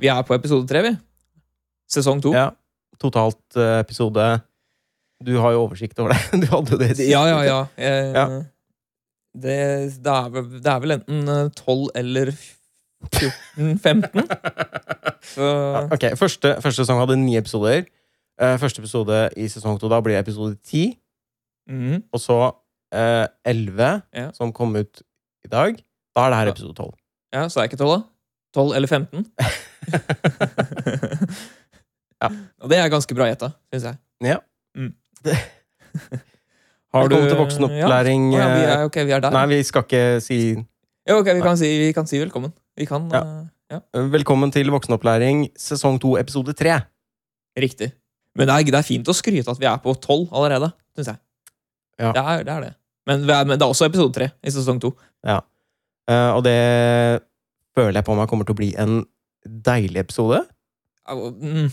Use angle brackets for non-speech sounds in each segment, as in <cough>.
Vi er på episode tre, vi. Sesong to. Ja. Totalt eh, episode Du har jo oversikt over det. <laughs> Du hadde jo det sist. Ja, ja, ja. Jeg, Ja. Det, det, er vel, det er vel enten eh, 12 eller 14-15. <laughs> Så Ja, ok, første, første sesong hadde ni episoder. Eh, første episode i sesong to da blir episode ti. mhm. Og så eh, elleve, Ja. som kom ut i dag. Da er det her episode tolv. Ja, så er det ikke 12, da? 12 eller 15? <laughs> <laughs> Ja. Og det er ganske bra gjetta, syns jeg. Ja. Mm. Det- Har Velkommen til voksenopplæring. Ja. Oh, ja, vi er, ok, vi er der. Nei, vi skal ikke si Jo, ok, vi kan, si, vi kan si velkommen. Vi kan, Ja. Uh, ja. Velkommen til voksenopplæring sesong to, episode tre. Riktig. Men det er, det er fint å skryte at vi er på 12 allerede, syns jeg. Ja. Det, er, det er det. Men, vi er, men det er også episode 3 i sesong 2. Uh, og det føler jeg på meg kommer til å bli en deilig episode. Mm.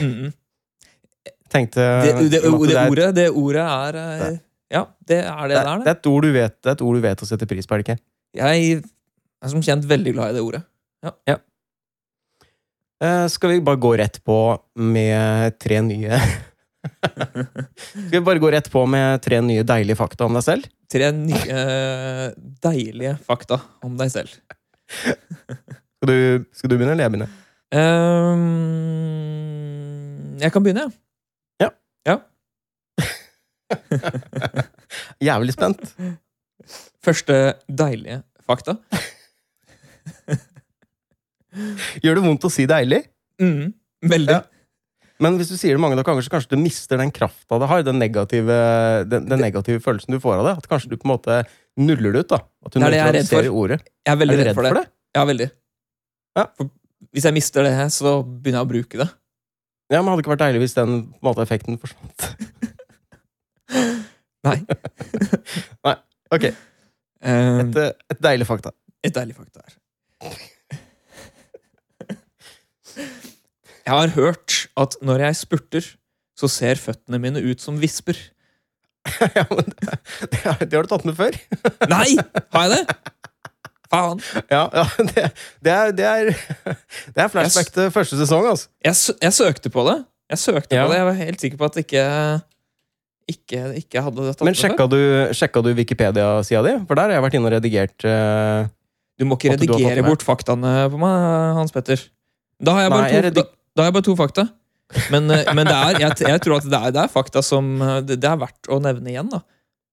Mm. Tenkte Det, det, det, ordet, det ordet er eh, Ja, det er det det, det er, det, er et ord du vet, det er et ord du vet å sette pris på, er det ikke? Jeg er som kjent veldig glad i det ordet. Ja skal vi bare gå rett på med tre nye <laughs> Skal vi bare gå rett på med tre nye deilige fakta om deg selv? Tre nye eh, deilige fakta om deg selv. <laughs> Skal du, skal du begynne, eller jeg begynner? Um, jeg kan begynne, Ja. ja. <laughs> Jævlig spent. Første deilige fakta. <laughs> Gjør det vondt å si deilig? Mm, veldig. Ja. Men hvis du sier det mange nok ganger, så kanskje du mister den krafta det har. Den negative, den, den negative følelsen du får av det. At kanskje du på en måte nuller det ut. da At du Det er det jeg er redd for. ordet. Jeg er veldig Er redd, redd for det. Ja, veldig. Ja. Hvis jeg mister det, så begynner jeg å bruke det. Ja, men Hadde det ikke vært deilig hvis den måte, effekten forsvant? <laughs> Nei. <laughs> Nei. Ok, Ehm, et, eh, et deilig fakta. et deilig fakta her. Jeg har hørt at når jeg spurter, så ser føttene mine ut som visper. <laughs> ja, men det, det, det har du tatt med før. Nei! Har jeg det? Faen. Ja, ja <laughs> det, det, er, det, er, <laughs> det er flashback til første sesong, altså. Jeg, jeg søkte på det. Jeg søkte Ja. på det. Jeg var helt sikker på at ikke ikke, ikke hadde det tatt Men sjekka du, sjekka du Wikipedia-sida di? For der har jeg vært inne og redigert. Uh, Du må ikke redigere bort faktaene på meg, Hans Petter. Da har jeg bare, Nei, to, da, da har jeg bare to fakta. Men, eh, men det er, jeg, jeg tror at det er, det er fakta som eh, det, det er verdt å nevne igjen. da.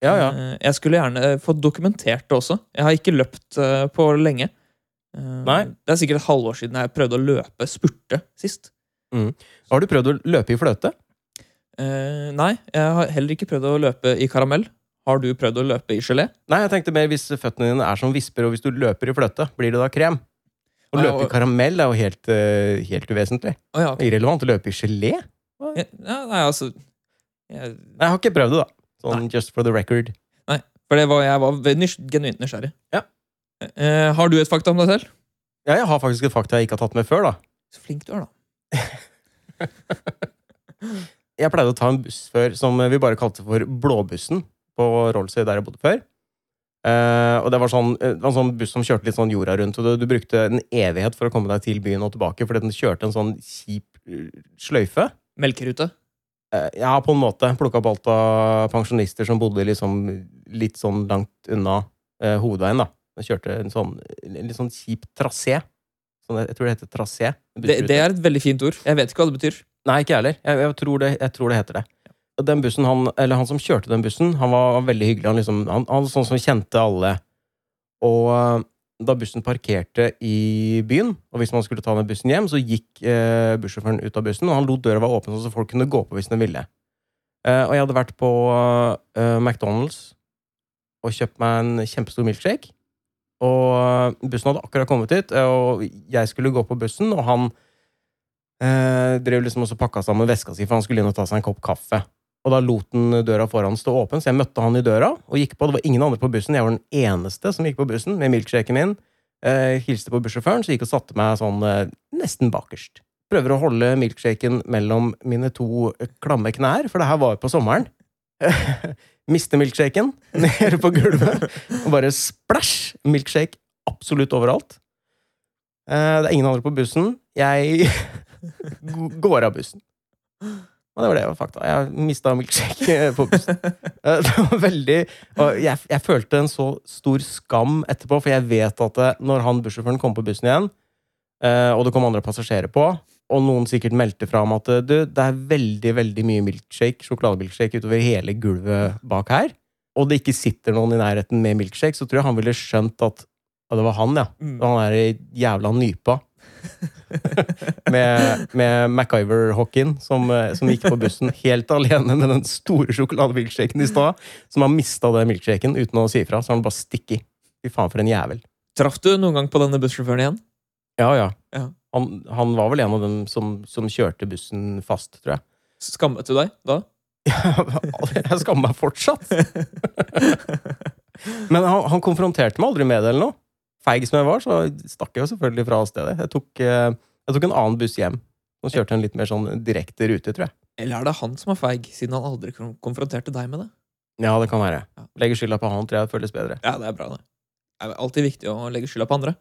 Ja, ja. Eh, Jeg skulle gjerne fått dokumentert det også. Jeg har ikke løpt eh, på lenge. Eh, Nei. Det er sikkert et halvår siden jeg prøvde å løpe, spurte, sist. Har du prøvd å løpe i fløte? Eh, nei, jeg har heller ikke prøvd å løpe i karamell. Har du prøvd å løpe i gelé? Nei, jeg tenkte mer hvis føttene dine er som visper, og hvis du løper i fløte, blir det da krem? Å løpe og- i karamell er jo helt, eh, helt uvesentlig. Oh, ja, okay. Irrelevant å løpe i gelé? ja, nei, altså jeg, Nei, jeg har ikke prøvd det, da. Sånn just for the record. For det var, jeg var genuint nysgjerrig. Ja. Eh, har du et fakta om deg selv? Ja, jeg har faktisk et fakta jeg ikke har tatt med før, da. Så flink du er, da. <laughs> Jeg pleide å ta en buss før som vi bare kalte for Blåbussen på Rollsøy, der jeg bodde før. Uh, og det var, sånn, eh, det var en sånn buss som kjørte litt sånn jorda rundt, og du, du brukte en evighet for å komme deg til byen og tilbake, fordi den kjørte en sånn kjip eh, sløyfe. Melkerute. Eh, ja, på en måte. Plukka opp alt av pensjonister som bodde liksom litt sånn langt unna eh, hovedveien, da. Den kjørte en sånn en litt sånn kjip trasé. Sånn, jeg tror det heter trasé. Det, det er et veldig fint ord. Jeg vet ikke hva det betyr. Nei, ikke jeg heller. Jeg, jeg, tror det, jeg tror det heter det. Den bussen, han, eller han som kjørte den bussen, han var veldig hyggelig. Han, liksom, han, han sånn som kjente alle. Og da bussen parkerte i byen, og hvis man skulle ta den bussen hjem, så gikk eh, bussjåføren ut av bussen, og han lot døra være åpen, så folk kunne gå på hvis de ville. Eh, og jeg hadde vært på eh, McDonald's og kjøpt meg en kjempestor milkshake. Og eh, bussen hadde akkurat kommet hit, eh, og jeg skulle gå på bussen, og han eh, drev liksom også pakka sammen veska si, for han skulle inn og ta seg en kopp kaffe. Og da lot han døra foran stå åpen, så jeg møtte han i døra og gikk på. Det var ingen andre på bussen, jeg var den eneste som gikk på bussen med milkshaken min. Eh, hilste på bussjåføren, så gikk og satte meg sånn eh, nesten bakerst. Prøver å holde milkshaken mellom mine to eh, klamme knær, for det her var jo på sommeren. <laughs> Mister milkshaken <laughs> nede på gulvet, og bare splæsj! Milkshake absolutt overalt. Eh, det er ingen andre på bussen. Jeg <laughs> går av bussen. Og det var det var fakta. Jeg mista milkshake <laughs> på bussen. Eh, Det var veldig Og jeg, jeg følte en så stor skam etterpå, for jeg vet at det, når han bussjåføren kom på bussen igjen, eh, og det kom andre passasjerer på, og noen sikkert meldte fra om at du, det er veldig veldig mye milkshake, sjokolademilkshake utover hele gulvet bak her, og det ikke sitter noen i nærheten med milkshake, så tror jeg han ville skjønt at ja, det var han, ja. Mm. Han er jævla nypa. <laughs> med med MacGyver-hockeyen som, eh, som gikk på bussen helt alene med den store sjokolademilkshaken i stad. Som har mista den milkshaken uten å si ifra, så han bare stikker. Fy faen, for en jævel. Traff du noen gang på denne bussjåføren igjen? Ja, ja. Ja. Han, han var vel en av dem som, som kjørte bussen fast, tror jeg. Skammet du deg da? <laughs> Jeg skammer meg fortsatt. <laughs> Men han, han konfronterte meg aldri med det eller noe. Feig som jeg var, så stakk jeg jo selvfølgelig fra stedet. Jeg tok, eh, jeg tok en annen buss hjem. Og kjørte en litt mer sånn direkte rute, tror jeg. Eller er det han som er feig, siden han aldri konfronterte deg med det? Ja, det kan være. Legger skylda på han, tror jeg føles bedre. Ja, det er bra, det. Det er alltid viktig å legge skylda på andre.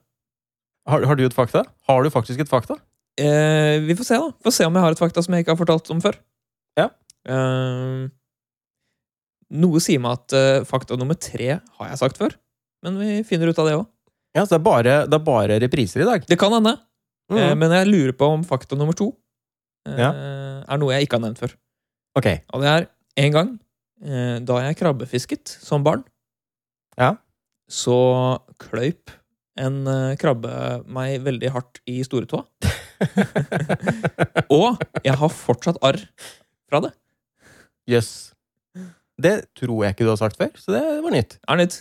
Har, har du et fakta? Har du faktisk et fakta? Eh, vi får se, da. Får se om jeg har et fakta som jeg ikke har fortalt om før. Ja. Eh, noe sier meg at eh, fakta nummer tre har jeg sagt før. Men vi finner ut av det òg. Ja, så det er bare, det er bare repriser i dag. Det kan hende. Eh, Mm. men jeg lurer på om fakta nummer to eh, Ja. er noe jeg ikke har nevnt før. Ok. Og det er en gang eh, da jeg krabbefisket som barn, Ja. så kløyp en eh, krabbe meg veldig hardt i storetåa. <laughs> Og jeg har fortsatt arr fra det. Jøss. Det tror jeg ikke du har sagt før, så det var nytt. Er nytt.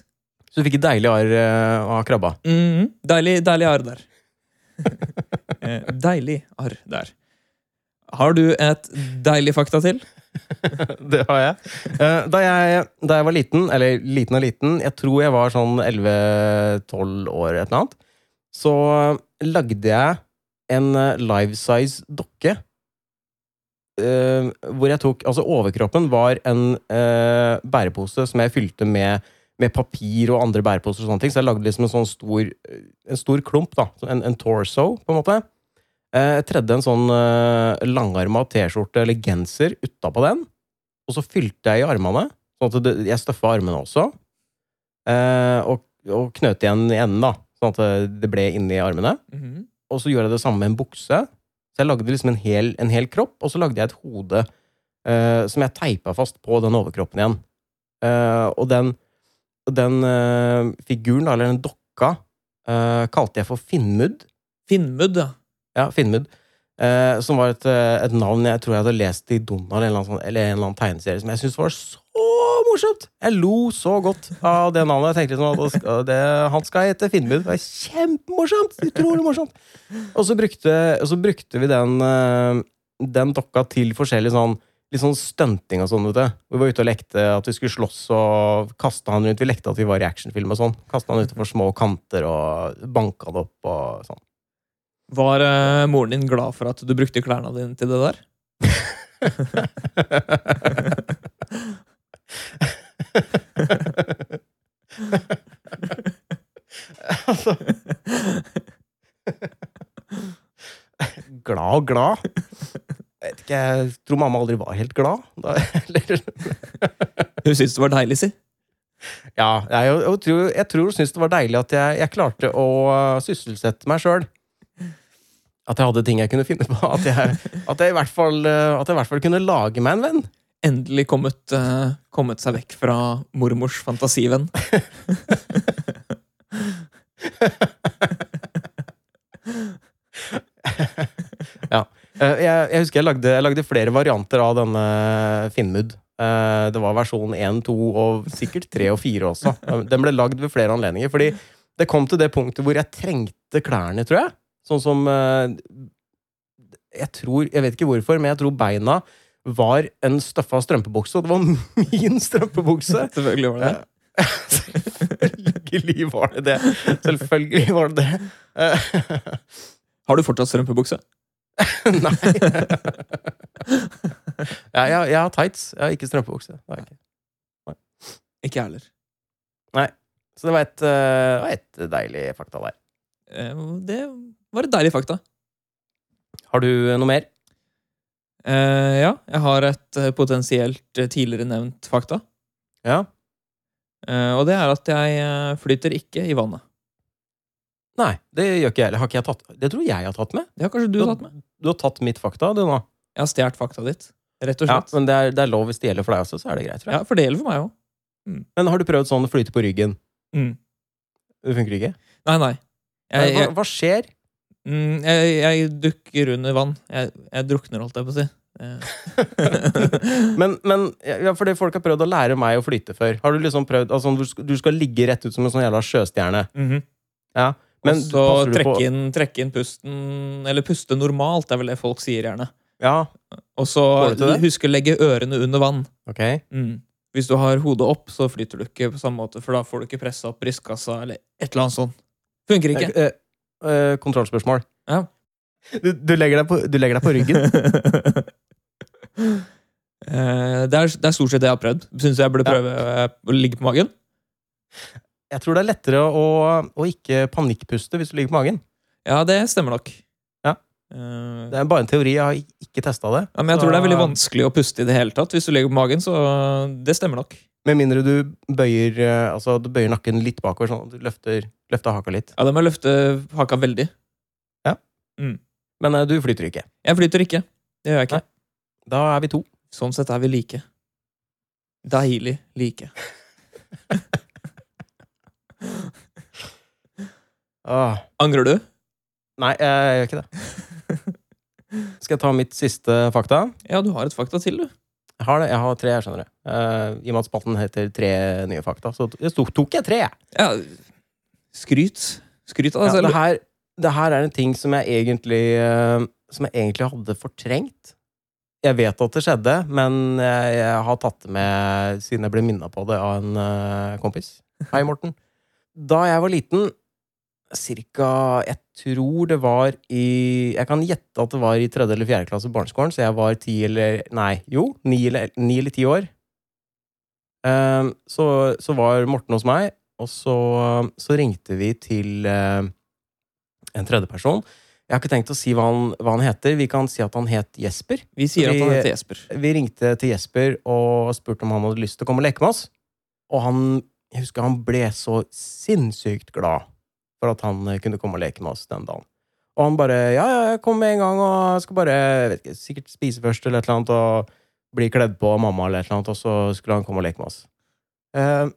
Så du fikk et deilig arr eh, av krabba. Mhm. Deilig, deilig arr der. <laughs> Eh, deilig arr der. Har du et deilig fakta til? <laughs> det har jeg. Eh, Da jeg. Da jeg var liten, eller liten og liten, jeg tror jeg var sånn 11-12 år, et eller annet, så lagde jeg en eh, life-size dokke. eh, hvor jeg tok Altså, overkroppen var en eh, bærepose som jeg fylte med, med papir og andre bæreposer og sånne ting, så jeg lagde liksom en sånn stor En stor klump, da. En, en torso, på en måte. Eh, Jeg tredde en sånn uh, langarma T-skjorte eller genser utapå den. Og så fylte jeg i armene, sånn at det, jeg støffa armene også. Eh, og, og knøt igjen i enden, da, sånn at det- ble inni armene. Mhm. Og så gjorde jeg det samme med en bukse. Så jeg lagde liksom en hel, en hel kropp, og så lagde jeg et hode eh, som jeg teipa fast på den overkroppen igjen. Eh, og den, den uh, figuren, eller den dokka, uh, kalte jeg for Finnmud. Finnmud, ja. Ja, Finnmud. Uh, som var et, et navn jeg tror jeg hadde lest i Donald eller, en eller annen sånn- eller en eller annen tegneserie som jeg syntes var så morsomt! Jeg lo så godt av det navnet. Jeg tenkte liksom at det han skal hete Finnmud. Det var kjempemorsomt! Utrolig morsomt! Og så brukte, og så brukte vi den, den dokka til forskjellige sånn Litt sånn stunting og sånn. vet du. Vi var ute og lekte at vi skulle slåss og kaste han rundt. Vi lekte at vi var i actionfilm og sånn. Kasta han utenfor små kanter og banka det opp og sånn. Var uh, moren din glad for at du brukte klærne dine til det der? altså <laughs> Glad og glad. Jeg vet ikke, jeg tror mamma aldri var helt glad. Da, <laughs> Hun syntes det var deilig, si. ja, jeg, jeg tror, jeg tror hun syntes det var deilig at jeg, jeg klarte å uh, sysselsette meg sjøl. At jeg hadde ting jeg kunne finne på. At jeg, at jeg, i, hvert fall, uh, at jeg i hvert fall kunne lage meg en venn. Endelig kommet, uh, kommet seg vekk fra mormors fantasivenn. <laughs> <laughs> Eh, Jeg, jeg husker jeg lagde, jeg lagde flere varianter av denne Finnmud. Eh, Det var versjon 1, 2 og sikkert 3 og 4 også. Den ble lagd ved flere anledninger. Fordi det kom til det punktet hvor jeg trengte klærne, tror jeg. Sånn som eh, Jeg tror, jeg vet ikke hvorfor, men jeg tror beina var en støffa strømpebukse, og det var min <laughs> strømpebukse. Selvfølgelig var det det. Selvfølgelig var det det. Selvfølgelig var det det. <laughs> Har du fortsatt strømpebukse? <laughs> Nei. ja, jeg, jeg har tights. Jeg har ikke strømpebukse. Ikke. Jeg heller. Så det var et, uh, var et deilig fakta der. Eh, Det var et deilig fakta. Har du noe mer? Uh, ja, jeg har et potensielt tidligere nevnt fakta. Ja. Uh, og det er at jeg flyter ikke i vannet. Nei, det gjør ikke jeg. Har ikke jeg tatt Det tror jeg har tatt med. Det har kanskje du tatt med? Du har tatt mitt fakta, du nå. Jeg har stjålet fakta ditt. Rett og slett. Ja, men det er, det er lov hvis det gjelder for deg også, så er det greit. Tror jeg. Ja, for det gjelder for meg òg. Men har du prøvd sånn å flyte på ryggen? Mm. Det funker ikke? Nei, nei. Jeg, hva, jeg, hva skjer? mm, jeg, jeg dukker under vann. Jeg, jeg drukner, holdt jeg på å si. <laughs> Men, men ja, fordi folk har prøvd å lære meg å flyte før. Har du liksom prøvd altså, du, skal, du skal ligge rett ut som en sånn jævla sjøstjerne. Mhm. Ja. Men så trekke inn, trekke inn pusten Eller puste normalt, er vel det folk sier gjerne. Ja, Og så husk å legge ørene under vann. ok. Mm. Hvis du har hodet opp, så flyter du ikke på samme måte, for da får du ikke pressa opp brystkassa eller et eller annet sånt. Funker ikke. Eh, eh, kontrollspørsmål. Ja. Du, du, legger deg på, du legger deg på ryggen. <laughs> Eh, det, er, det er stort sett det jeg har prøvd. Syns jeg burde prøve ja. å ligge på magen. Jeg tror det er lettere å, å ikke panikkpuste hvis du ligger på magen. Ja, det stemmer nok. Ja. Eh, Det er bare en teori. Jeg har ikke testa det. ja, men jeg Så- tror det er veldig vanskelig å puste i det hele tatt hvis du ligger på magen, så det stemmer nok. Med mindre du bøyer, eh, altså, du bøyer nakken litt bakover, sånn at du løfter, løfter haka litt. Ja, det må jeg løfte haka veldig. Men eh, du flyter ikke. Jeg flyter ikke. Det gjør jeg ikke. Da er vi to. Sånn sett er vi like. Deilig like. <laughs> Åh. Angrer du? Nei, jeg gjør ikke det. <laughs> Skal jeg ta mitt siste fakta? Ja, du har et fakta til, du. Jeg har det. Jeg har tre, jeg skjønner det. Uh, I og med at spalten heter Tre nye fakta, så tok, tok jeg tre. Ja, skryt. Skryt av deg Ja, det, her, det her er en ting som jeg egentlig uh, Som jeg egentlig hadde fortrengt. Jeg vet at det skjedde, men jeg, jeg har tatt det med siden jeg ble minna på det av en uh, kompis. Hei, Morten. Da jeg var liten, cirka Jeg tror det var i Jeg kan gjette at det var i tredje eller fjerde klasse barneskolen, så jeg var ti eller Nei, jo, ni eller, ni eller ti år. Um, så, så var Morten hos meg, og så, så ringte vi til uh, en tredjeperson. Jeg har ikke tenkt å si hva han, hva han heter. Vi kan si at han het Jesper. Vi sier at han heter Jesper. Vi ringte til Jesper og spurte om han hadde lyst til å komme og leke med oss. Og han, jeg husker han ble så sinnssykt glad for at han eh, kunne komme og leke med oss den dagen. Og han bare Ja, ja, jeg kommer med en gang og jeg skal bare jeg vet ikke, sikkert spise først eller et eller annet og bli kledd på av mamma eller et eller annet, og så skulle han komme og leke med oss. Eh,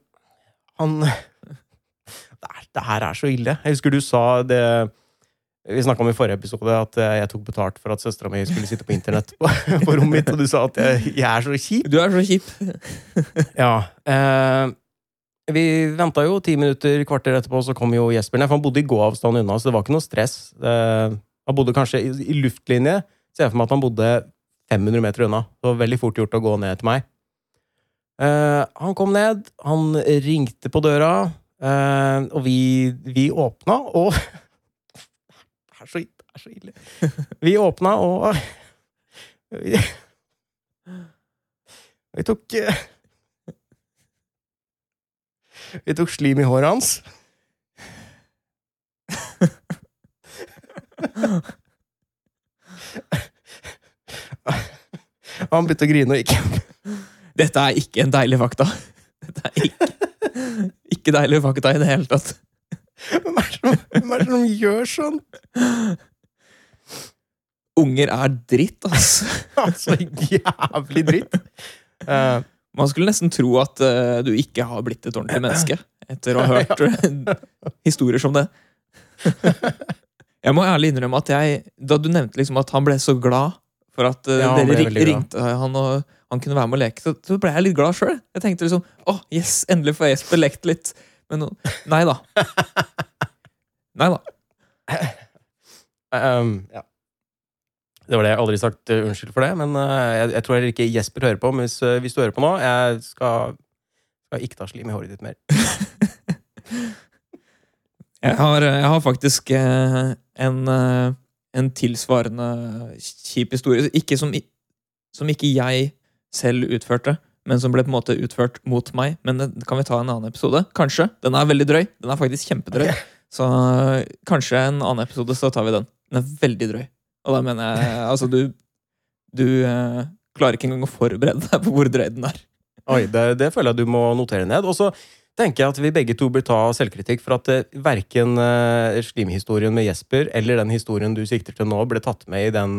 han <laughs> det, er, det her er så ille. Jeg husker du sa det Vi snakka om i forrige episode at eh, jeg tok betalt for at søstera mi skulle sitte på internett på, på rommet mitt, og du sa at jeg, jeg er så kjip. Du er så kjip. Ja. Eh, vi venta jo ti minutter, kvarter etterpå, så kom jo Jesper ned. For han bodde i gåavstand unna, så det var ikke noe stress. Uh, han bodde kanskje i, i luftlinje. Ser jeg for meg at han bodde 500 meter unna. Det var veldig fort gjort å gå ned til meg. Uh, han kom ned, han ringte på døra, uh, og vi, vi åpna, og <laughs> Det er så, det er så ille. Vi åpna, og <laughs> vi, vi tok eh, Vi tok slim i håret hans. Og han begynte å grine og gikk. Dette er ikke en deilig fakta. Dette er ikke, ikke deilig fakta i det hele tatt. Hvem er som, hvem er det som gjør sånn? Unger er dritt, altså. <laughs> Altså, jævlig dritt. Eh, Man skulle nesten tro at uh, du ikke har blitt et ordentlig menneske etter å ha hørt <laughs> eh, <laughs> historier som det. Jeg må ærlig innrømme at jeg, da du nevnte liksom at han ble så glad for at uh, Ja, dere ring, ringte han og han kunne være med og leke, så, så ble jeg litt glad sjøl. Jeg tenkte liksom åh, yes, endelig får Jesper lekt litt. Men nei da. <laughs> Nei da. Um, ja. Det var det. Jeg har aldri sagt uh, unnskyld for det, men uh, jeg, jeg tror heller ikke Jesper hører på. Men hvis, uh, hvis du hører på nå, jeg skal, skal ikke ta slim i håret ditt mer. <laughs> Jeg har, jeg har faktisk eh, en, eh, en tilsvarende kjip historie. Ikke som, som ikke jeg selv utførte, men som ble på en måte utført mot meg. Men det kan vi ta en annen episode. Kanskje. Den er veldig drøy. Den er faktisk kjempedrøy. Okay. Så kanskje en annen episode, så tar vi den. Den er veldig drøy. Og da mener jeg altså, du Du øh, klarer ikke engang å forberede deg på hvor drøy den er. Oi, det, det føler jeg du må notere ned. Og så tenker jeg at vi begge to bør ta selvkritikk for at uh, verken uh, slimhistorien med Jesper eller den historien du sikter til nå, ble tatt med i den,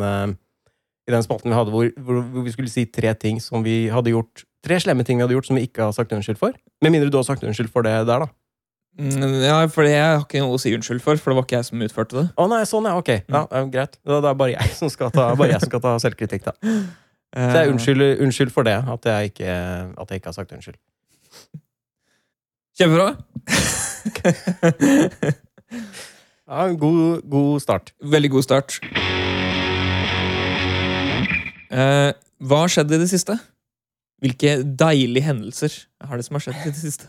i den spalten vi hadde hvor, hvor vi skulle si tre ting som vi hadde gjort Tre slemme ting vi hadde gjort som vi ikke har sagt unnskyld for. Med mindre du har sagt unnskyld for det der, da. Mm, Ja, for jeg har ikke noe å si unnskyld for, for det var ikke jeg som utførte det. Å nei, sånn ja, ok. Ja, ja, greit. Da, det er bare jeg som skal ta, bare jeg som skal ta selvkritikk, da. Så Eh, jeg unnskylder, unnskyld for det, at jeg, ikke, at jeg ikke har sagt unnskyld. Kjempebra! Ja, god, god start. Veldig god start. Eh, hva har skjedd i det siste? Hvilke deilige hendelser er det som har skjedd i det siste?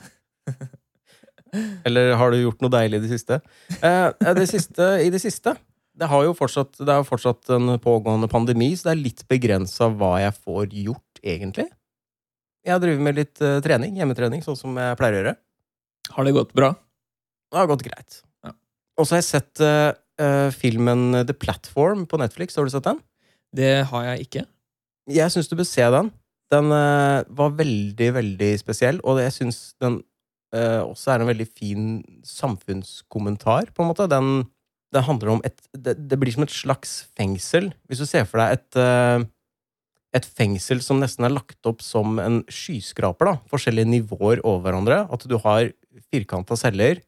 Eller har du gjort noe deilig i det siste? Eh, det siste I det siste Det har jo fortsatt, det er jo fortsatt en pågående pandemi, så det er litt begrensa hva jeg får gjort, egentlig. Jeg har drevet med litt eh, trening, hjemmetrening, sånn som jeg pleier å gjøre. Har det gått bra? Det har gått greit. Ja. Og så har jeg sett eh, filmen The Platform på Netflix. Har du sett den? Det har jeg ikke. Jeg syns du bør se den. Den var veldig, veldig spesiell, og jeg syns den eh, også er en veldig fin samfunnskommentar, på en måte. Den, den handler om et det, det blir som et slags fengsel. Hvis du ser for deg et uh, et fengsel som nesten er lagt opp som en skyskraper. da, Forskjellige nivåer over hverandre. At du har firkanta celler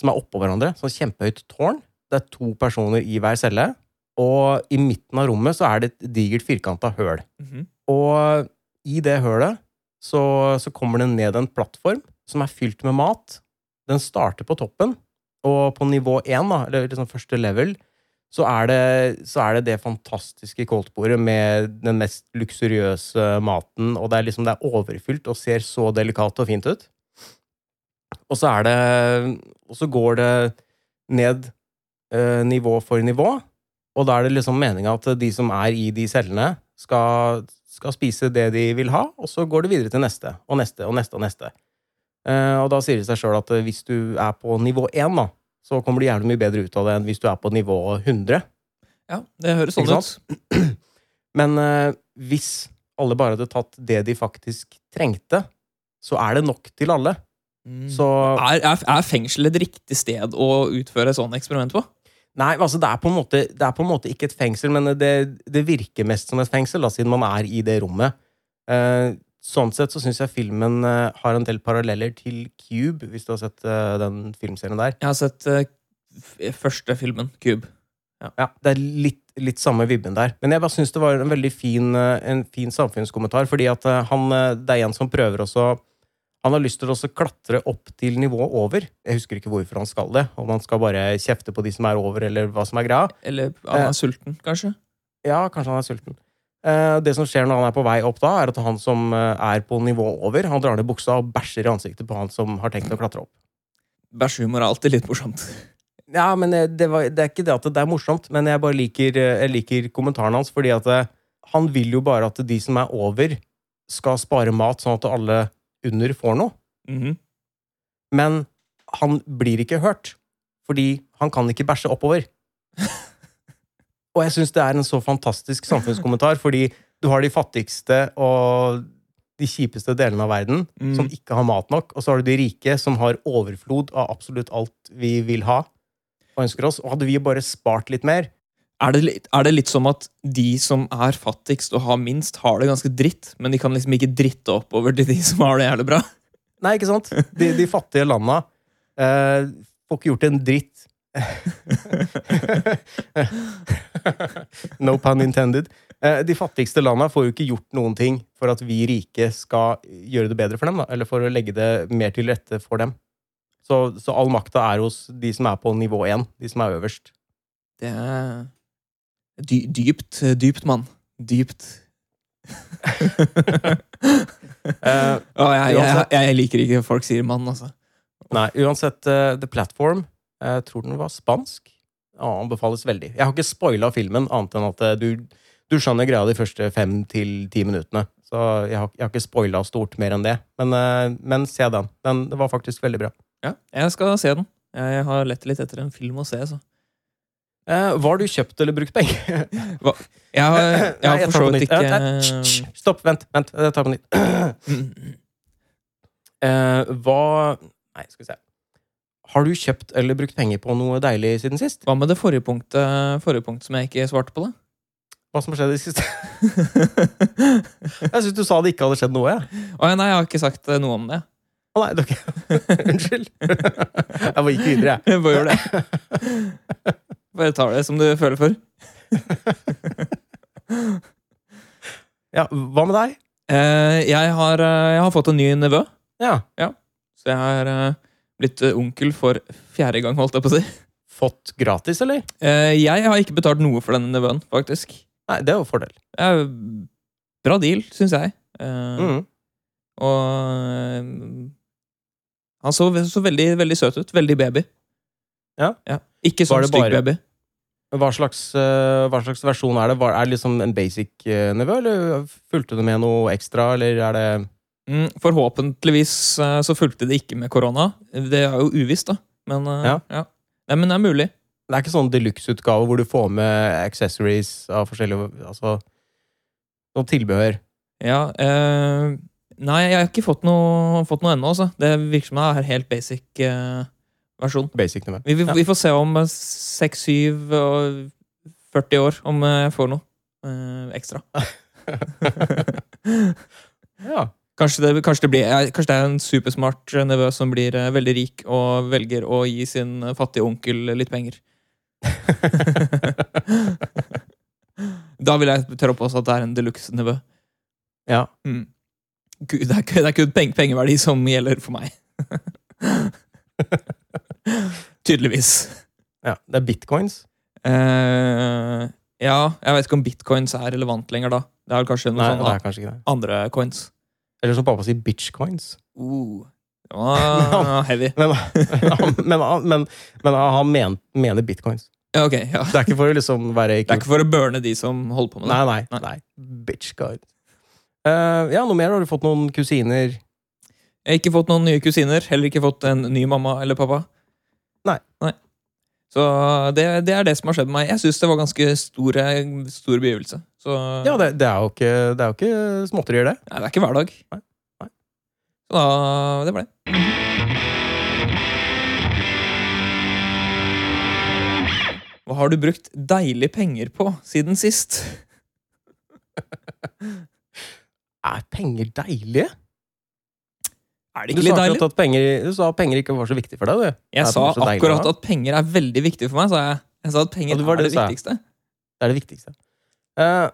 som er oppå hverandre. Sånn kjempehøyt tårn. Det er to personer i hver celle. Og i midten av rommet så er det et digert firkanta høl. Mhm. Og i det hølet så, så kommer det ned en plattform som er fylt med mat. Den starter på toppen, og på nivå én, eller liksom første level, så er det, så er det det fantastiske koldtbordet med den mest luksuriøse maten, og det er liksom det er overfylt og ser så delikat og fint ut. Og så er det Og så går det ned eh, nivå for nivå, og da er det liksom meninga at de som er i de cellene, skal, skal spise det de vil ha, og så går det videre til neste og neste og neste og neste. Eh, og da sier det seg sjøl at eh, hvis du er på nivå 1, da, så kommer du gjerne mye bedre ut av det enn hvis du er på nivå 100. Ja, det høres sånn ut. <clears throat> Men eh, hvis alle bare hadde tatt det de faktisk trengte, så er det nok til alle. Mm. Så Er, er, er fengsel et riktig sted å utføre sånne eksperiment på? Nei, altså det er måte, det er på en måte ikke et fengsel, men det, det virker mest som et fengsel, da, siden man er i det rommet. Eh, sånn sett så syns jeg filmen eh, har en del paralleller til Cube, hvis du har sett eh, den filmserien der. Jeg har sett uh, første filmen, Cube. Ja, Det er litt, litt samme vibben der. Men jeg bare syns det var en veldig fin, eh, en fin samfunnskommentar, fordi at eh, han, eh, det er en som prøver også Han har lyst til å klatre opp til nivået over. Jeg husker ikke hvorfor han skal det. Om han skal bare kjefte på de som er over, eller hva som er greia. Eller han Eh. er sulten, kanskje? Ja, kanskje han er sulten. Eh, Det som skjer når han er på vei opp da, er at han som eh, er på nivå over, han drar ned buksa og bæsjer i ansiktet på han som har tenkt å klatre opp. Bæsjehumor er alltid litt morsomt. <laughs> Ja, men eh, det, var, det er ikke det at det er morsomt, men jeg bare liker, jeg liker kommentaren hans, fordi at han vil jo bare at de som er over, skal spare mat, sånn at alle under får noe. Mhm. Men han blir ikke hørt, fordi han kan ikke bæsje oppover. <laughs> Og jeg syns det er en så fantastisk samfunnskommentar, fordi du har de fattigste og de kjipeste delene av verden Mm. som ikke har mat nok, og så har du de rike som har overflod av absolutt alt vi vil ha og ønsker oss. Og hadde vi bare spart litt mer Er det, litt, er det litt som at de som er fattigst og har minst, har det ganske dritt, men de kan liksom ikke dritte oppover til de som har det jævlig bra? Nei, ikke sant? De, de fattige landa eh, får ikke gjort en dritt. <laughs> no pun intended. Eh, de fattigste landa får jo ikke gjort noen ting for at vi rike skal gjøre det bedre for dem, da, eller for å legge det mer til rette for dem. Så, så all makta er hos de som er på nivå én, de som er øverst. Det er dy, dypt, dypt, mann. Dypt. <laughs> uh, jeg, jeg, jeg, jeg liker ikke folk sier mann, altså. Nei, uansett, uh, The Platform Jeg tror den var spansk. Ja, anbefales veldig. Jeg har ikke spoila filmen, annet enn at eh, du, du skjønner greia de første fem til ti minuttene. Så jeg har, jeg har ikke spoila stort mer enn det. Men, eh, men se den. den. Det var faktisk veldig bra. Ja, jeg skal se den. Jeg har lett litt etter en film å se, så. Eh, var du kjøpt eller brukt penger? <laughs> Jeg har, jeg <laughs> har for så vidt ikke hysj, Stopp, vent. vent, Jeg tar på nytt. <clears throat> Eh, hva Nei, skal vi se. Har du kjøpt eller brukt penger på noe deilig siden sist? Hva med det forrige punktet, forrige punkt som jeg ikke svarte på, da? Hva som har skjedd i siste? <laughs> Jeg syns du sa det ikke hadde skjedd noe. jeg. Å, nei, jeg har ikke sagt eh, noe om det. Å nei, ikke <laughs> Unnskyld. <laughs> Jeg bare gikk videre, jeg. Jeg bare gjør det. Bare tar det som du føler for. Ja, hva med deg? Eh, jeg, har, eh, jeg har fått en ny nevø, Ja. ja. så jeg har blitt eh, onkel for fjerde gang, holdt jeg på å si. Fått gratis, eller? Eh, jeg har ikke betalt noe for denne nevøen, faktisk. Nei, det er jo fordel. Bra deal, syns jeg. Eh, Mm. Og han så, så veldig, veldig søt ut. Veldig baby. Ja. Ikke sånn stygg bare- baby. Hva slags, hva slags versjon er det? Er det liksom en basic eh, nivå, eller fulgte du med noe ekstra, eller er det forhåpentligvis eh, så fulgte det ikke med korona. Det er jo uvisst, da. Men, eh, Ja. ja. Nei, men det er mulig. Det er ikke sånn deluxe-utgave hvor du får med accessories av forskjellige Altså noe tilbehør. Ja, eh, nei, jeg har ikke fått noe, fått noe ennå, altså. Det virker som det er helt basic eh, versjon. Basic. Vi, vi, Ja. vi får se om 6, 7 og 40 år om eh, jeg får noe eh, ekstra. <laughs> <laughs> ja. Kanskje det, kanskje, det blir, kanskje det er en supersmart eh, nevø som blir eh, veldig rik og velger å gi sin eh, fattige onkel litt penger. <laughs> Da vil jeg tørre på også at det er en deluxe-nevø. ja. Mm. Gud, Det er, kun- det er peng, pengeverdi som gjelder for meg. <laughs> Tydeligvis. ja. Det er bitcoins. Eh, ja, jeg vet ikke om bitcoins er relevant lenger da. Det er kanskje noen Nei, det sånne er kanskje ikke det. andre coins. Eller som pappa sier, bitchcoins. Uh, det <laughs> var heavy. Men, men, men, men han men, mener bitcoins. Ja, ok, ja. Det er ikke for å liksom være Det er ikke for å burne de som holder på med det. Nei, nei. Nei. nei. Bitchguide. Uh, ja, noe mer? Har du fått noen kusiner? Jeg har ikke fått noen nye kusiner. Heller ikke fått en ny mamma eller pappa. Så det, det er det som har skjedd med meg. Jeg syns det var ganske stor, stor begivelse. Så Ja, det, det er jo ikke, det er jo ikke småtterier, det. Nei, det er ikke hver dag. Nei. Nei. Så da Det var det. Hva har du brukt deilig penger på siden sist? <laughs> Er penger deilige? Er det ikke litt deilig? at penger, du sa at penger ikke var så viktig for deg. du. Jeg sa akkurat deilig, at penger er veldig viktig for meg. sa jeg. Jeg sa at penger Ja, var er det det viktigste. Det er det viktigste. Uh,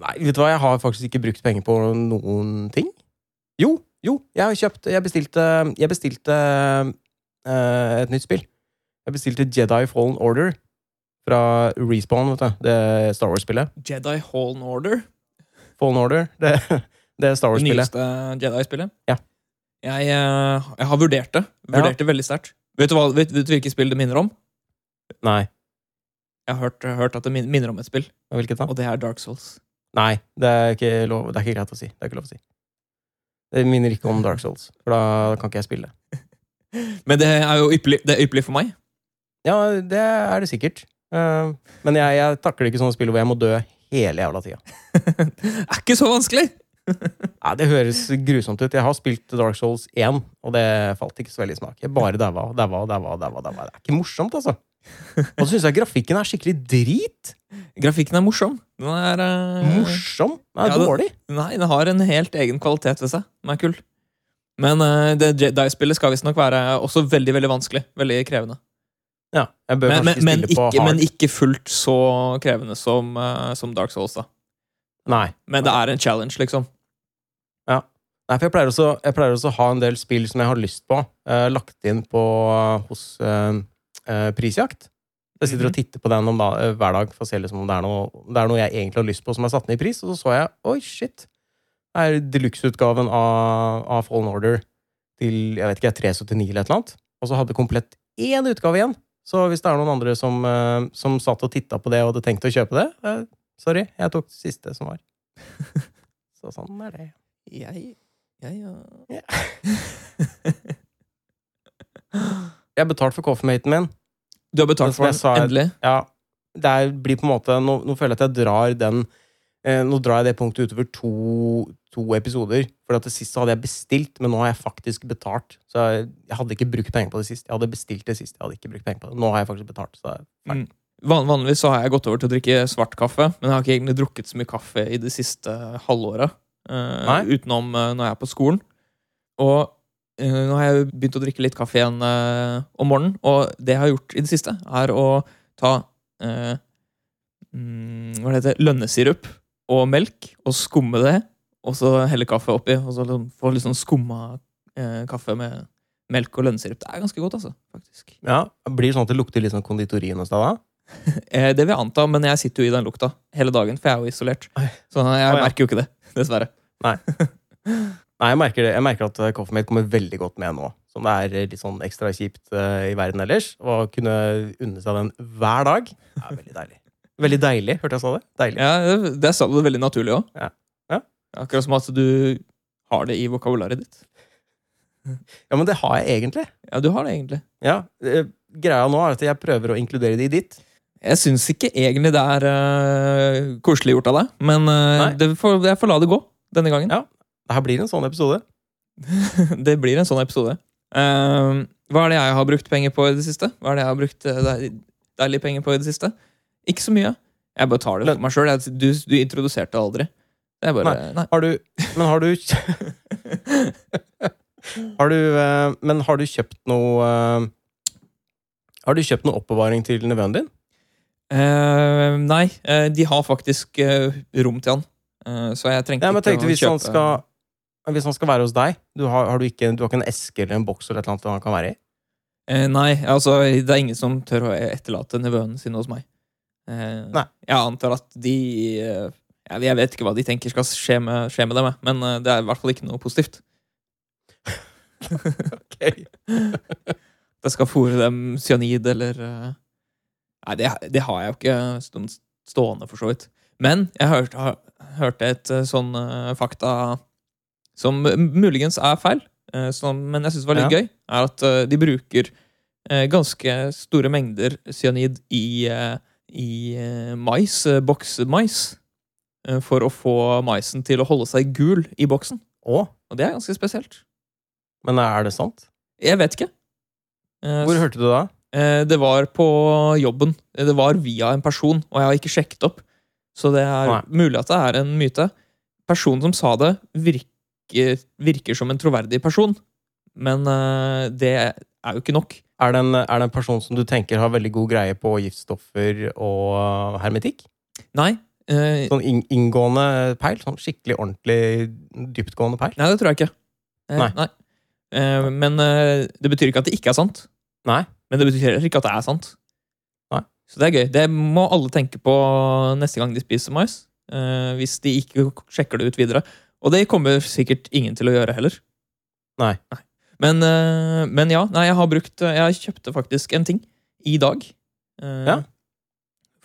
nei, vet du hva, jeg har faktisk ikke brukt penger på noen ting. Jo, jo, jeg har kjøpt Jeg bestilte, jeg bestilte uh, et nytt spill. Jeg bestilte Jedi Fallen Order fra Respawn, vet du. Det Star Wars-spillet. Jedi Fallen Order. Fallen Order, det, det Star Wars-spillet. Det nyeste Jedi-spillet. Ja. Jeg, eh, jeg har vurdert det. Vurdert det veldig sterkt. Vet, vet, vet du hvilket spill det minner om? Nei. Jeg har hørt, hørt at det minner om et spill, Hvilket da? og det er Dark Souls. Nei, det er ikke, lov, det er ikke greit å si. Det er ikke lov å si. Det minner ikke om Dark Souls, for da kan ikke jeg spille. <laughs> Men det er jo ypperlig, det er ypperlig for meg. Ja, det er det sikkert. Eh, men jeg, jeg takler ikke sånne spill hvor jeg må dø hele jævla tida. <laughs> Det er ikke så vanskelig! <laughs> Nei, det høres grusomt ut. Jeg har spilt Dark Souls 1, og det falt ikke så veldig i smak. Jeg bare <laughs> daua og daua og daua. Det er ikke morsomt, altså. Og så syns jeg grafikken er skikkelig drit. Grafikken er morsom. Den er uh... Morsom? Den er Ja, det- Nei, den har en helt egen kvalitet ved seg. Den er kul. Men uh, det Jedi-spillet skal visstnok være også veldig veldig vanskelig. Veldig krevende. Ja, jeg bør Men, men, ikke men, på ikke, hard. men ikke fullt så krevende som, uh, som Dark Souls. da Nei. Men det er en challenge, liksom. Nei, for jeg pleier, også, jeg pleier også å ha en del spill som jeg har lyst på, eh, lagt inn på hos eh, eh, Prisjakt. Jeg sitter og titter på den da, eh, hver dag for å se liksom om det er, noe, det er noe jeg egentlig har lyst på som er satt ned i pris, og så så jeg oi, shit. Det er deluxe-utgaven av, av Fallen Order til jeg vet ikke, 379 eller et eller annet. Og så hadde komplett én utgave igjen. Så hvis det er noen andre som, eh, som satt og titta på det og hadde tenkt å kjøpe det, eh, sorry, jeg tok det siste som var. <laughs> Så sånn er det. Jeg, jeg, ja. Ja. <gasps> Jeg har betalt for coffeematen min. Du har betalt for den, sa- endelig. Ja, det er, blir på en måte Nå, nå føler jeg at jeg drar den eh, Nå drar jeg det punktet utover to, to episoder. For at det siste hadde jeg bestilt, men nå har jeg faktisk betalt. Så jeg, jeg hadde ikke brukt penger på det sist. Jeg hadde bestilt det sist. Jeg hadde ikke brukt penger på det. Nå har jeg faktisk betalt. Så det er ferdig. Mm. Van, vanligvis så har jeg gått over til å drikke svart kaffe, men jeg har ikke egentlig drukket så mye kaffe i det siste halvåret. Nei. utenom uh, når jeg er på skolen. Og eh, nå har jeg begynt å drikke litt kaffe igjen om morgenen, og det jeg har gjort i det siste, er å ta mm, Hva det heter Lønnesirup og melk, og skumme det, og så helle kaffe oppi, og så liksom få litt sånn skumma kaffe med melk og lønnesirup. Det er ganske godt, altså. faktisk. Ja, Blir det sånn at det lukter litt sånn konditori hos deg da? <laughs> Det vil jeg anta, men jeg sitter jo i den lukta hele dagen, for jeg er jo isolert. Så jeg merker jo ikke det, <laughs> dessverre. Nei, Nei, jeg merker, det. jeg merker at eh, Coffee kommer veldig godt med nå. Som det er litt sånn ekstra kjipt eh, i verden ellers. Å kunne unne seg den hver dag er veldig deilig. Veldig deilig, hørte jeg sa det? Deilig. Ja, det- Det sa du veldig naturlig òg. Ja. Ja. Akkurat som at du har det i vokabularet ditt. Ja, men det har jeg egentlig. Ja, du har det egentlig. Ja, eh, Greia nå er at jeg prøver å inkludere det i ditt. Jeg syns ikke egentlig det er uh, koselig gjort av deg, men uh, det får, jeg får la det gå denne gangen. Ja. Det her blir en sånn episode. <laughs> det blir en sånn episode. Uh, hva er det jeg har brukt penger på i det siste? Hva er det jeg har brukt deilige deilig penger på i det siste? Ikke så mye. Jeg bare tar det for meg sjøl. Du, du introduserte det aldri. Det bare Nei. Har du Men har du <laughs> Har du Men har du kjøpt noe Har du kjøpt noe oppbevaring til nevøen din? Eh, nei, uh, de har faktisk uh, rom til han. Så jeg trengte Ja, men tenkte å hvis han kjøpe skal Hvis han skal være hos deg, du har, har du, ikke, du har ikke en eske eller en boks eller et eller han kan være i? Nei, altså det er ingen som tør å etterlate nevøene sine hos meg. Nei. Jeg antar at de jeg, vet ikke hva de tenker skal skje med, skje med dem, men det er i hvert fall ikke noe positivt. <laughs> Ok. <laughs> Det skal fòre dem cyanid eller Nei, det, det har jeg jo ikke stående, for så vidt. Men jeg hørte, hørte et eh, sånn eh, fakta som muligens er feil, eh, som, men jeg syns var litt Ja. gøy, er at de bruker ganske store mengder cyanid i, i mais, boksmais, for å få maisen til å holde seg gul i boksen. Å, Og det er ganske spesielt. men er det sant? Jeg vet ikke. Hvor hørte du det? da? Eh, Det var på jobben. Eh, Det var via en person, og jeg har ikke sjekket opp. Så det er Nei. mulig at det er en myte. Personen som sa det, virker, virker som en troverdig person. Men eh, det er jo ikke nok. Er det, en, er det en person som du tenker har veldig god greie på giftstoffer og hermetikk? Nei. eh, Sånn inn- inngående peil? Sånn skikkelig ordentlig dyptgående peil? nei, det tror jeg ikke. Eh, Nei. Eh, men det betyr ikke at det ikke er sant. Nei. Men det betyr heller ikke at det er sant. Nei. Så det er gøy. Det må alle tenke på neste gang de spiser mais. Uh, hvis de ikke sjekker det ut videre. Og det kommer sikkert ingen til å gjøre heller. Nei. Men, uh, men ja, nei, jeg har brukt Jeg kjøpte faktisk en ting i dag. Uh, Ja.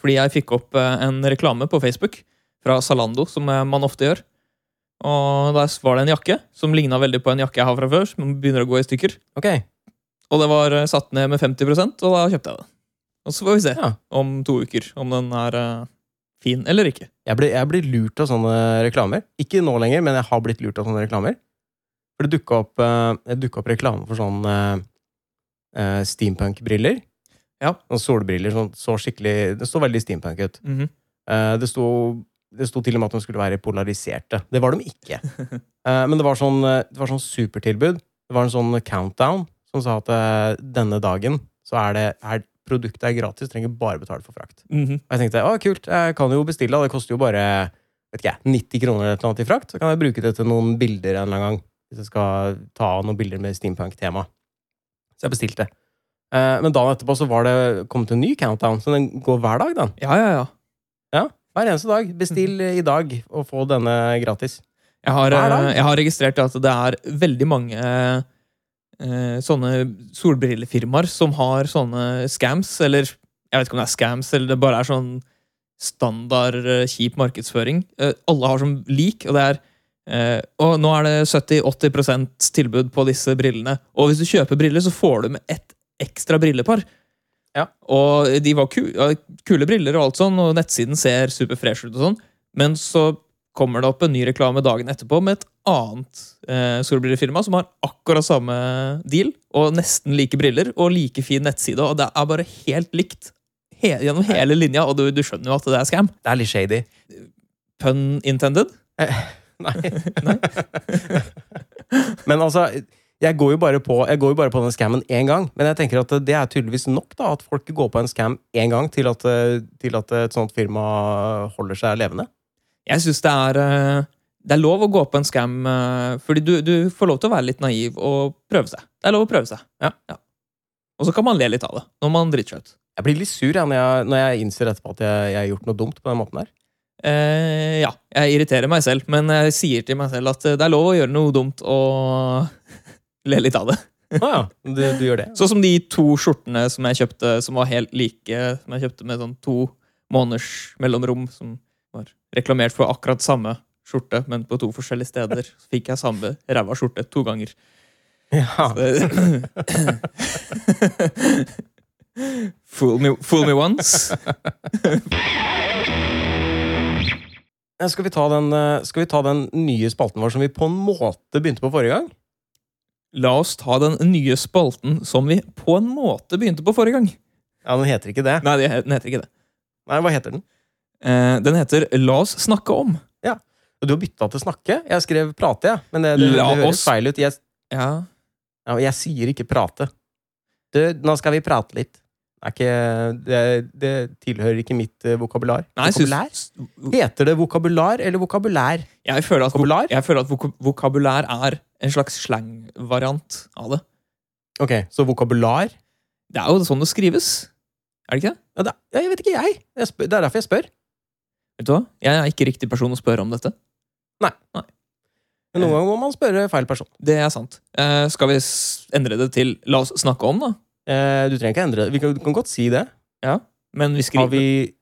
Fordi jeg fikk opp eh, en reklame på Facebook fra Zalando, som eh, man ofte gjør. Og der var det en jakke som ligna veldig på en jakke jeg har fra før. Som begynner å gå i stykker. Ok. Og det var eh, satt ned med 50% og da kjøpte jeg det. Og så får vi se Ja. om to uker om den er eh, fin eller ikke. Jeg blir, jeg blir lurt av sånne reklamer. Ikke nå lenger, men jeg har blitt lurt av sånne reklamer. For det dukka opp, eh, opp reklame for sånn uh, steampunk-briller. Ja. Sånn solbriller. Sånn, så skikkelig Det så veldig steampunk ut. Mm -hmm. uh, det, sto, det sto til og med at de skulle være polariserte. Det var de ikke. <laughs> Men det var sånn, det var sånn supertilbud. Det var en sånn countdown som sa at eh, denne dagen så er det er, produktet er gratis, trenger bare betale for frakt. Mhm. Og jeg tenkte å kult, jeg kan jo bestille, det koster jo bare vet ikke, 90 kroner eller annet i frakt. Så kan jeg bruke det til noen bilder en eller annen gang. Hvis jeg skal ta noen bilder med steampunk-tema. Så jeg bestilte. Eh, men dagen etterpå så var det kommet en ny countdown, så den går hver dag, den. Ja, ja, ja. ja Hver eneste dag. Bestill i dag og få denne gratis. Jeg har, eh, jeg har registrert at det er veldig mange eh, sånne solbrillefirmaer som har sånne scams, eller jeg vet ikke om det er scams, eller det bare er sånn standard eh, kjip markedsføring. Eh, alle har som lik, og det er eh, Og nå er det 70-80% tilbud på disse brillene. Og hvis du kjøper briller, så får du med ett ekstra brillepar. Ja. Og de var ku kule briller og alt sånn, og nettsiden ser super fresh ut og sånn. Men så kommer det opp en ny reklame dagen etterpå med et annet eh, solbrillefirma som har akkurat samme deal, og nesten like briller, og like fin nettside, og det er bare helt likt he gjennom hele linja, og du, du skjønner jo at det er scam. Det er litt shady. Pun intended. <laughs> <laughs> <laughs> Nei. men altså, jeg går, jo bare på, jeg går jo bare på den scammen én gang. Men jeg tenker at det er tydeligvis nok da, at folk går på en scam én gang til at, til at et sånt firma holder seg levende. Jeg syns det er eh, Det er lov å gå på en scam, eh, fordi du, du, får lov til å være litt naiv og prøve seg. Det er lov å prøve seg. Ja. Og så kan man le litt av det når man driter seg ut. Jeg blir litt sur ja, når, jeg, når jeg innser etterpå at jeg, jeg har gjort noe dumt på den måten der. Eh, ja, jeg irriterer meg selv, men jeg sier til meg selv at det er lov å gjøre noe dumt og <laughs> le litt av det. Å ja, du, du gjør det. Sånn som de to skjortene som jeg kjøpte, som var helt like, som jeg kjøpte med sånn to måneders mellomrom, som var reklamert for akkurat samme skjorte, men på to forskjellige steder. Så fikk jeg samme ræva skjorte to ganger. Ja. <laughs> fool, me, fool me once. Skal vi, ta den, eh, skal vi ta den nye spalten vår som vi på en måte begynte på forrige gang? La oss ta den nye spalten som vi på en måte begynte på forrige gang. Ja, Den heter ikke det. Nei, den heter ikke det. Nei, Hva heter den? Eh, den heter La oss snakke om. Ja, og Du har bytta til snakke. Jeg skrev prate, jeg. Men det, det, det det høres feil ut. Jeg, Ja, ja, jeg sier ikke prate. Du, nå skal vi prate litt. Ikke, det, det tilhører ikke mitt eh, vokabular. Nei, vokabular? syns- Heter det vokabular eller vokabulær? jeg føler at, vok- Vokabular? jeg føler at vok vokabulær er en slags slangvariant av det. Ok, Så vokabular? Det er jo sånn det skrives. Er det ikke det? Ja, det, jeg vet ikke, jeg. jeg spør, det er derfor jeg spør. Vet du hva? Jeg er ikke riktig person å spørre om dette. Nei Men noen ganger må man spørre feil person. Det er sant. Eh, skal vi endre det til La oss snakke om, da? Eh, du trenger ikke endre det. Vi kan, du kan godt si det. Ja. Men vi Har skriver, vi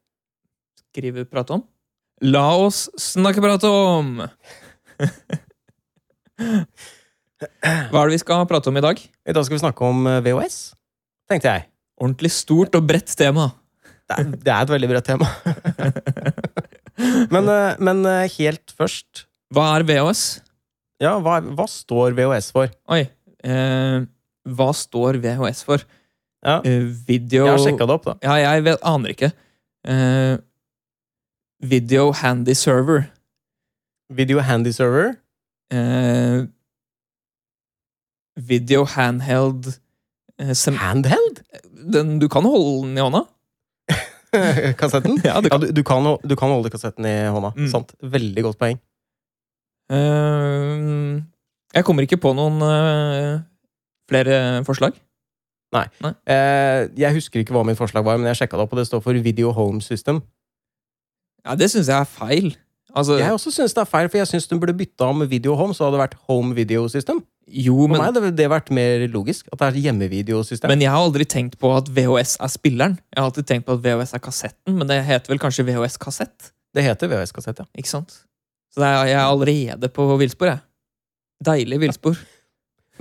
skriver prate om. La oss snakke prate om! <laughs> Hva er det vi skal prate om i dag? I dag skal vi snakke om eh, VHS, tenkte jeg. Ordentlig stort og bredt tema. Det er, det er et veldig bredt tema. <laughs> <laughs> men, eh, men eh, helt først Hva er VHS? Ja, hva, hva står VHS for? Oi. Eh, hva står VHS for? Ja, Eh, video jeg har sjekka det opp, da. Ja, jeg vet, aner ikke. Eh, video handy server. Video Handy Server. Eh, video handheld eh, Handheld? den, Du kan holde den i hånda. <laughs> Kassetten? Ja, du Ja, kan. du, du, kan, du kan holde kassetten i hånda. Mm. Sant. Veldig godt poeng. Uh, jeg kommer ikke på noen uh, flere forslag. Eh, jeg husker ikke hva mitt forslag var, men jeg sjekka det opp, og det står for Video Home System. Ja, Det syns jeg er feil. Altså, Jeg også syns det er feil, for jeg syns den burde bytta om Video Home, så hadde det vært Home Video System. Jo, For meg hadde det vært mer logisk. At det er hjemmevideosystem. men jeg har aldri tenkt på at VHS er spilleren. Jeg har alltid tenkt på at VHS er kassetten, men det heter vel kanskje VHS-kassett? Det heter VHS-kassett, ja. Ikke sant? Så er, jeg er allerede på villspor, jeg. Deilig villspor.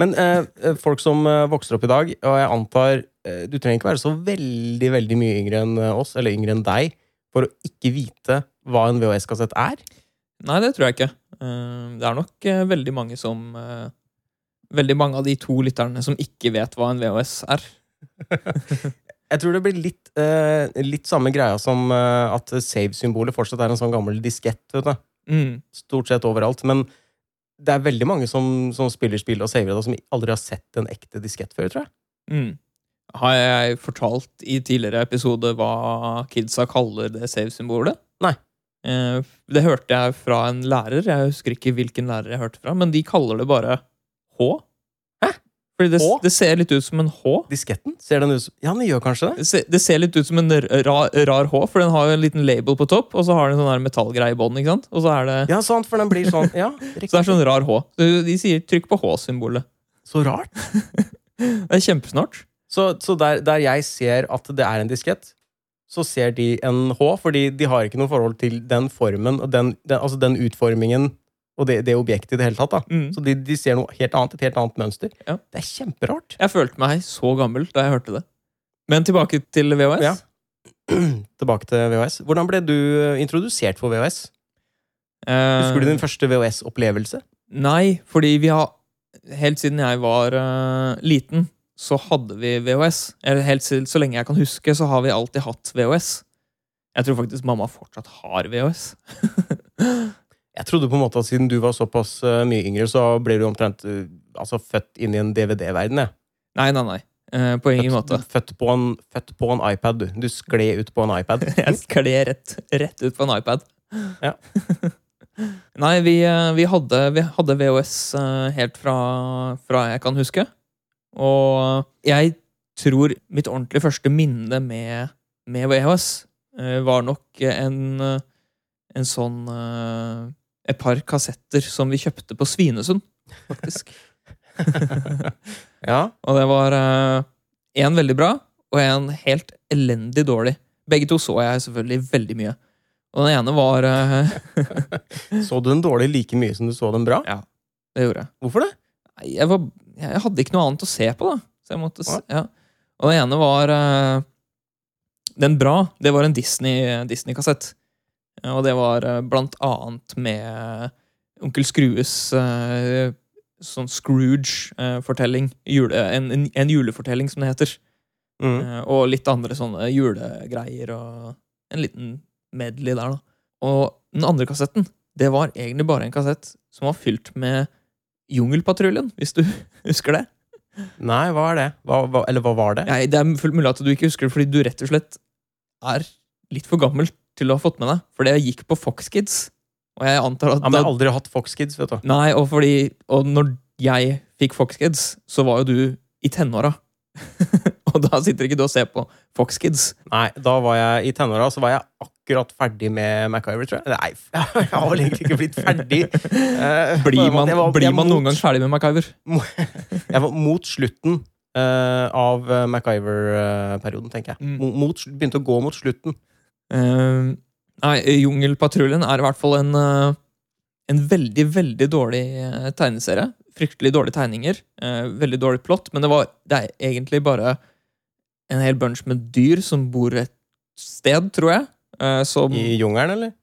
Men eh, eh, folk som eh, vokser opp i dag, og jeg antar eh, Du trenger ikke være så veldig veldig mye yngre enn oss, eller yngre enn deg, for å ikke vite hva en VHS-kassett er. Nei, det tror jeg ikke. Det er nok veldig mange som Veldig mange av de to lytterne som ikke vet hva en VHS er. <laughs> Jeg tror det blir litt, eh, litt samme greia som eh, at save-symbolet fortsatt er en sånn gammel diskett. vet du. Mm. Stort sett overalt. Men det er veldig mange som, som spiller spill og saver det, som aldri har sett en ekte diskett før, tror jeg. Mm. Har jeg fortalt i tidligere episode hva kidsa kaller det save-symbolet? Nei. Eh, Det hørte jeg fra en lærer. Jeg husker ikke hvilken lærer jeg hørte fra, men de kaller det bare H. Hæ? Fordi det, H? det ser litt ut som en H. Disketten? Ser den ut som Ja, den gjør kanskje det? Det ser, det ser litt ut som en rar, rar H, for den har jo en liten label på topp, og så har den en sånn her metallgreie i bånn. ikke sant? Og så er det, Ja, sant, for den blir sånn. Ja, <laughs> så det er sånn rar H. De sier 'trykk på H-symbolet'. Så rart. <laughs> Det er kjempesnart. Så, så der, der jeg ser at det er en diskett, så ser de en H, fordi de har ikke noe forhold til den formen og den, den, altså den utformingen og det, det objektet i det hele tatt. da. Mm. Så de, de ser noe helt annet, et helt annet mønster. Ja. Det er kjemperart. Jeg følte meg så gammel da jeg hørte det. Men tilbake til VHS. Ja. <clears throat> Tilbake til VHS. Hvordan ble du eh, introdusert for VHS? Eh, Husker du din første VHS-opplevelse? Nei, fordi vi har Helt siden jeg var uh, liten, så hadde vi VHS. Eller helt siden, så lenge jeg kan huske, så har vi alltid hatt VHS. Jeg tror faktisk mamma fortsatt har VHS. <laughs> Jeg trodde på en måte at siden du var såpass eh, mye yngre, så ble du omtrent eh, altså, født inn i en DVD-verden. Nei, nei, nei. Eh, på ingen måte. Født, født, på en, født på en iPad, du. Du skled ut på en iPad. <laughs> Jeg skled rett, rett ut på en iPad. Ja. <laughs> Nei, vi, vi, hadde, vi hadde VHS helt fra, fra jeg kan huske. Og jeg tror mitt ordentlig første minne med, med VHS var nok en, en sånn Et par kassetter som vi kjøpte på Svinesund, faktisk. <laughs> ja. Og det var én veldig bra og en helt elendig dårlig. Begge to så jeg selvfølgelig veldig mye. Og den ene var eh, <laughs> Så du den dårlig like mye som du så den bra? Ja, Det gjorde jeg. Hvorfor det? Jeg, var, jeg hadde ikke noe annet å se på, da. Så jeg måtte, se, ja. Og den ene var eh, Den bra, det var en Disney- Disney-kassett. Ja, og det var eh, blant annet med Onkel Skrues eh, sånn Scrooge-fortelling. En, en, en julefortelling, som det heter. Mm. Eh, og litt andre sånne julegreier og en liten medley der, da. Og den andre kassetten, det var egentlig bare en kassett som var fylt med Jungelpatruljen, hvis du <laughs> husker det. Nei, hva er det? Hva, hva, eller hva var det? Nei, det er fullt mulig at du ikke husker det, fordi du rett og slett er litt for gammel til å ha fått med deg. For det gikk på Fox Kids. Og jeg antar at jeg har aldri hatt Fox Kids, vet du. Nei, og fordi Og når jeg fikk Fox Kids, så var jo du i tenåra. <laughs> og da sitter ikke du og ser på Fox Kids. Nei, da var jeg i tenåra, så var jeg akkurat ferdig med MacGyver, tror jeg. Nei, <laughs> jeg har vel egentlig ikke blitt ferdig. Uh, Blir man, var- blir man mot- noen gang ferdig med MacGyver? <laughs> Jeg var mot slutten uh, av eh, MacGyver-perioden, tenker jeg. Mm. Mot, begynte å gå mot slutten. Eh, nei, Jungelpatruljen er i hvert fall en, uh, en veldig, veldig dårlig uh, tegneserie. Fryktelig dårlige tegninger. eh, veldig dårlig plott. Men det, var, det er egentlig bare en hel bunch med dyr som bor et sted, tror jeg. som I jungelen, eller?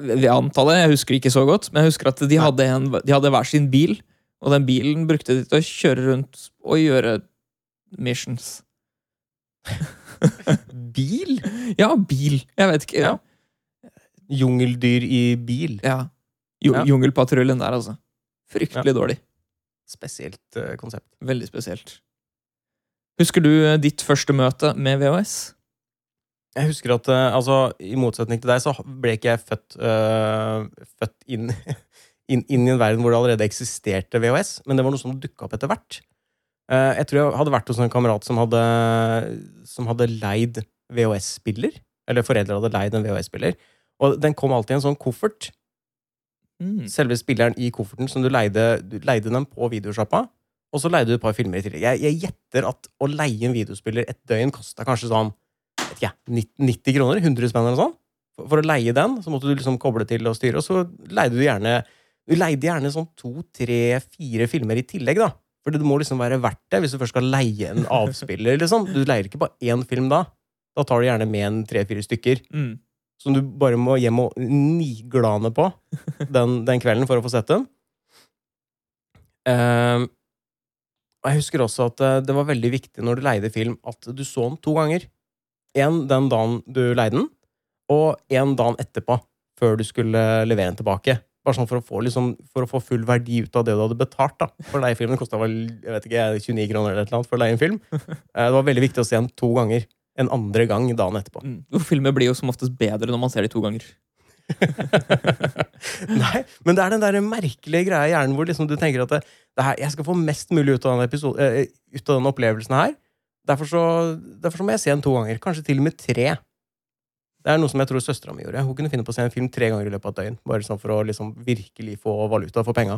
ved antallet, jeg husker ikke så godt, men jeg husker at de hadde, en, de hadde hver sin bil. Og den bilen brukte de til å kjøre rundt og gjøre missions. <laughs> Bil? Ja, bil. Jeg vet ikke. Ja. Jungeldyr i bil. Ja. Jo, Ja. Jungelpatruljen der, altså. Fryktelig dårlig. Spesielt uh, konsept. Veldig spesielt. Husker du uh, ditt første møte med VHS? Jeg husker at uh, altså, i motsetning til deg, så ble ikke jeg født, født inn, <laughs> inn, inn i en verden hvor det allerede eksisterte VHS, men det var noe som dukka opp etter hvert. Eh, jeg tror jeg hadde vært hos en kamerat som hadde, som hadde leid VHS-spiller. Eller foreldre hadde leid en VHS-spiller. Og den kom alltid i en sånn koffert. Mm. Selve spilleren i kofferten som du leide, du leide den på videosjappa. Og så leide du et par filmer i tillegg. Jeg, jeg gjetter at å leie en videospiller et døgn kosta kanskje sånn vet ikke, 90 kroner? 100 spenn eller sånt? For, for å leie den, så måtte du liksom koble til og styre, og så leide du gjerne Du leide gjerne sånn to, tre, fire filmer i tillegg, da. For det må liksom være verdt det hvis du først skal leie en avspiller. liksom. Du leier ikke bare én film da. Da tar du gjerne med en tre-fire stykker Mm. som du bare må hjem og niglane på den, den kvelden for å få sett dem. Uh, jeg husker også at eh, det var veldig viktig når du leide film, at du så den to ganger. En den dagen du leide den, og en dagen etterpå, før du skulle levere den tilbake. Bare sånn for å få, liksom, for å få full verdi ut av det du hadde betalt. da. For å leie filmen kosta vel jeg vet ikke, 29 kroner eller noe for å leie en film. <laughs> Eh, Det var veldig viktig å se den to ganger. En andre gang dagen etterpå. Mm. Filmer blir jo som oftest bedre når man ser de to ganger. <laughs> Nei, men det er den der merkelige greia i hjernen hvor liksom du tenker at det, det her, jeg skal få mest mulig ut av den, episode, eh, ut av den opplevelsen her. Derfor så, derfor så må jeg se den to ganger. Kanskje til og med tre. Det er noe som jeg tror søstera mi gjorde. Hun kunne finne på å se en film tre ganger i løpet av et døgn. Bare sånn for å liksom virkelig få valuta for penga.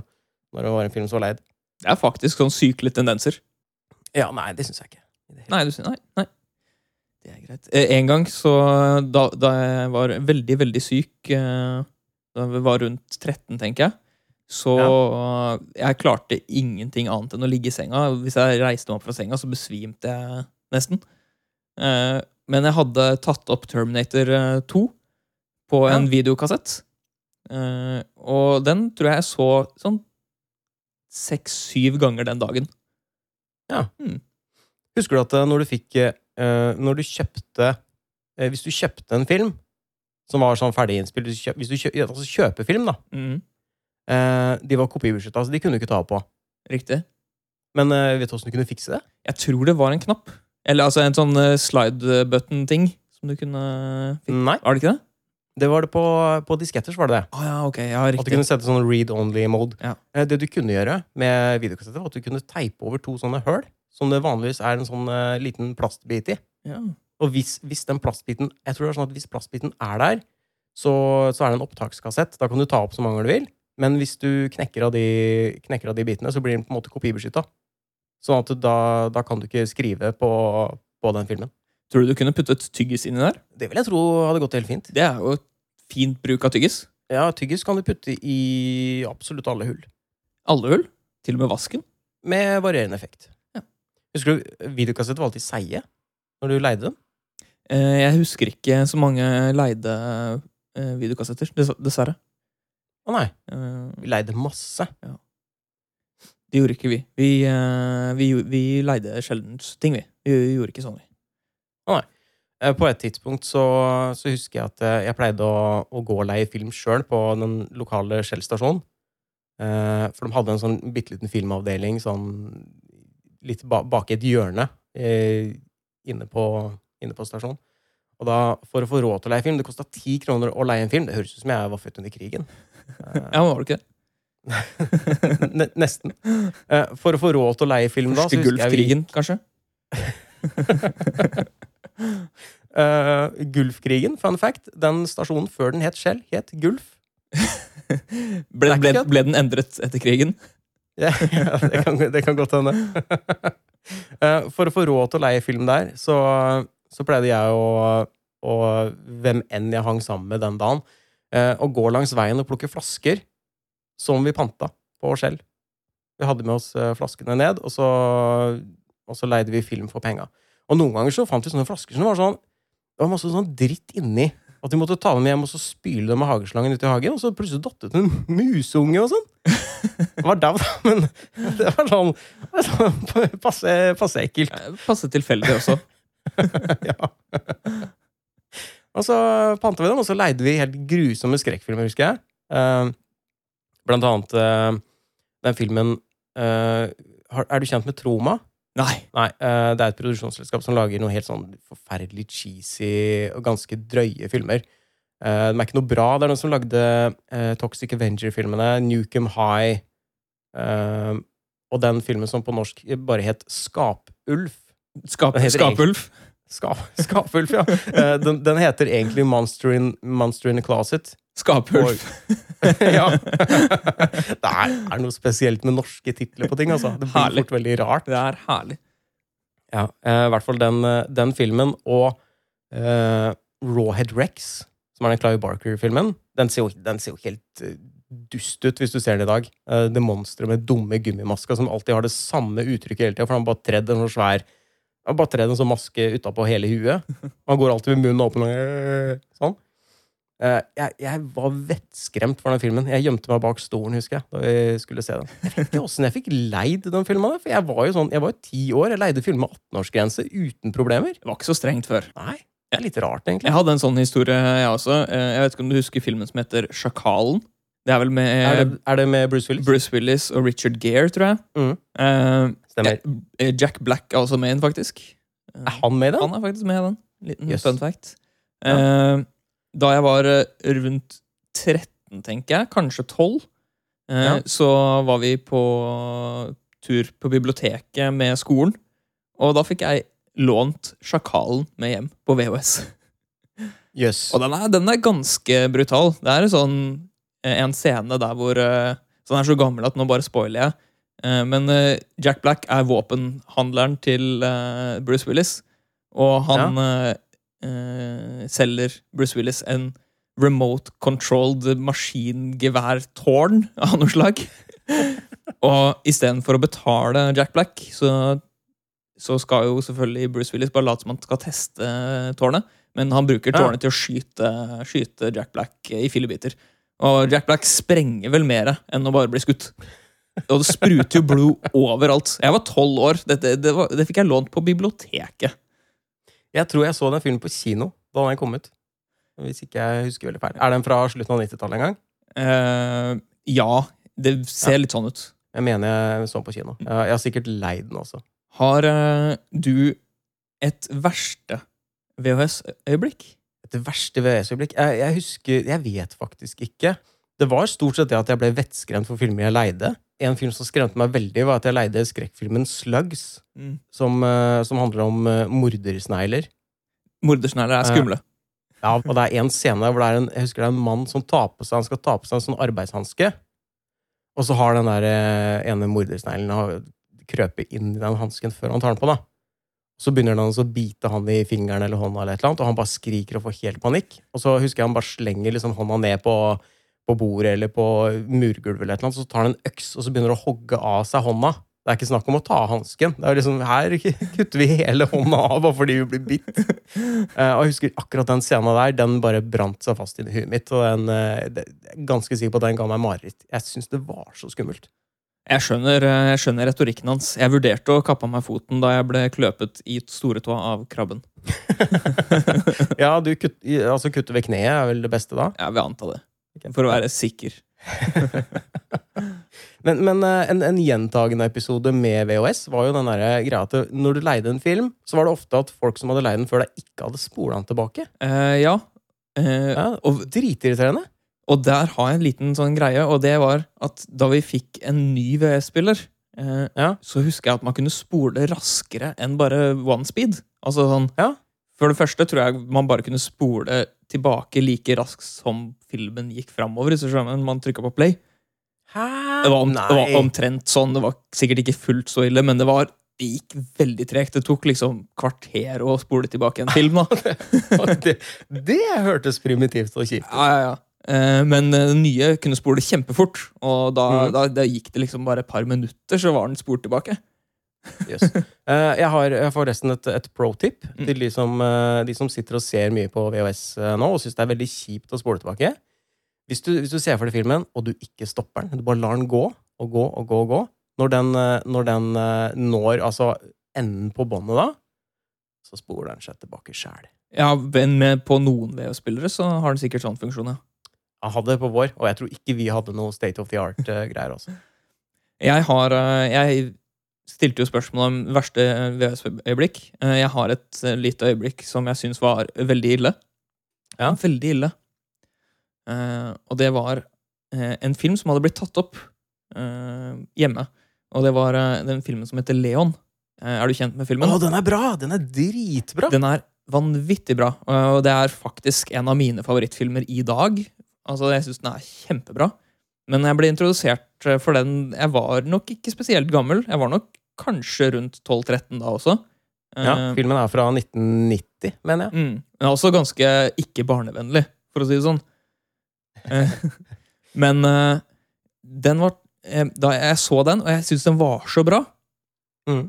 Når det var en film som var leid. Det er faktisk sånn sykle tendenser. Ja, nei, det syns jeg ikke. Nei, du synes, nei. nei. Det er greit. Eh, En gang så da, da jeg var veldig, veldig syk eh, Da jeg var rundt 13, tenker jeg, Så ja. jeg klarte ingenting annet enn å ligge i senga. Hvis jeg reiste meg opp fra senga, så besvimte jeg nesten. Eh, men jeg hadde tatt opp Terminator eh, 2 på en Ja. videokassett. Uh, og den tror jeg jeg så sånn seks-syv ganger den dagen. Ja. Husker du at eh, når du fikk uh, Når du kjøpte uh, Hvis du kjøpte en film som var sånn ferdig innspilt Hvis du, kjøp, hvis du film altså da. Mm, Eh, de var kopibeskytta, så de kunne du ikke ta på. riktig. Men eh, vet du hvordan du kunne fikse det? Jeg tror det var en knapp. Eller altså en sånn eh, slide button-ting som du kunne fikk. Nei. Var det ikke det? Det var det på, på disketter. så var det det. Å ja, ok. Ja, At du kunne sette sånn read only-mode. Ja. Eh, Det du kunne gjøre med videokassetter, var at du kunne teipe over to sånne høl, som det vanligvis er en sånn uh, liten plastbit i. Ja. Og hvis, hvis den plastbiten Jeg tror det er sånn at hvis plastbiten er der, så, så er det en opptakskassett. Da kan du ta opp så mange du vil. Men hvis du knekker av de, knekker av de bitene, så blir den på en måte kopibeskytta. Sånn at da, da kan du ikke skrive på, på den filmen. Tror du du kunne puttet tyggis inni der? Det vil jeg tro hadde gått helt fint. Det er jo fint bruk av tyggis. Ja, Tyggis kan du putte i absolutt alle hull. Alle hull. Til og med vasken. Med varierende effekt. Ja. Husker du videokassetter var alltid seige når du leide dem? Eh, Jeg husker ikke så mange leide eh, videokassetter, dessverre. Å nei, Eh, vi leide masse. Det gjorde ikke vi. Vi, eh, vi, vi leide sjelden ting, vi. Vi gjorde ikke sånn, vi. Nei. På et tidspunkt så, så husker jeg at eh, jeg pleide å, å gå og leie film sjøl på den lokale Shell-stasjonen. Eh, For de hadde en sånn bitte liten filmavdeling sånn litt ba bak i et hjørne eh, inne, på, inne på stasjonen. Og da, for å få råd til å leie film Det kosta ti kroner å leie en film. Det høres ut som jeg var født under krigen. <laughs> Eh, Ja, men var det ikke det? Ne- Nesten. Eh, For å få råd til å leie film da Første Gulfkrigen, vi- kanskje? uh, <laughs> Gulfkrigen, fun fact. Den stasjonen før den het Shell, het Gulf. <laughs> Ble, ble, ble den endret etter krigen? Ja, <laughs> ja, det, kan, det kan godt hende. uh, For å få råd til å leie film der, så, så pleide jeg å, og hvem enn jeg hang sammen med den dagen, eh, å gå langs veien og plukke flasker som vi panta på Shell. Vi hadde med oss eh, flaskene ned, og så, og så leide vi film for penga. Og noen ganger så fant vi sånne flasker som var sånn Det var masse sånn dritt inni. At vi måtte ta dem hjem og så spyle dem med hageslangen ut i hagen. Og så plutselig datt det ut en musunge og sånn. Det var dau, da, <laughs> men det var sånn, det var sånn <laughs> passe, passe ekkelt. Eh, Passe tilfeldig også. <laughs> ja. Og så panta vi dem, og så leide vi helt grusomme skrekkfilmer, husker jeg. Blant annet eh, den filmen eh, har- Er du kjent med Troma? Nei. Nei, eh, det er et produksjonsselskap som lager noe helt sånn forferdelig cheesy og ganske drøye filmer. De er ikke noe bra. Det er noen som lagde Toxic Avenger-filmene, Nukem High, og den filmen som på norsk bare het Skapulf. Skap, Skapulf. Skap, <laughs> Skapulf, ja. Eh, den, den heter egentlig Monster in, Monster in a Closet. Skapulf. <laughs> ja. det er, er noe spesielt med norske titler på ting, altså. Det blir Herlig. fort veldig rart. Det er herlig. Ja, eh, i hvert fall den, eh, den filmen og uh, Rawhead Rex, som er den Clive Barker-filmen, den, den ser jo helt dust ut hvis du ser den i dag. Det monsteret med dumme gummimasker som alltid har det samme uttrykket hele tida, for han bare tredd en svær han har bare tredd en sånn maske utapå hele huet. Han går alltid med munnen åpen sånn. Eh, jeg, jeg var vettskremt for den filmen. Jeg gjemte meg bak stolen, husker jeg, da vi skulle se den. Jeg vet ikke åssen jeg fikk leid den filmen, for jeg var jo sånn, jeg var jo ti år. Jeg leide film med 18-årsgrense uten problemer. Det var ikke så strengt før. Nei, det er litt rart, egentlig. Jeg hadde en sånn historie, jeg også. Eh, Jeg vet ikke om du husker filmen som heter Sjakalen? Det er vel med Er det, er det med Bruce Willis? Bruce Willis og Richard Gere, tror jeg. Mm. Uh, Stemmer. ja, Jack Black er også med i den, faktisk. Eh, Er han med i den? Han er faktisk med i den. Liten Yes. fun fact. Eh, da jeg var eh, rundt 13, tenker jeg, kanskje 12, uh, Ja. så var vi på tur på biblioteket med skolen. Og da fikk jeg lånt Sjakalen med hjem på VHS. Yes. Og den er, den er ganske brutal. Det er sånn eh, en scene der hvor eh, Så den er så gammel at nå bare spoiler jeg. Eh, Men eh, Jack Black er våpenhandleren til eh, Bruce Willis. Og han ja. uh, selger Bruce Willis en remote controlled maskingeværtårn av noe slag. <laughs> og istedenfor å betale Jack Black, så, så skal jo selvfølgelig Bruce Willis bare late som han skal teste tårnet. Men han bruker Ja. tårnet til å skyte, skyte Jack Black i fillebiter. Og Jack Black sprenger vel mer enn å bare bli skutt. Og det spruter jo blod overalt. Jeg var tolv år. Dette, det, var, det fikk jeg lånt på biblioteket. Jeg tror jeg så den filmen på kino da den kom ut. Hvis ikke jeg husker veldig feil. Er den fra slutten av 90-tallet en gang? Uh, ja, det ser litt sånn ut. Jeg mener jeg så den på kino. Jeg jeg har sikkert leid den også. Har uh, du et verste VHS-øyeblikk? Et verste VHS-øyeblikk? Jeg, jeg husker Jeg vet faktisk ikke. Det var stort sett det at jeg ble vettskremt for filmer jeg leide. En film som skremte meg veldig, var at jeg leide skrekkfilmen Slugs, Mm. som, eh, som handler om eh, mordersnegler. Mordersnegler er skumle. Ja, og det er en scene der hvor det er en, jeg husker det er en mann som tar på seg, han skal ta på seg en sånn arbeidshanske, og så har den der eh, ene mordersneglen krøpet inn i den hansken før han tar den på. da. Så begynner han å bite han i fingeren eller hånda, eller et og han bare skriker og får helt panikk. Og så husker jeg han bare slenger liksom hånda ned på, på bordet eller på murgulvet, eller et så tar han en øks og så begynner han å hogge av seg hånda. Det er ikke snakk om å ta av hansken. Liksom, Her <laughs> kutter vi hele hånda av bare fordi vi blir bitt. Eh, og jeg husker akkurat den scenen der, den bare brant seg fast i huet mitt. Og den, eh, det- ganske sikker på at den ga meg mareritt. Jeg syns det var så skummelt. Jeg skjønner, eh, jeg skjønner retorikken hans. Jeg vurderte å kappe av meg foten da jeg ble kløpet i storetåa av krabben. <laughs> Ja, du kutt, altså kutte ved kneet er vel det beste da? Jeg vil anta det. For å være sikker. <laughs> Men, men eh, en, en gjentagende episode med VHS var jo den der greia at når du leide en film, så var det ofte at folk som hadde leid den før deg, ikke hadde spola den tilbake. Eh, ja. Eh, Ja, og, Dritirriterende. Og der har jeg en liten sånn greie, og det var at da vi fikk en ny VS-spiller, eh, Ja. så husker jeg at man kunne spole raskere enn bare one speed. Altså sånn Ja. For det første tror jeg man bare kunne spole tilbake like raskt som filmen gikk framover. Så skjønner, man trykka på play. Hæ? Det var, om, det var omtrent sånn. Det var sikkert ikke fullt så ille, men det var det gikk veldig tregt. Det tok liksom kvarter å spole tilbake en film. da. <laughs> det, det hørtes primitivt og kjipt ut. Ja, ja, ja. Eh, Men eh, den nye kunne spole kjempefort, og da, mm. da, da gikk det liksom bare et par minutter, så var den spolt tilbake. Yes. <laughs> Eh, jeg, har, jeg forresten et, et pro-tip Mm. til de som, de som sitter og ser mye på VHS nå og syns det er veldig kjipt å spole tilbake. Hvis du, hvis du ser for deg filmen, og du ikke stopper den, du bare lar den gå og gå og gå, og gå Når den, når den når altså enden på båndet da, så spoler den seg tilbake sjæl. Ja, men på noen VHS-spillere så har den sikkert sånn funksjon, ja. Hadde det på vår, og jeg tror ikke vi hadde noe state of the art-greier også. Jeg har eh, Jeg stilte jo spørsmål om verste. Eh, Jeg har et eh, lite øyeblikk som jeg syns var veldig ille. Ja. Veldig ille. Eh, og det var eh, en film som hadde blitt tatt opp eh, hjemme. Og det var eh, den filmen som heter Leon. Eh, er du kjent med filmen? Å, den er bra! Den er dritbra! Den er vanvittig bra, og det er faktisk en av mine favorittfilmer i dag. Altså, Jeg syns den er kjempebra. Men jeg ble introdusert eh, for den Jeg var nok ikke spesielt gammel. Jeg var nok kanskje rundt 12-13 da også. Ja, Eh, filmen er fra 1990, mener jeg. mm, men også ganske ikke barnevennlig, for å si det sånn. Eh, <laughs> men den var Da jeg så den, og jeg syns den var så bra Mm.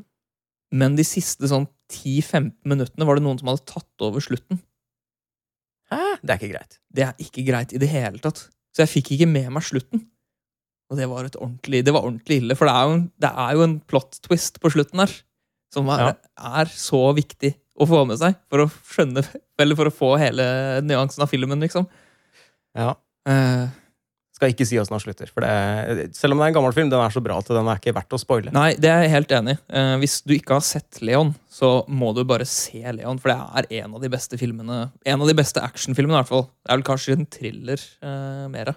Men de siste sånn 10-15 minuttene var det noen som hadde tatt over slutten. Hæ? Det er ikke greit. Det er ikke greit i det hele tatt. Så jeg fikk ikke med meg slutten. Og det var, et ordentlig, det var ordentlig ille, for det er, jo en, det er jo en plot twist på slutten her. Som er, er så viktig å få med seg for å skjønne Eller for å få hele nyansen av filmen, liksom. Ja. Eh, Skal ikke si åssen den slutter. For det, selv om det er en gammel film, den er så bra at den er ikke verdt å spoile. nei, det er jeg helt enig. Eh, hvis du ikke har sett Leon, så må du bare se Leon, for det er en av de beste filmene En av de beste actionfilmene, i hvert fall. Det er vel kanskje en thriller eh, mer.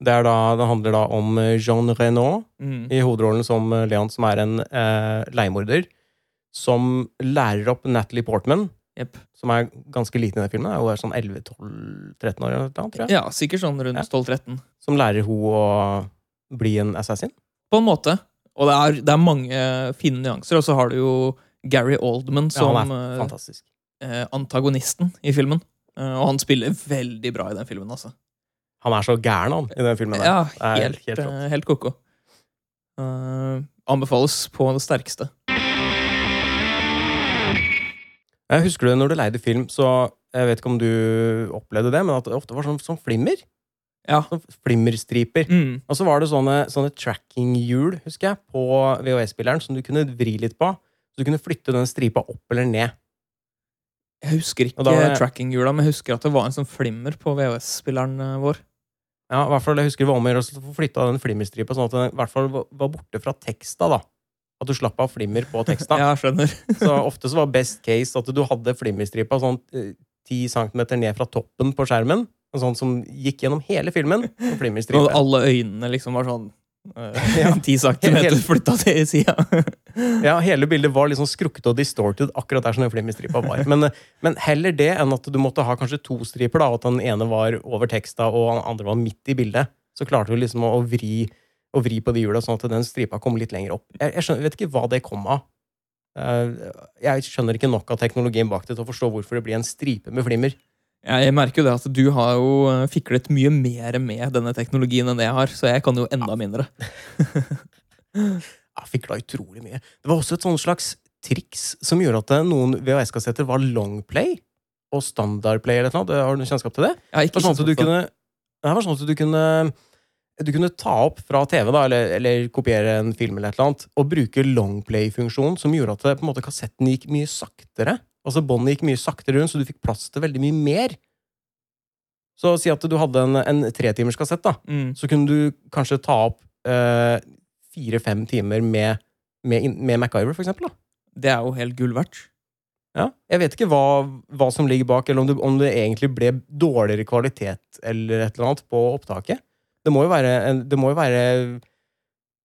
Det, er da, det handler da om eh, Jean Renault Mm. i hovedrollen som eh, Leon, som er en eh, leiemorder. Som lærer opp Natalie Portman, Jepp. som er ganske liten i den filmen. Hun er sånn 11-12-13 år, eller noe. Ja, sikkert sånn rundt Ja. 12-13. Som lærer hun å bli en assassin. På en måte. Og det er, det er mange fine nyanser. Og så har du jo Gary Oldman Ja, som er eh, eh, antagonisten i filmen. Eh, og han spiller veldig bra i den filmen, altså. Han er så gæren, han, i den filmen. der. Ja, er helt, helt eh, helt ko-ko. Uh, anbefales på det sterkeste. Jeg husker du når du leide film, så jeg vet ikke om du opplevde det, men at det ofte var sånn, sånn flimmer. Ja. Sånn flimmerstriper. Mm. Og så var det sånne, sånne tracking-hjul, husker jeg, på VHS-spilleren som du kunne vri litt på. Så du kunne flytte den stripa opp eller ned. Jeg husker ikke det- tracking-hjula, men jeg husker at det var en sånn flimmer på VHS-spilleren eh, vår. Ja, i hvert fall, Jeg husker det var om å gjøre å få flytta den flimmerstripa, sånn at den i hvert fall var var borte fra teksta. da. At du slapp av flimmer på teksta. <laughs> Ja, skjønner. <laughs> Så ofte så var best case at du hadde flimmerstripa sånn ti 10 cm ned fra toppen på skjermen. En sånn som gikk gjennom hele filmen. Og alle øynene liksom var sånn eh, <laughs> Ja. Ti centimeter Helt- flytta til sida. Ja, Hele bildet var liksom skrukket og distorted akkurat der som den flimmerstripa var. Men, eh, men heller det enn at du måtte ha kanskje to striper, da, at den ene var over teksta og den andre var midt i bildet. Så klarte du liksom å vri, å vri på de hjula sånn at den stripa kom litt lenger opp. Jeg, jeg skjønner, vet ikke hva det kom av. Eh, Jeg skjønner ikke nok av teknologien bak det til å forstå hvorfor det blir en stripe med flimmer. Jeg merker jo det at du har jo eh, fiklet mye mer med denne teknologien enn det jeg har, så jeg kan jo enda mindre. Jeg fikk da utrolig mye. Det var også et sånn slags triks som gjorde at eh, noen VHS-kassetter var longplay og standardplay eller noe. Har du kjennskap til det? Jeg har Det var sånn at du kunne, det var sånn at du kunne du kunne ta opp fra TV da, eller, eller kopiere en film, eller et eller annet, og bruke longplay-funksjonen, som gjorde at det, på en måte, kassetten gikk mye saktere. Altså Båndet gikk mye saktere rundt, så du fikk plass til veldig mye mer. Så si at du hadde en, en tretimers kassett, da. Mm. Så kunne du kanskje ta opp eh, fire-fem timer med, med, med MacGyver, for eksempel. Da. Det er jo helt gull verdt. Ja. Jeg vet ikke hva, hva som ligger bak, eller om det, om det egentlig ble dårligere kvalitet eller et eller annet på opptaket. Det må jo være, en, det må jo være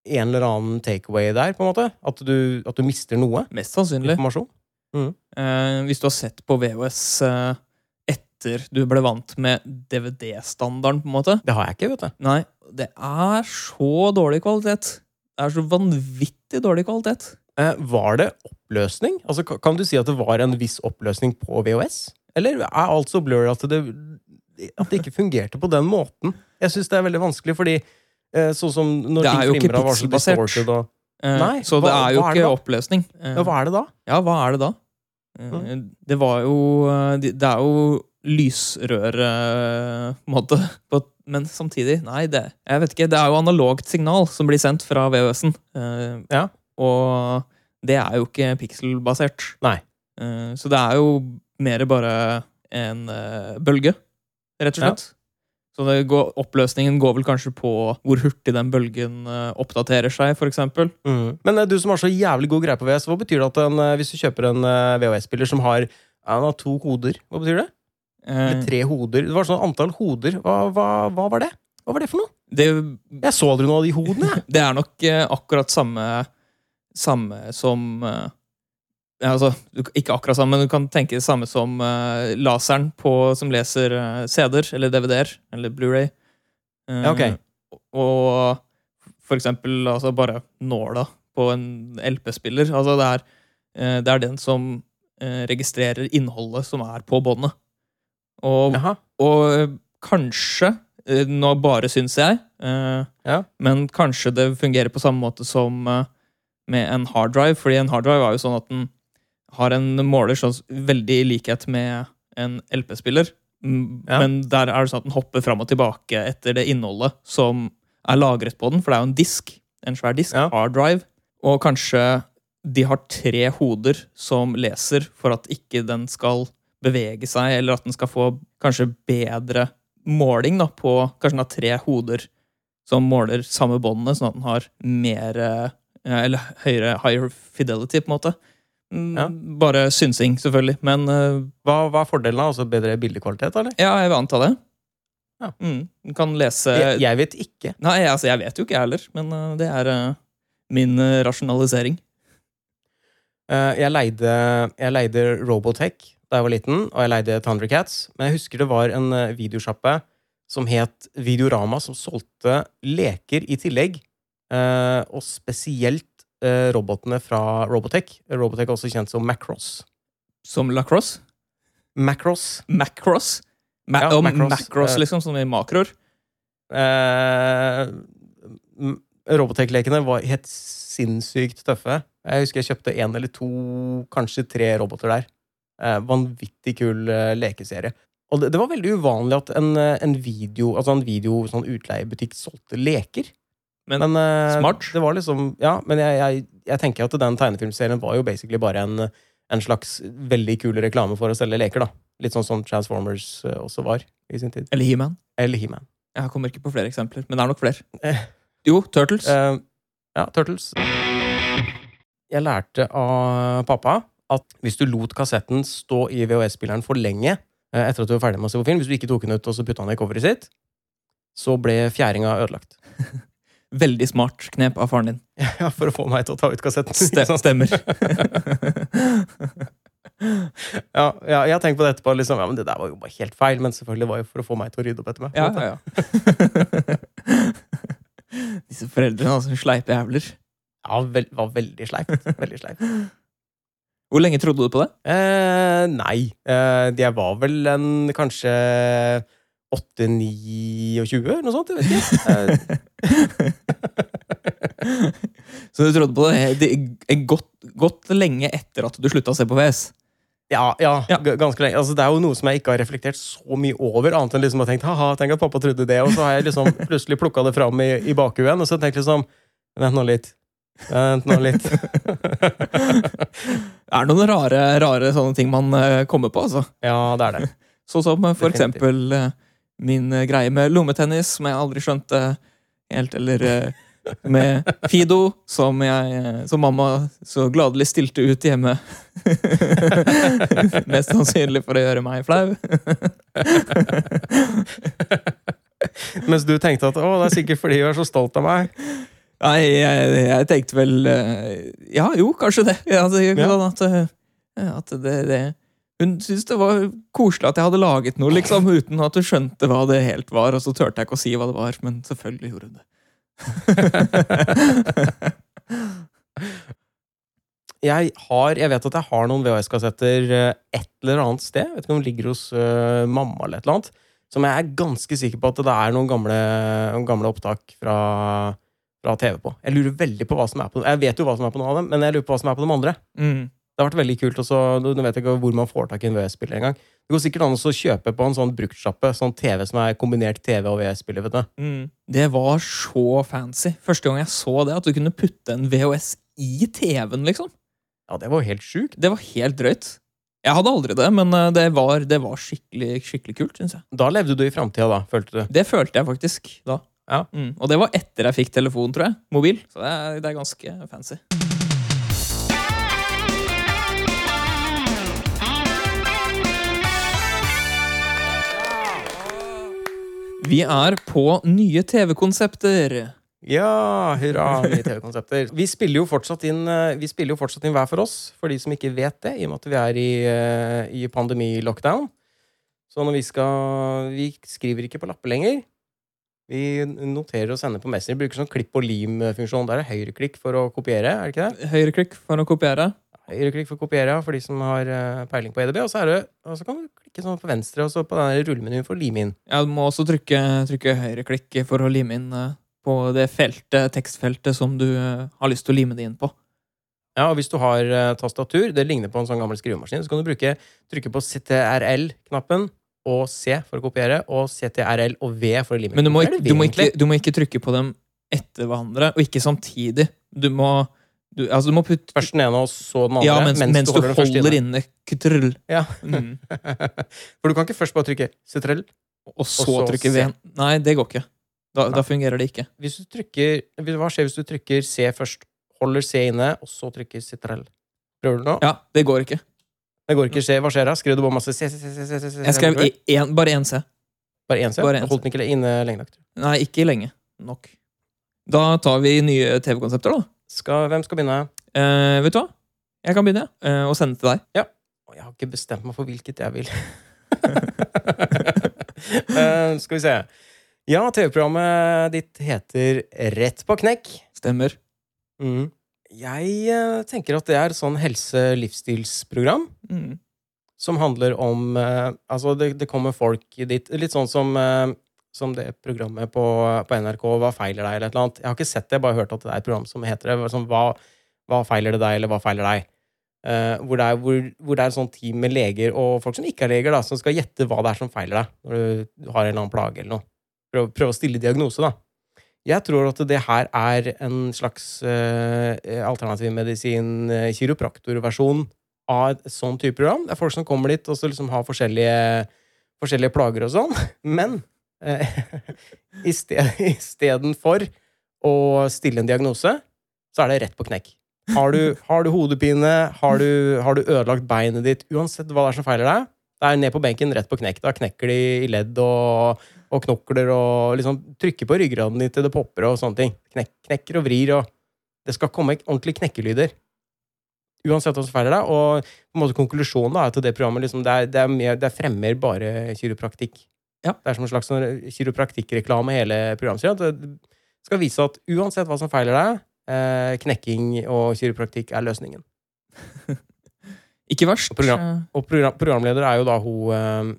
en eller annen takeaway der, på en måte. At du, at du mister noe Mest sannsynlig. informasjon. Eh, hvis du har sett på VHS eh, etter du ble vant med DVD-standarden, på en måte Det har jeg ikke, vet du. Nei, det er så dårlig kvalitet. Det er så vanvittig dårlig kvalitet. Eh, var det oppløsning? Altså, kan du si at det var en viss oppløsning på VHS? Eller er alt så blurry at det, at det ikke fungerte på den måten? Jeg syns det er veldig vanskelig, fordi eh, sånn som når er ting jo ikke varsel distorted og Eh, Nei, så det hva- er jo er ikke da? oppløsning. Ja, hva er det da? Ja, hva er det da? Mm. Det var jo Det er jo lysrøre, på en måte. Men samtidig, nei, det Jeg vet ikke. Det er jo analogt signal som blir sendt fra VØS-en. Ja. Og det er jo ikke pixelbasert. Nei. Så det er jo mer bare en bølge, rett og Ja. Så det går, oppløsningen går vel kanskje på hvor hurtig den bølgen eh, oppdaterer seg, for. Mm. Men eh, du som har så jævlig god greie på VS, hva betyr det at en, eh, hvis du kjøper en VHS-spiller som har, har to hoder, hva betyr det? Eller tre hoder? Det var sånn antall hoder. Hva, hva, hva var det? Hva var det for noe? Det, Jeg så aldri noe av de hodene, jeg. <laughs> det er nok akkurat samme, samme som altså, Ikke akkurat samme, men du kan tenke det samme som uh, laseren på, som leser uh, CD-er eller DVD-er eller Blu-ray. Uh, Ja, ok. Og for eksempel altså, bare nåla på en LP-spiller. Altså, det, er, eh, det er den som eh, registrerer innholdet som er på båndet. Og og eh, kanskje, eh, nå bare syns jeg, eh, Ja. men kanskje det fungerer på samme måte som eh, med en harddrive. Fordi en harddrive er jo sånn at den har en måler sånn veldig i likhet med en LP-spiller. Ja. Men der er det sånn at den hopper fram og tilbake etter det innholdet som er lagret på den. For det er jo en disk. En svær disk. Ja. Harddrive. Og kanskje de har tre hoder som leser for at ikke den skal bevege seg, eller at den skal få kanskje bedre måling da, på Kanskje den har tre hoder som måler samme båndene, sånn at den har mer eh, Eller høyere higher fidelity, på en måte. Mm, Ja. Bare synsing, selvfølgelig. Men uh, Hva, hva er fordelen? da? Altså bedre bildekvalitet, eller? ja, jeg vil anta det. Ja. Mm, du kan lese Jeg, jeg vet ikke. Nei, altså, jeg vet jo ikke, jeg heller. Men uh, det er uh, min rasjonalisering. Jeg, leide, jeg leide Robotech da jeg var liten, og jeg leide Thundercats. Men jeg husker det var en videosjappe som het Videorama, som solgte leker i tillegg. og spesielt robotene fra Robotech. Robotech er også kjent som Macross. Som lacrosse. Macross. Macross? Ma Ja, macros. macros, Eh. liksom, som i makroer? Eh, Robotech-lekene var helt sinnssykt tøffe. Jeg husker jeg kjøpte én eller to, kanskje tre roboter der. Eh, vanvittig kul eh, lekeserie. Og det, det var veldig uvanlig at en, eh, en video altså en video sånn utleiebutikk solgte leker. Men eh, smart. Det var liksom, ja, men jeg, jeg, jeg tenker at den tegnefilmserien var jo basically bare en, en slags veldig kul reklame for å selge leker. da. Litt sånn som Transformers eh, også var i sin tid. Eller He-Man? Eller He-Man. Jeg kommer ikke på flere eksempler, men det er nok flere. Eh. Jo, Turtles. Uh, ja, Turtles. Jeg lærte av pappa at hvis du lot kassetten stå i VHS-spilleren for lenge uh, etter at du var ferdig med å se på film, hvis du ikke tok den ut og så putta den i coveret sitt, så ble fjæringa ødelagt. <laughs> Veldig smart knep av faren din. <laughs> Ja, For å få meg til å ta ut kassetten. Ste stemmer. <laughs> ja, ja, jeg tenker på det etterpå. Liksom, ja, men det der var jo bare helt feil, men selvfølgelig var det for å få meg til å rydde opp etter meg. ja, ja, ja. <laughs> Disse foreldrene, altså. Sleipe jævler. Ja, vel, var veldig sleipt. Veldig sleipt. Hvor lenge trodde du på det? Eh, nei. Eh, jeg var vel en kanskje 8-29, eller noe sånt. Jeg vet ikke. <laughs> Så du trodde på det, det godt, godt lenge etter at du slutta å se på VS? ja, ja, Ja. ganske lenge. Altså, det er jo noe som jeg ikke har reflektert så mye over, annet enn liksom å tenkt ha-ha, tenk at pappa trodde det, og så har jeg liksom <laughs> plutselig plukka det fram i, i bakhuet, og så tenkte jeg liksom Vent nå litt. Vent nå litt. <laughs> Det er noen rare, rare sånne ting man eh, kommer på, altså. ja, det er det. Sånn som eh, for Definitivt. eksempel eh, min eh, greie med lommetennis, som jeg aldri skjønte helt, eller eh, med Fido, som, jeg, eh, som mamma så gladelig stilte ut hjemme. <laughs> Mest sannsynlig for å gjøre meg flau. <laughs> Mens du tenkte at å, det er sikkert fordi hun er så stolt av meg. Nei, jeg, jeg tenkte vel Ja, jo, kanskje det. Ja, det Ja. sånn at, at det, det Hun syntes det var koselig at jeg hadde laget noe, liksom, <laughs> uten at hun skjønte hva det helt var. Og så turte jeg ikke å si hva det var, men selvfølgelig gjorde hun det. <laughs> Jeg, har, jeg vet at jeg har noen VHS-kassetter eh, et eller annet sted. Jeg vet ikke om de ligger hos uh, mamma eller et eller annet. Som jeg er ganske sikker på at det er noen gamle, noen gamle opptak fra, fra TV på. Jeg lurer veldig på hva som er på Jeg vet jo hva som er på noen av dem, men jeg lurer på hva som er på de andre. Mm. Det har vært veldig kult. Også, nå vet jeg ikke hvor man får tak i en VHS-spiller engang. Det går sikkert an å kjøpe på en sånn bruktsjappe, sånn TV som er kombinert TV og VHS-spiller. vet du. Mm. Det var så fancy. Første gang jeg så det, at du kunne putte en VHS i TV-en, liksom. Ja, det var jo helt sjukt. Det var helt drøyt. Jeg hadde aldri det, men eh, det var, det var skikkelig, skikkelig kult, syns jeg. Da levde du i framtida, da, følte du. Det følte jeg faktisk da. Ja. Mm. Og det var etter jeg fikk telefon, tror jeg. Mobil. Så det er, det er ganske fancy. Vi er på nye TV-konsepter. Ja, hurra, nye TV-konsepter. Vi spiller jo fortsatt inn eh, Vi spiller jo fortsatt inn hver for oss, for de som ikke vet det, i og med at vi er i, eh, i pandemi-lockdown. Så når vi skal Vi skriver ikke på lapper lenger. Vi noterer og sender på Messenger. Bruker sånn klipp og lim-funksjon. Der er høyreklikk for å kopiere, er det ikke det? Høyreklikk for å kopiere. Høyreklikk for å kopiere, for de som har eh, peiling på EDB. Og så, er det, og så kan du klikke sånn på venstre, og så på den rullemenyen for å lime inn. Ja, du må også trykke, trykke høyreklikk for å lime inn eh, på det feltet, tekstfeltet som du eh, har lyst til å lime det inn på. Ja, og Hvis du har tastatur, det ligner på en sånn gammel skrivemaskin, så kan du bruke, trykke på CTRL-knappen og C for å kopiere, og CTRL og V for å lime. inn. Men du må, ikke, du, må ikke, du må ikke trykke på dem etter hverandre, og ikke samtidig. Du må, du, altså du må putte Først den ene, og så den andre. Ja, mens, mens, du holder, du holder inne. inne. Ja. Mm. For du kan ikke først bare trykke CTRL. Og så, så trykke. V. Nei, det går ikke. Da, da fungerer det ikke. Trykker, hva skjer hvis du trykker C først? Holder C inne, og så trykker CTRL. Prøver du nå? Ja, det går ikke. Det går ikke C. Hva skjer da? Skrev du bare masse C, C, C, C, C, C, Jeg skrev en, bare én C. Bare én C? bare en C. Holdt den ikke inne lenge nok? Nei, ikke lenge nok. Da tar vi nye TV-konsepter, da. Skal, hvem skal begynne? Eh, vet du hva? Jeg kan begynne, eh, og sende til deg. Å, Jeg har ikke bestemt meg for hvilket jeg vil. <laughs> Eh, skal vi se. Ja, TV-programmet ditt heter Rett på knekk. Stemmer. Mm. Jeg eh, tenker at det er et sånn helse-livsstilsprogram. Mm. som handler om eh, Altså, det, det kommer folk dit Litt sånn som, eh, som det programmet på, på NRK Hva feiler deg? eller et eller annet. Jeg har ikke sett det, bare hørt at det er et program som heter det. Sånn, hva, hva feiler det deg, eller hva feiler deg? Uh, hvor, det er, hvor, hvor det er et sånt team med leger og folk som ikke er leger, da, som skal gjette hva det er som feiler deg når du har en eller annen plage eller noe. Prøve, prøv å stille diagnose, da. Jeg tror at det her er en slags uh, alternativ medisin, uh, kiropraktorversjon av et sånn type program. Det er folk som kommer dit og så liksom har forskjellige, forskjellige plager og sånn. <laughs> Men <laughs> istedenfor å stille en diagnose, så er det rett på knekk. Har du, har du hodepine, har du, har du, ødelagt beinet ditt, uansett hva det er som feiler deg, det er ned på benken, rett på knekk. Da knekker de i ledd og og knokler og liksom trykker på ryggraden din til det popper og sånne ting. Knek, knekker og vrir og Det skal komme ordentlige knekkelyder. Uansett hva som feiler deg. Og på en måte konklusjonen da, er at det programmet liksom, det, er, det, er mer, det fremmer bare kiropraktikk. Ja. Det er som en slags sånn kiropraktikkreklame, hele programserien. Det skal vise at uansett hva som feiler deg, eh, knekking og kiropraktikk er løsningen. <laughs> Ikke verst. Og, program, og program, programleder er jo da hun eh,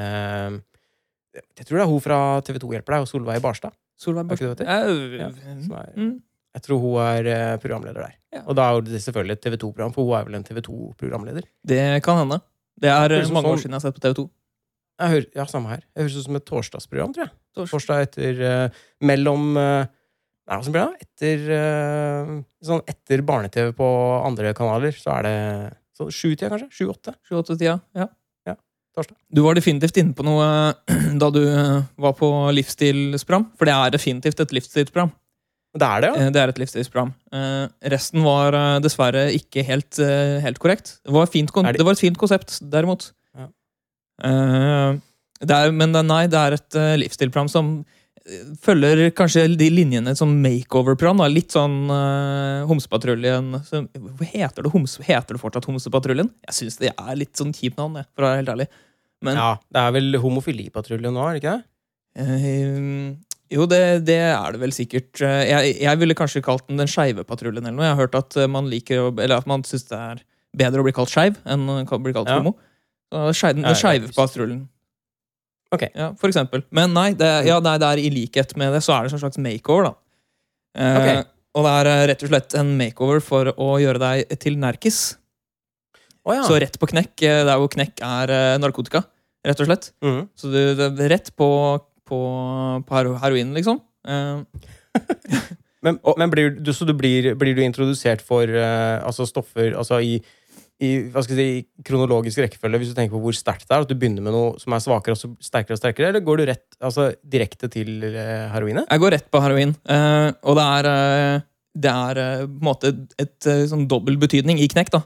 eh, jeg tror det er hun fra TV 2 hjelper deg, og Solveig Barstad. Solveig Barstad. Ja, er, mm. Jeg tror hun er eh, programleder der. Ja. Og da er det selvfølgelig et TV 2-program, for hun er vel en TV 2-programleder. Det kan hende. Det er mange sånn, år siden jeg har sett på TV 2. Hører, ja, samme her. Jeg høres ut som et torsdagsprogram, tror jeg. Torsdag, Torsdag etter uh, Mellom uh, Nei, hva blir det? Etter, uh, sånn etter barne-TV på andre kanaler, så er det så sju-tida, kanskje? Sju-åtte? Sju-åtte-tida, ja torsdag. Du var definitivt inne på noe <clears throat> da du var på livsstilsprogram. For det er definitivt et livsstilsprogram. Det er det, ja? Det er et livsstilsprogram. Resten var dessverre ikke helt, helt korrekt. Det var, fint, det... det var, et fint konsept, derimot. Ja. Det er, men nei, det er et livsstilprogram som følger kanskje de linjene som makeover-program. Litt sånn uh, Homsepatruljen heter, heter, det fortsatt Homsepatruljen? Jeg syns det er litt sånn kjipt navn, for å være helt ærlig. Men, ja, Det er vel Homofilipatruljen nå, er det ikke det? Uh, jo, det, det, er det vel sikkert. Eh, jeg, jeg, ville kanskje kalt den Den skeive patruljen. eller noe. Jeg har hørt at man liker, eller at man syns det er bedre å bli kalt skeiv enn å bli kalt ja. homo. Den skeive patruljen. Ok. Ja, for eksempel. Men nei, det, ja, nei, det er i likhet med det, så er det en slags makeover. da. Eh, okay. Og det er rett og slett en makeover for å gjøre deg til nerkis. Oh, ja. Så rett på knekk, der hvor knekk er narkotika. Rett og slett. Mm. Så du, det er rett på, på, på heroin, liksom. <laughs> men, men blir, du, så du blir, blir, du introdusert for uh, altså stoffer altså i i hva skal jeg si, kronologisk rekkefølge, hvis du tenker på hvor sterkt det er, at du begynner med noe som er svakere og så sterkere og sterkere, eller går du rett, altså, direkte til eh, heroinet? Jeg går rett på heroin. Uh, og det er, uh, det er uh, på en måte et, et sånn dobbel betydning i knekk. da.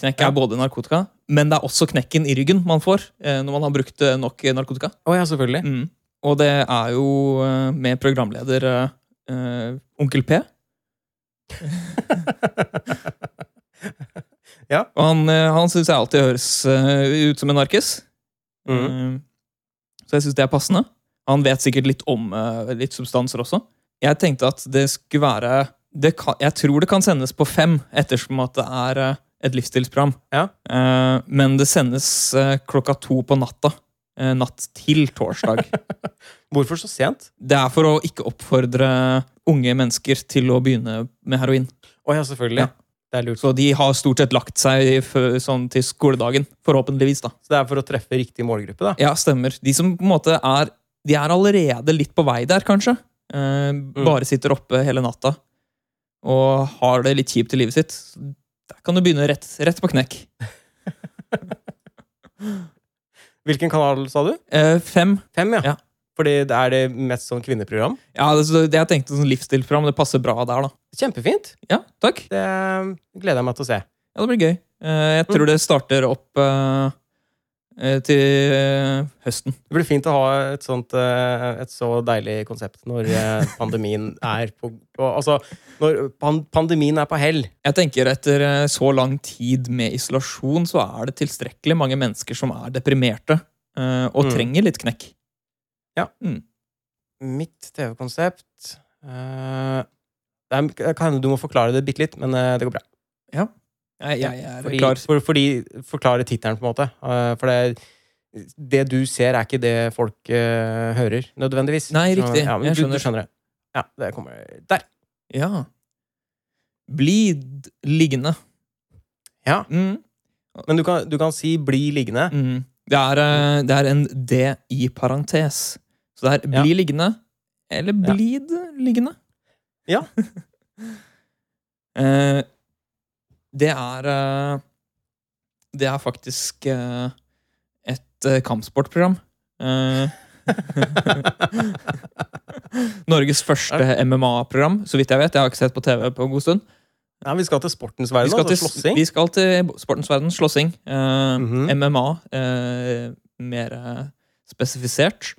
Knekk er både narkotika, men det er også knekken i ryggen man får når man har brukt nok narkotika. Oh, ja, selvfølgelig. Mm. Og det er jo med programleder Onkel P. <laughs> <laughs> Ja. Og han, eh, han syns jeg alltid høres uh, ut som en narkis. Mm. Uh, så jeg syns det er passende. Han vet sikkert litt om litt substanser også. Jeg tenkte at det skulle være det kan, Jeg tror det kan sendes på fem, ettersom at det er et livsstilsprogram. Ja. men det sendes klokka to på natta. natt til torsdag. <laughs> Hvorfor så sent? Det er for å ikke oppfordre unge mennesker til å begynne med heroin. Oh, ja, selvfølgelig. Ja. Så de har stort sett lagt seg sånn, til skoledagen, forhåpentligvis. da. Så det er for å treffe riktig målgruppe? da? Ja, stemmer. De som på en måte er De er allerede litt på vei der, kanskje. Eh, mm. Bare sitter oppe hele natta og har det litt kjipt i livet sitt. Der kan du begynne rett, rett på knekk. <laughs> Hvilken kanal sa du? Eh, fem. Fem, ja. ja. Fordi det er det mest sånn kvinneprogram? Ja, det, det jeg tenkte sånn livsstilprogram. Det passer bra der, da. Kjempefint. Ja, takk. Det gleder jeg meg til å se. Ja, det blir gøy. Eh, jeg tror mm. det starter opp uh, til høsten. Det blir fint å ha et sånt et så deilig konsept når pandemien <laughs> er på, på Altså, når pandemien er på hell. Jeg tenker etter så lang tid med isolasjon, så er det tilstrekkelig mange mennesker som er deprimerte og mm. trenger litt knekk. Ja. Mm. Mitt TV-konsept uh, du må forklare det bitte litt, men uh, det går bra. Ja. Jeg, jeg, jeg er Fordi, klar. for, fordi Forklare tittelen, på en måte. Uh, for det, er det du ser, er ikke det folk uh, hører, nødvendigvis. Nei, riktig. Ja, Jeg du, skjønner. du skjønner det. Ja, det kommer der. Ja. Bli liggende. Ja, Mm. Men du kan, du kan si 'bli liggende'. Mm. Det, er, eh, det er en D i parentes. Så det er Ja. bli liggende, eller blid liggende. Ja. <laughs> Eh, det er eh, Det er faktisk eh, et eh, kampsportprogram. Eh, <laughs> Norges første MMA-program, så vidt jeg vet. Jeg har ikke sett på TV på en god stund. Ja, vi skal til sportens verden, altså slåssing. vi skal til sportens verden, slåssing. Eh, Mhm. MMA, eh, mer eh, spesifisert.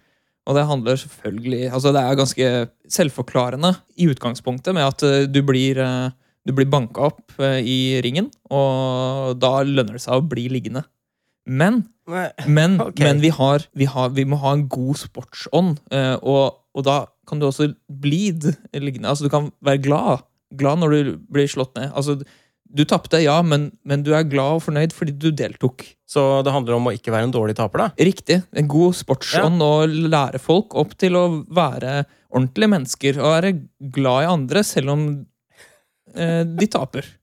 Og det handler selvfølgelig Altså, det er ganske selvforklarende i utgangspunktet med at eh, du blir eh, Du blir banka opp eh, i ringen, og da lønner det seg å bli liggende. Men Men- <laughs> okay. Men vi, har, vi, har, vi må ha en god sportsånd, og, og da kan du også bli liggende. Altså, du kan være glad. Glad når du blir slått ned. Altså, du tapte, ja, men, men du er glad og fornøyd fordi du deltok. Så det handler om å ikke være en dårlig taper, da? Riktig. En god sportsånd og lære folk opp til å være ordentlige mennesker og være glad i andre selv om eh, de taper. <laughs>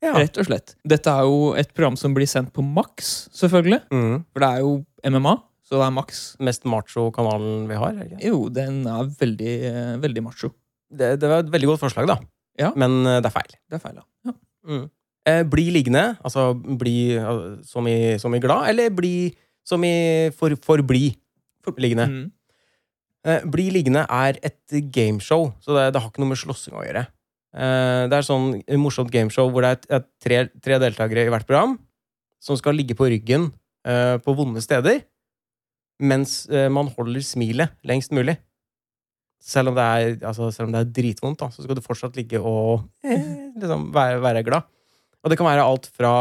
Ja. Rett og slett. Dette er jo et program som blir sendt på Max, selvfølgelig. Mm. For det er jo MMA, så det er Max. Mest macho-kanalen vi har? ikke? Jo, den er veldig, eh, veldig macho. Det, det var et veldig godt forslag, da. Ja. Men eh, det er feil. Det er feil, da. Ja. Mm. Eh, bli liggende, altså bli eh, som i, som i glad, eller bli som i for, forbli liggende. Mm. Eh, bli liggende er et gameshow, så det, det har ikke noe med slåssing å gjøre. Eh, det er sånn morsomt gameshow hvor det er, er tre, tre deltakere i hvert program som skal ligge på ryggen på vonde steder, mens man holder smilet lengst mulig. Selv om det er, altså, om det er dritvondt, da, så skal du fortsatt ligge og <laughs> liksom være, være glad. Og det kan være alt fra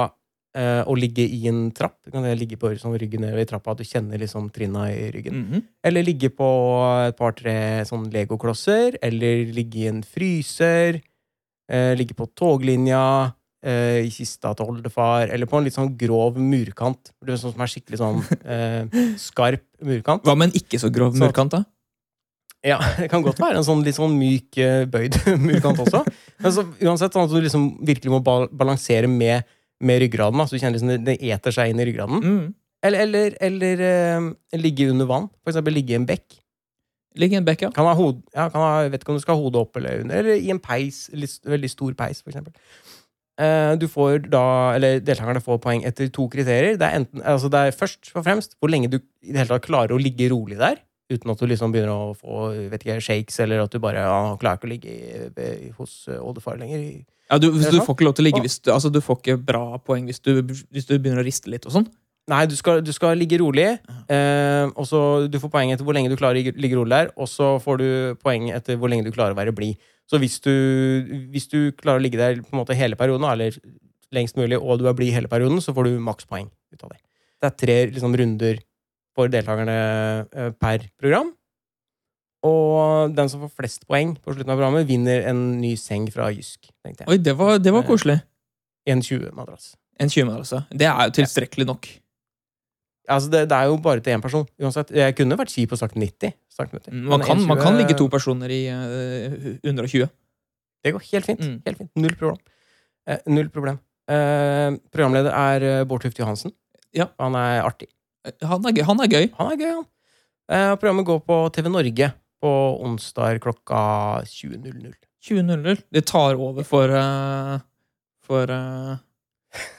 eh, å ligge i en trapp. Du kan ligge på sånn, ryggen ned i trappa, at du kjenner liksom trinna i ryggen. Mhm. Eller ligge på et par-tre sånn legoklosser. Eller ligge i en fryser. Eh, ligge på toglinja. Eh, I kista til oldefar. Eller på en litt sånn grov murkant. Det er sånn som er skikkelig sånn <laughs> eh, skarp murkant. Hva med en ikke så grov murkant, da? Ja, Det kan godt være en sånn litt sånn myk, eh, bøyd <laughs> murkant også. Men så, uansett sånn at du liksom virkelig må balansere med, med ryggraden. Da, så du kjenner liksom det, det eter seg inn i ryggraden. Mm. Eller, eller, eller uh, ligge under vann. For eksempel ligge i en bekk. Ligge i en bekk, ja. Kan ha hod, ja, kan ha, vet ikke om du skal ha hodet opp eller under, eller i en peis, litt, veldig stor peis, for eksempel. Eh, du får da, eller Deltakerne får poeng etter to kriterier. Det er, enten, altså det er først og fremst hvor lenge du i det hele tatt klarer å ligge rolig der, uten at du liksom begynner å få vet ikke, shakes, eller at du bare ja, klarer ikke å ligge i, i, hos eh, oldefar lenger. ja du, du får ikke lov til å ligge hvis du, altså, du får ikke bra poeng hvis du, hvis du begynner å riste litt og sånn. Nei, du skal, du skal ligge rolig, eh, og så du får poeng etter hvor lenge du klarer å ligge rolig der, og så får du poeng etter hvor lenge du klarer å være blid. Så hvis du, hvis du klarer å ligge der på en måte hele perioden, eller lengst mulig, og du er blid hele perioden, så får du makspoeng ut av det. Det er tre liksom, runder for deltakerne eh, per program. Og den som får flest poeng på slutten av programmet, vinner en ny seng fra Jysk. tenkte jeg. Oi, det var, det var koselig. En 20-madrass. En 20 altså. Det er jo tilstrekkelig nok. Altså, det, det er jo bare til én person. Uansett. Jeg kunne vært kjip og sagt 90. Sagt 90. Mm, Man kan, kan, man kan ligge to personer i uh, 120. Det går helt fint. Mm. Helt fint. Null problem. Eh, null problem. Eh, programleder er eh, Bård Tufte Johansen. Ja. Han er artig. Han er gøy. Han er gøy. Han er gøy, han. Eh, programmet går på TV Norge på onsdag klokka 20.00. 20.00. Det tar over for uh, For uh...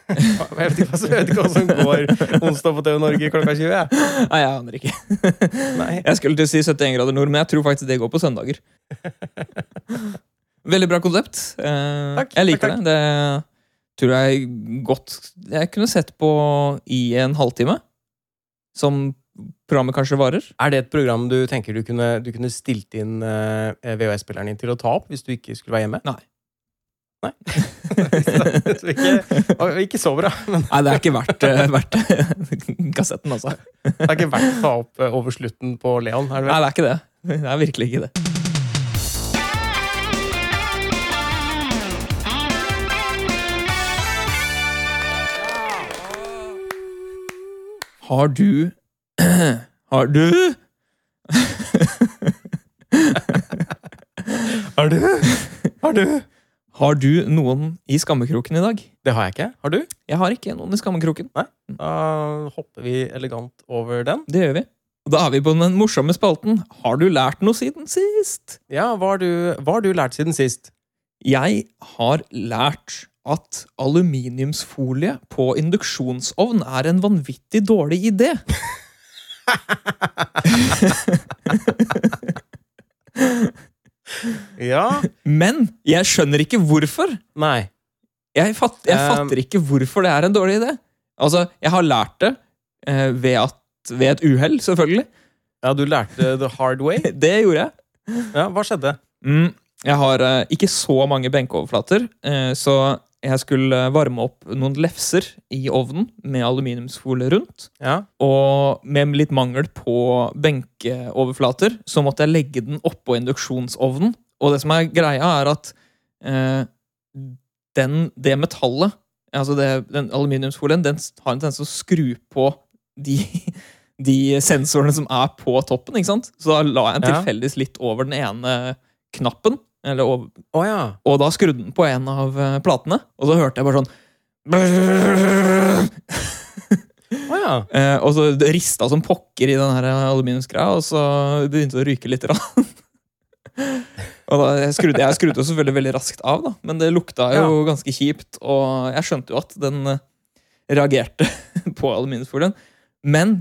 Jeg vet ikke jeg vet ikke hva som går onsdag på TV Norge klokka 20. jeg. <laughs> Nei, jeg aner ikke. <laughs> Nei. Jeg skulle til å si 71 grader nord, men jeg tror faktisk det går på søndager. <laughs> Veldig bra konsept. Eh, Takk, jeg liker takk, det. Det tror jeg godt Jeg kunne sett på i en halvtime. Som programmet kanskje varer. Er det et program du tenker du kunne, du kunne stilt inn uh, VHS-spilleren din til å ta opp hvis du ikke skulle være hjemme? Nei. Nei? <laughs> <laughs> ikke, ikke så bra, men Nei, det er ikke verdt, eh, verdt <laughs> kassetten, altså. det er ikke verdt å ta opp eh, over slutten på Leon. Er det Nei, det er ikke det. Det er virkelig ikke det. Har du <clears throat> Har du Har du? Har du? Har du noen i skammekroken i dag? Det har jeg ikke. Har du? Jeg har ikke noen i skammekroken. Nei? Da hopper vi elegant over den. Det gjør vi. Og da er vi på den morsomme spalten. Har du lært noe siden sist? Ja, hva har du, hva har du lært siden sist? Jeg har lært at aluminiumsfolie på induksjonsovn er en vanvittig dårlig idé. <laughs> Ja. Men jeg skjønner ikke hvorfor. Nei. Jeg, fatt, jeg Um, fatter ikke hvorfor det er en dårlig idé. Altså, Jeg har lært det eh, ved, at, ved et uhell, selvfølgelig. Ja, du lærte the hard way. <laughs> Det gjorde jeg. Ja, Hva skjedde? Mm, jeg har eh, ikke så mange benkeoverflater, eh, så jeg skulle varme opp noen lefser i ovnen med aluminiumsfolie rundt. Ja. Og med litt mangel på benkeoverflater, så måtte jeg legge den oppå induksjonsovnen. Og det som er greia, er at eh, den, det metallet, altså det, den aluminiumsfolien, den har en tendens til å skru på de, <laughs> de sensorene som er på toppen. ikke sant? Så da la jeg en tilfeldigvis litt over den ene knappen. Eller og, oh, ja. og da skrudde den på en av eh, platene, og så hørte jeg bare sånn Oh, ja. <laughs> Eh, og så rista som pokker i den her aluminiumsgreia, og så begynte det å ryke litt. rann <laughs> og da, jeg skrudde jeg skrudde selvfølgelig veldig raskt av, da, men det lukta jo ganske kjipt. Og jeg skjønte jo at den eh, reagerte <laughs> på aluminiumsfolien. Men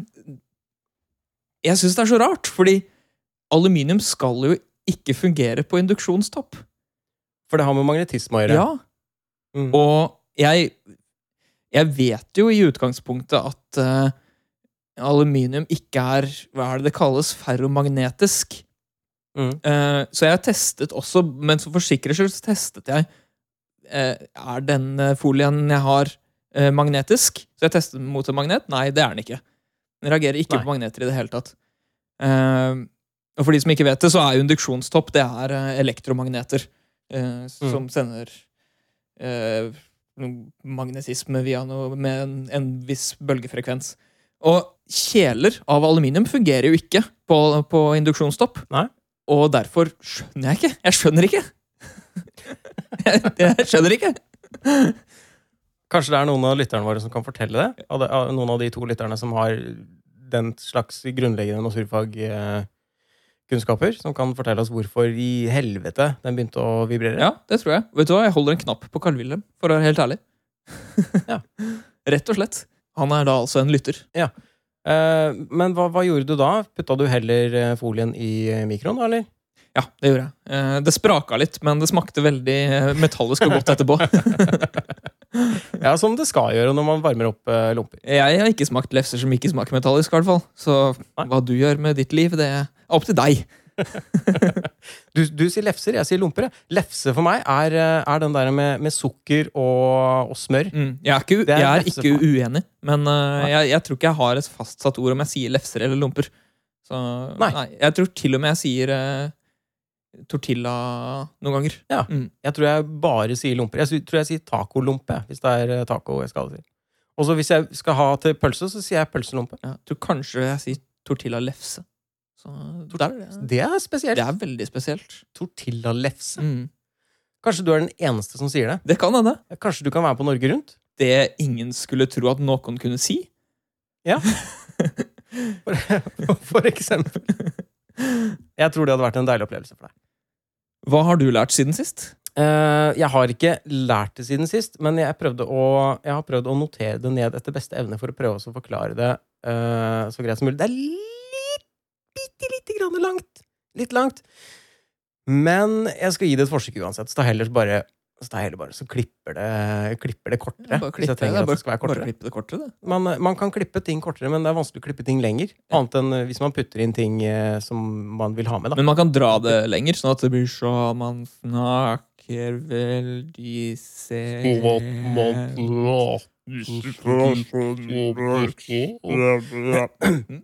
jeg syns det er så rart, fordi aluminium skal jo ikke fungerer på induksjonstopp. For det har med magnetisme å gjøre. Ja, Mm. Og jeg, jeg vet jo i utgangspunktet at uh, aluminium ikke er Hva er det det kalles? Ferromagnetisk. Mm. Uh, så jeg testet også, men for sikkerhets skyld testet jeg uh, Er den folien jeg har, magnetisk? Så jeg testet den mot en magnet. Nei, det er den ikke. Den reagerer ikke Nei. på magneter i det hele tatt. Eh, og for de som ikke vet det, så er jo induksjonstopp det er eh, elektromagneter eh, som sender eh, magnetisme via noe med en, en viss bølgefrekvens. Og kjeler av aluminium fungerer jo ikke på, på induksjonstopp. Nei. Og derfor skjønner jeg ikke. Jeg skjønner ikke! jeg, <laughs> jeg skjønner ikke! Kanskje det er noen av lytterne våre som kan fortelle det? Noen av de to lytterne som har den slags grunnleggende naturfagkunnskaper, som kan fortelle oss hvorfor i helvete den begynte å vibrere? Ja, det tror jeg. Vet du hva, Jeg holder en knapp på Carl Wilhelm, for å være helt ærlig. <laughs> Ja. Rett og slett. Han er da altså en lytter. Eh, men hva, hva gjorde du da? Putta du heller eh, folien i eh, mikroen, da, eller? Ja, det gjorde jeg. Eh, Det spraka litt, men det smakte veldig eh, metallisk og godt etterpå. <laughs> Ja, som det skal gjøre når man varmer opp eh, lomper. Jeg har ikke smakt lefser som ikke smaker metallisk, i hvert fall. Så Nei. hva du gjør med ditt liv, det er opp til deg. <laughs> Du, du sier lefser, jeg sier lomper. Lefse for meg er, eh, er den der med, med sukker og, og smør. Mm. Jeg er ikke, er jeg er ikke uenig, men uh, jeg, jeg tror ikke jeg har et fastsatt ord om jeg sier lefser eller lomper. Så, Nei. Jeg tror til og med jeg sier uh, tortilla noen ganger. Ja. Mm. Jeg tror jeg bare sier lomper. Jeg tror jeg sier tacolompe, hvis det er taco jeg skal si. Og så hvis jeg skal ha til pølse, så sier jeg pølselompe. Ja, jeg tror kanskje jeg sier tortilla lefse. Så der, det, Det er spesielt. det er veldig spesielt. Tortillalefse. Mm. Kanskje du er den eneste som sier det? Det kan hende. Kanskje du kan være på Norge Rundt? Det ingen skulle tro at noen kunne si. For, for eksempel. Jeg tror det hadde vært en deilig opplevelse for deg. Hva har du lært siden sist? Uh, jeg har ikke lært det siden sist, men jeg, å, jeg har prøvd å notere det ned etter beste evne for å prøve å forklare det uh, så greit som mulig. Det er bitte lite grann langt. Litt langt. Men jeg skal gi det et forsøk uansett. Så da heller bare så da heller bare så klipper det, klipper det kortere. Bare klippe, det, at det bare kortere. det. Man, man kan klippe ting kortere, men det er vanskelig å klippe ting lenger. Annet enn eh, hvis man putter inn ting eh, som man vil ha med. da. Men man kan dra det lenger, sånn at det blir så man snakker veldig de Eh,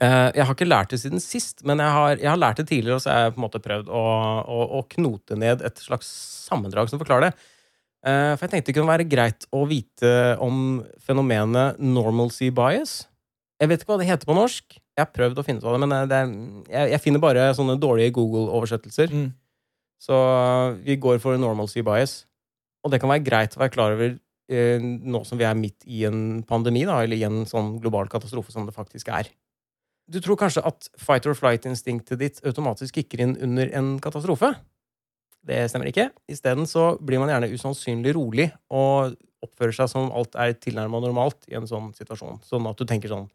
jeg har ikke lært det siden sist, men jeg har, jeg har lært det tidligere, og så har jeg på en måte prøvd å, å, å knote ned et slags sammendrag som forklarer det. Eh, for jeg tenkte det kunne være greit å vite om fenomenet normalcy bias. Jeg vet ikke hva det heter på norsk. Jeg har prøvd å finne ut av det, men det er, jeg, jeg finner bare sånne dårlige Google-oversettelser. Mm. Så vi går for normalcy bias. Og det kan være greit å være klar over eh, nå som vi er midt i en pandemi, da, eller i en sånn global katastrofe som det faktisk er. Du tror kanskje at fight or flight-instinktet ditt automatisk kicker inn under en katastrofe? Det stemmer ikke. Isteden så blir man gjerne usannsynlig rolig og oppfører seg som alt er tilnærma normalt i en sånn situasjon. Sånn at du tenker sånn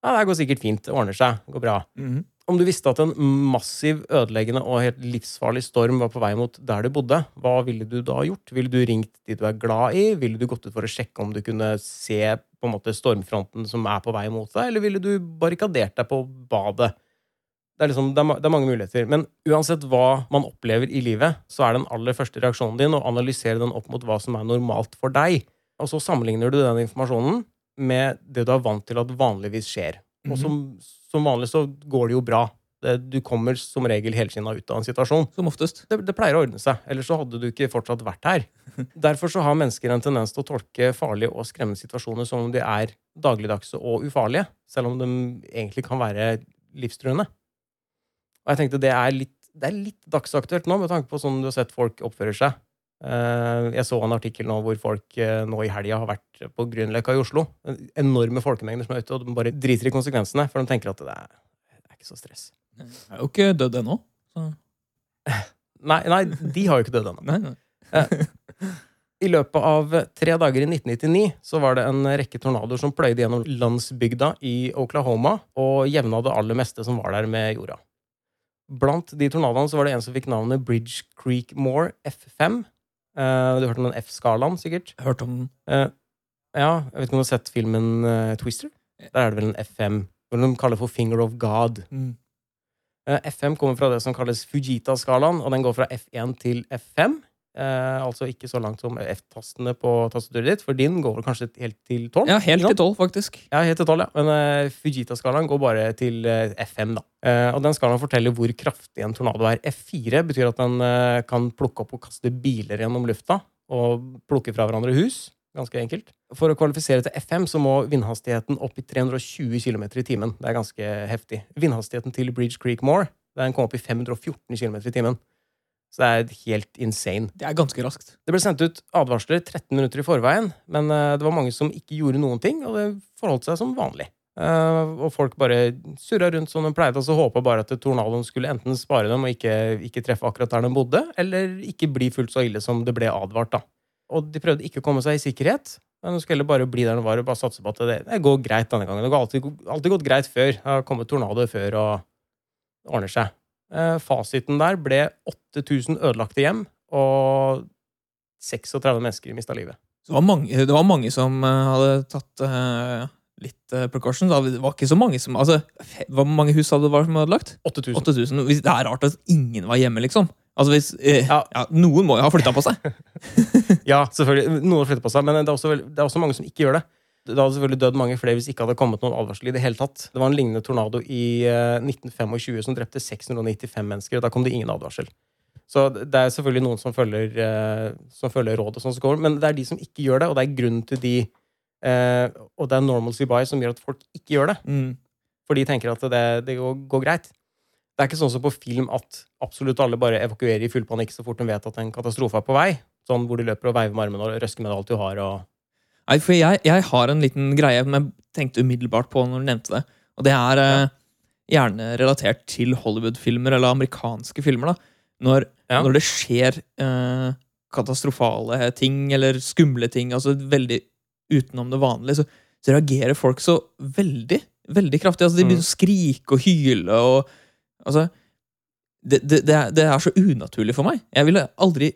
Ja, det går sikkert fint. Det ordner seg. Det går bra. Mhm. Om du visste at en massiv, ødeleggende og helt livsfarlig storm var på vei mot der du bodde, hva ville du da gjort? Ville du ringt de du er glad i? Ville du gått ut for å sjekke om du kunne se på en måte stormfronten som er på vei mot deg? Eller ville du barrikadert deg på badet? Det er, liksom, det, er, det er mange muligheter. Men uansett hva man opplever i livet, så er den aller første reaksjonen din å analysere den opp mot hva som er normalt for deg. Og så sammenligner du den informasjonen med det du er vant til at vanligvis skjer. Og Mhm. som, som vanlig så går det jo bra. Du kommer som regel helskinna ut av en situasjon. Som oftest. Det, det pleier å ordne seg, ellers så hadde du ikke fortsatt vært her. <laughs> Derfor så har mennesker en tendens til å tolke farlige og skremmende situasjoner som om de er dagligdagse og ufarlige, selv om de egentlig kan være livstruende. Og jeg tenkte det er litt, det er litt dagsaktuelt nå, med tanke på sånn du har sett folk oppfører seg. Eh, Jeg så en artikkel nå hvor folk eh, nå i helga har vært på Grünerløkka i Oslo. Enorme folkemengder som er ute, og de bare driter i konsekvensene, for de tenker at det er, det er ikke så stress. Jeg er jo ikke dødd ennå. Nei, nei, de har jo ikke dødd ennå. Nei. I løpet av tre dager i 1999 så var det en rekke tornadoer som pløyde gjennom landsbygda i Oklahoma og jevna det aller meste som var der, med jorda. Blant de tornadoene så var det en som fikk navnet Bridge Creek Moore F5. Eh, du har hørt om den F-skalaen, sikkert? Jeg hørte om den. Eh, ja, jeg vet ikke om du har sett filmen eh, Twister? Der er det vel en F5, Hva de kaller for Finger of God. Mm. Eh, F5 kommer fra det som kalles Fujita-skalaen, og den går fra F1 til F5. Eh, altså ikke så langt som F-tastene på tastaturet ditt, for din går kanskje helt til 12? Ja, helt til sant? tolv, faktisk. Ja, helt til 12, ja. Men eh, Fujita-skalaen går bare til eh, F5, da. Eh, og den skalaen forteller hvor kraftig en tornado er. F4 betyr at den eh, kan plukke opp og kaste biler gjennom lufta, og plukke fra hverandre hus. Ganske enkelt. For å kvalifisere til F5 så må vindhastigheten opp i 320 km i timen. Det er ganske heftig. Vindhastigheten til Bridge Creek Moore den kom opp i 514 km i timen. Så det er helt insane. Det er ganske raskt. Det ble sendt ut advarsler 13 minutter i forveien, men eh, det var mange som ikke gjorde noen ting, og det forholdt seg som vanlig. Eh, og folk bare surra rundt som de pleide, og så håpa bare at tornadoen skulle enten spare dem og ikke, ikke treffe akkurat der de bodde, eller ikke bli fullt så ille som det ble advart. da. Og de prøvde ikke å komme seg i sikkerhet, men de skulle heller bare bli der hun var og bare satse på at det, det går greit denne gangen. Det har alltid, alltid gått greit før. Det har kommet tornado før, og ordner seg. Eh, fasiten der ble 8000 ødelagte hjem, og 36 mennesker mista livet. Så det, var mange, det var mange som eh, hadde tatt eh, litt eh, precautions. Det var ikke så mange som Altså, Hvor mange hus hadde det vært som ødelagt? 8000. 8000. Det er rart at ingen var hjemme, liksom. Altså, hvis, eh, Ja. ja. Noen må jo ha flytta på seg. <laughs> Ja, selvfølgelig. Noen flytter på seg, men det er, også, det er også mange som ikke gjør det. Det hadde selvfølgelig dødd mange flere hvis ikke hadde kommet noen advarsel i det hele tatt. Det var en lignende tornado i eh, 1925 som drepte 695 mennesker, og da kom det ingen advarsel. Så det er selvfølgelig noen som følger, eh, som følger råd, og sånn som går, men det er de som ikke gjør det, og det er grunnen til de eh, Og det er normalcy bias som gjør at folk ikke gjør det. Mm. For de tenker at det, det går, går greit. Det er ikke sånn som på film at absolutt alle bare evakuerer i full panikk så fort de vet at en katastrofe er på vei. Sånn hvor de løper og veiver med armene og røsker med alt du har. og Nei, for jeg, jeg har en liten greie som jeg tenkte umiddelbart på når du nevnte det. Og det er eh, gjerne relatert til Hollywood-filmer eller amerikanske filmer. da. Når, Ja. når det skjer eh, katastrofale ting eller skumle ting, altså veldig utenom det vanlige, så, så reagerer folk så veldig, veldig kraftig. Altså, de begynner å skrike og hyle og Altså det, det, det, er, det er så unaturlig for meg. Jeg ville aldri,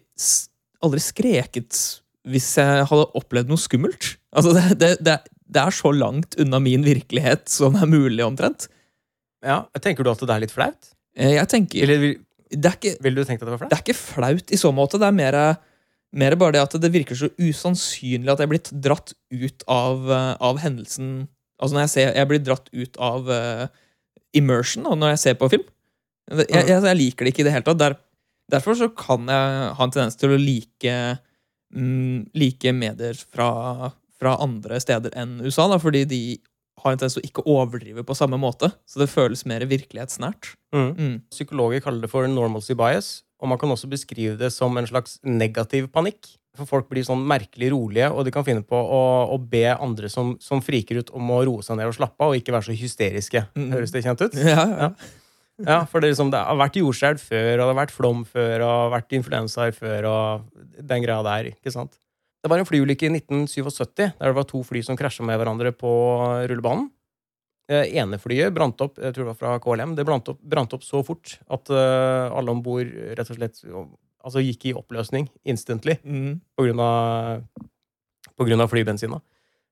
aldri skreket hvis jeg hadde opplevd noe skummelt. Altså, det, det, det, det er så langt unna min virkelighet som er mulig, omtrent. Ja, Tenker du at det er litt flaut? Eh, Jeg tenker Eller vil, Det ikke, vil, du tenkt at det var flaut? det er ikke flaut i så måte. Det er mer, mer bare det at det virker så usannsynlig at jeg blitt dratt ut av, eh, av hendelsen Altså når jeg ser Jeg blir dratt ut av eh, immersion da, når jeg ser på film. Jeg, jeg, jeg liker det ikke i det hele tatt. Der, derfor så kan jeg ha en tendens til å like mm, like medier fra, fra andre steder enn USA, da, fordi de har en tendens til å ikke overdrive på samme måte. Så det føles mer virkelighetsnært. Mm. Psykologer kaller det for normalcy bias, og man kan også beskrive det som en slags negativ panikk. For folk blir sånn merkelig rolige, og de kan finne på å, å be andre som, som, friker ut, om å roe seg ned og slappe av, og ikke være så hysteriske. Mm. Høres det kjent ut? <laughs> Ja, ja. ja for det, liksom, det, har vært jordskjelv før, og det har vært flom før, og det har vært influensaer før, og den greia der. ikke sant? Det var en flyulykke i 1977 der det var to fly som krasja med hverandre på rullebanen. Det ene flyet brant opp jeg tror det var fra KLM, det brant opp, brant opp så fort at uh, alle om bord rett og slett altså gikk i oppløsning instantly mm. på, grunn av, på grunn av flybensina.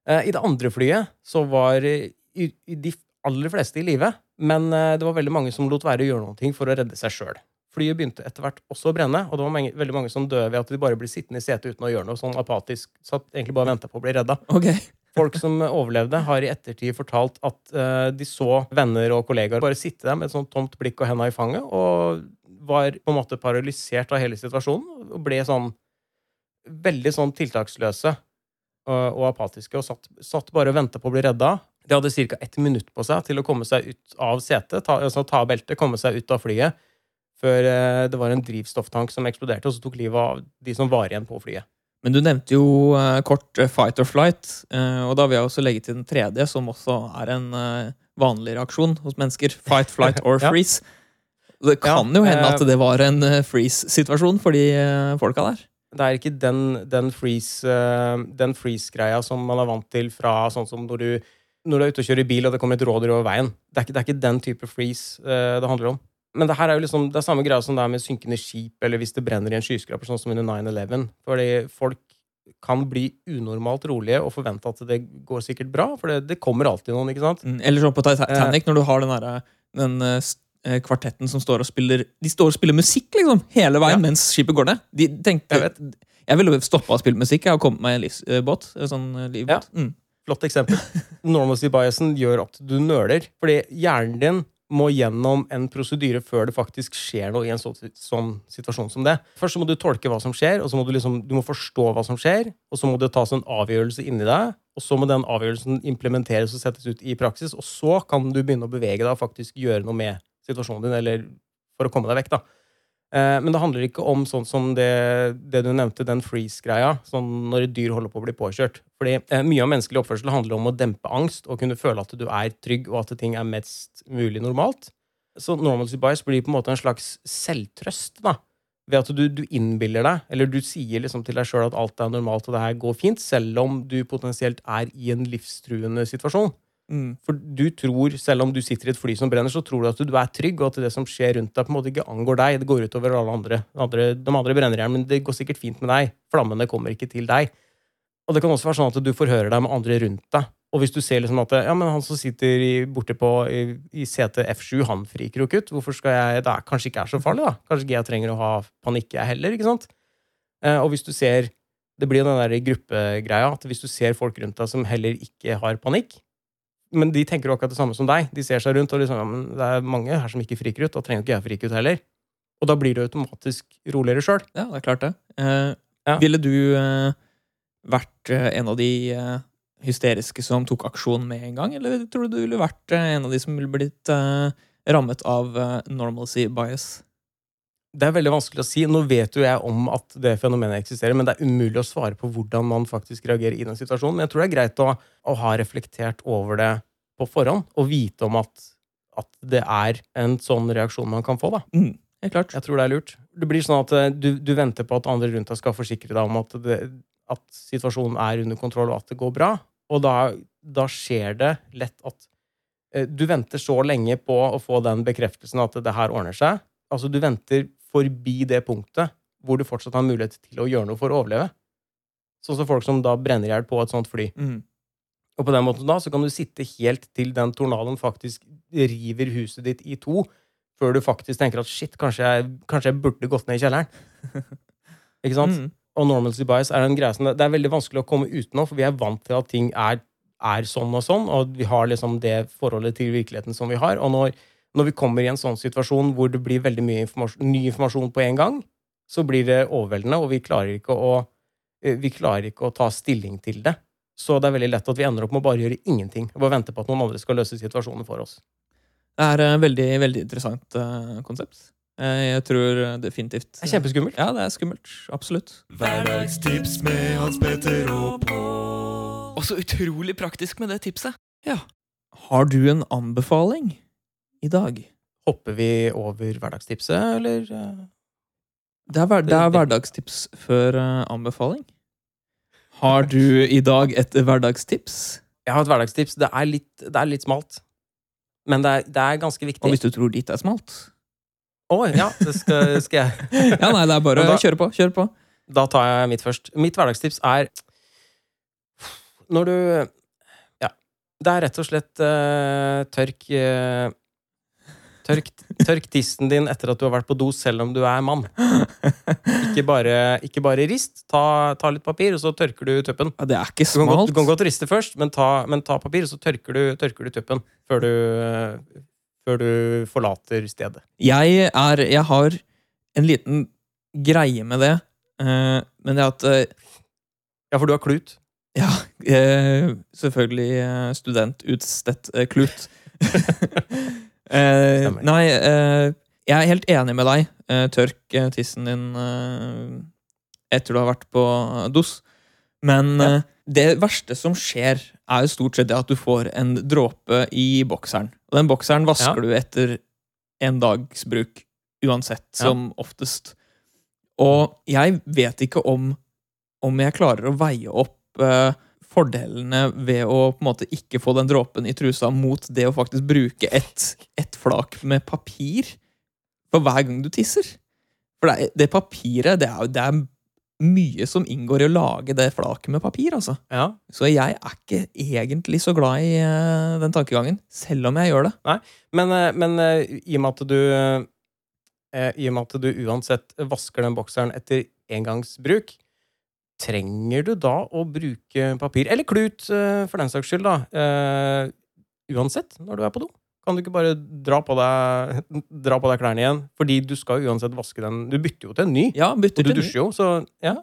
Eh, I det andre flyet så var i, i de aller fleste i live, men eh, det var veldig mange som lot være å gjøre noe for å redde seg sjøl. Flyet begynte etter hvert også å brenne, og det var mange, veldig mange som døde ved at de bare ble sittende i setet uten å gjøre noe sånn apatisk. Satt egentlig bare venta på å bli redda. Okay. <laughs> Folk som overlevde, har i ettertid fortalt at uh, de så venner og kollegaer bare sitte der med et sånt tomt blikk og henda i fanget, og var på en måte paralysert av hele situasjonen og ble sånn veldig sånn tiltaksløse og, og apatiske og satt, satt bare og venta på å bli redda. De hadde ca. ett minutt på seg til å komme seg ut av setet, ta, altså ta beltet, komme seg ut av flyet før eh, det var en drivstofftank som eksploderte, og så tok livet av de som var igjen på flyet. Men du nevnte jo uh, kort uh, fight or flight, uh, og da vil jeg også legge til den tredje, som også er en vanlig reaksjon hos mennesker. Fight, flight <laughs> or freeze. ja. Det kan ja, jo hende at det var en freeze-situasjon for de folka der. Det er ikke den, den freeze-greia freeze som man er vant til fra sånn som når du, når du er ute og kjører bil og det kommer et rådyr over veien. Det er, ikke, det er ikke den type freeze det handler om. Men det her er jo liksom, det er samme greia som det er med synkende skip, eller hvis det brenner i en skyskraper, sånn som under 9-11. Fordi folk kan bli unormalt rolige og forvente at det går sikkert bra, for det, det kommer alltid noen. ikke sant? Mm, eller sånn på Titanic, når du har den, der, den kvartetten som står og spiller De står og spiller musikk liksom, hele veien ja. mens skipet går ned. De tenkte, jeg, vet. jeg ville stoppa å spille musikk jeg har kommet meg i en livsbåt. Sånn livbåt. Ja. Mm. Flott eksempel. <laughs> Normalcy biasen gjør at du nøler. Fordi hjernen din må gjennom en prosedyre før det faktisk skjer noe i en sånn, sånn, situasjon som det. Først så må du tolke hva som skjer, og så må du, liksom, du må forstå hva som skjer. Og så må det tas en avgjørelse inni deg, og så må den avgjørelsen implementeres og settes ut i praksis. Og så kan du begynne å bevege deg og faktisk gjøre noe med situasjonen din, eller for å komme deg vekk. da. Eh, men det handler ikke om sånn som det, det du nevnte, den freeze-greia. Sånn når dyr holder på å bli påkjørt. Fordi eh, Mye av menneskelig oppførsel handler om å dempe angst og kunne føle at du er trygg, og at ting er mest mulig normalt. Så normalcy bias blir på en måte en slags selvtrøst. da, Ved at du, du innbiller deg, eller du sier liksom til deg sjøl at alt er normalt og det her går fint, selv om du potensielt er i en livstruende situasjon. Mm. For du tror, selv om du sitter i et fly som brenner, så tror du at du er trygg, og at det som skjer rundt deg, på en måte ikke angår deg. Det går utover alle andre. andre de andre brenner igjen, men det går sikkert fint med deg. Flammene kommer ikke til deg. Og det kan også være sånn at du forhører deg med andre rundt deg. Og hvis du ser liksom at ja, men han som sitter i, borte på, i, i sete F7, han friker ikke ut. Hvorfor skal jeg Det er, kanskje ikke er så farlig, da. Kanskje ikke jeg trenger å ha panikk, jeg heller. ikke sant? Eh, og hvis du ser Det blir jo den der gruppegreia at hvis du ser folk rundt deg som heller ikke har panikk, men de tenker jo akkurat det samme som deg. De ser seg rundt og liksom, ja, men det er mange her som ikke friker ut. Da trenger ikke jeg frike ut heller. Og da blir du automatisk roligere sjøl. Ja, det er klart det. Eh, ja. Ville du eh, vært eh, en av de eh, hysteriske som tok aksjon med en gang, eller tror du du ville vært eh, en av de som ville blitt eh, rammet av normalcy bias? Det er veldig vanskelig å si. Nå vet jo jeg om at det fenomenet eksisterer, men det er umulig å svare på hvordan man faktisk reagerer i den situasjonen. Men jeg tror det er greit å, å ha reflektert over det på forhånd, og vite om at, at det er en sånn reaksjon man kan få. da. Mm, helt klart. Jeg tror det er lurt. Det blir sånn at eh, du, du venter på at andre rundt deg skal forsikre deg om at, det, at, situasjonen er under kontroll, og at det går bra. Og da, da skjer det lett at eh, du venter så lenge på å få den bekreftelsen at det her ordner seg. Altså, du venter forbi det punktet hvor du fortsatt har mulighet til å gjøre noe for å overleve. Sånn som folk som da brenner i hjel på et sånt fly. Mm. Og på den måten da så kan du sitte helt til den tornadoen faktisk river huset ditt i to, før du faktisk tenker at shit, kanskje jeg, kanskje jeg burde gått ned i kjelleren. <laughs> Ikke sant? Mm. Og normalcy bias er en greie som det er veldig vanskelig å komme utenom, for vi er vant til at ting er, er sånn og sånn, og vi har liksom det forholdet til virkeligheten som vi har. Og når når vi kommer i en sånn situasjon hvor det blir veldig mye informasjon, ny informasjon på en gang, så blir det overveldende, og vi klarer ikke å, eh, vi klarer ikke å ta stilling til det. Så det er veldig lett at vi ender opp med å bare gjøre ingenting. Og bare vente på at noen andre skal løse situasjonen for oss. Det er et veldig, veldig interessant eh, konsept. Eh, jeg tror definitivt Det er kjempeskummelt. Ja, det er skummelt. Absolutt. Hverdagstips med Hans Petter og Pål. Og så utrolig praktisk med det tipset. Ja. Har du en anbefaling i dag? Hopper vi over hverdagstipset, eller? eh? Det er, hver, det er hverdagstips før eh, anbefaling. Har du i dag et hverdagstips? Jeg har et hverdagstips. Det er litt, det er litt smalt. Men det er, det er ganske Og hvis du tror ditt er smalt? Å, ja, det skal, skal jeg <laughs> Ja, nei, det er bare å kjøre på. Kjør på. Da tar jeg mitt først. Mitt hverdagstips er Når du Ja. Det er rett og slett uh, tørk eh, Tørk, tørk tissen din etter at du har vært på do, selv om du er mann. Ikke bare, ikke bare rist. Ta, ta litt papir, og så tørker du tuppen. Ja, det er ikke Du kan, godt, du kan godt riste først, men ta, men ta papir, og så tørker du, tørker du tuppen før du, før du forlater stedet. Jeg, er, jeg har en liten greie med det. eh, men det at eh, Ja, for du har klut. Ja, eh, selvfølgelig studentutstedt klut. <laughs> eh, nei, eh, jeg er helt enig med deg. Eh, tørk eh, tissen din eh, etter du har vært på dos. Men Ja. eh, det verste som skjer, er jo stort sett det at du får en dråpe i bokseren. Og den bokseren vasker Ja. du etter en dags bruk, uansett, Ja. som oftest. Og jeg vet ikke om, om jeg klarer å veie opp fordelene ved å på en måte ikke få den dråpen i trusa, mot det å faktisk bruke et, et flak med papir for hver gang du tisser. For det, det papiret, det er, det er mye som inngår i å lage det flaket med papir, altså. Ja. Så jeg er ikke egentlig så glad i eh, den tankegangen, selv om jeg gjør det. Men, eh, men eh, i og med at du I og med at du uansett vasker den bokseren etter engangsbruk, trenger du da å bruke papir? Eller klut, eh, for den saks skyld, da. eh, uansett, når du er på do. Kan du ikke bare dra på deg, <laughs> dra på deg klærne igjen? Fordi du skal uansett vaske den Du bytter jo til en ny. Ja, bytter Og du til ny. dusjer jo, så ja.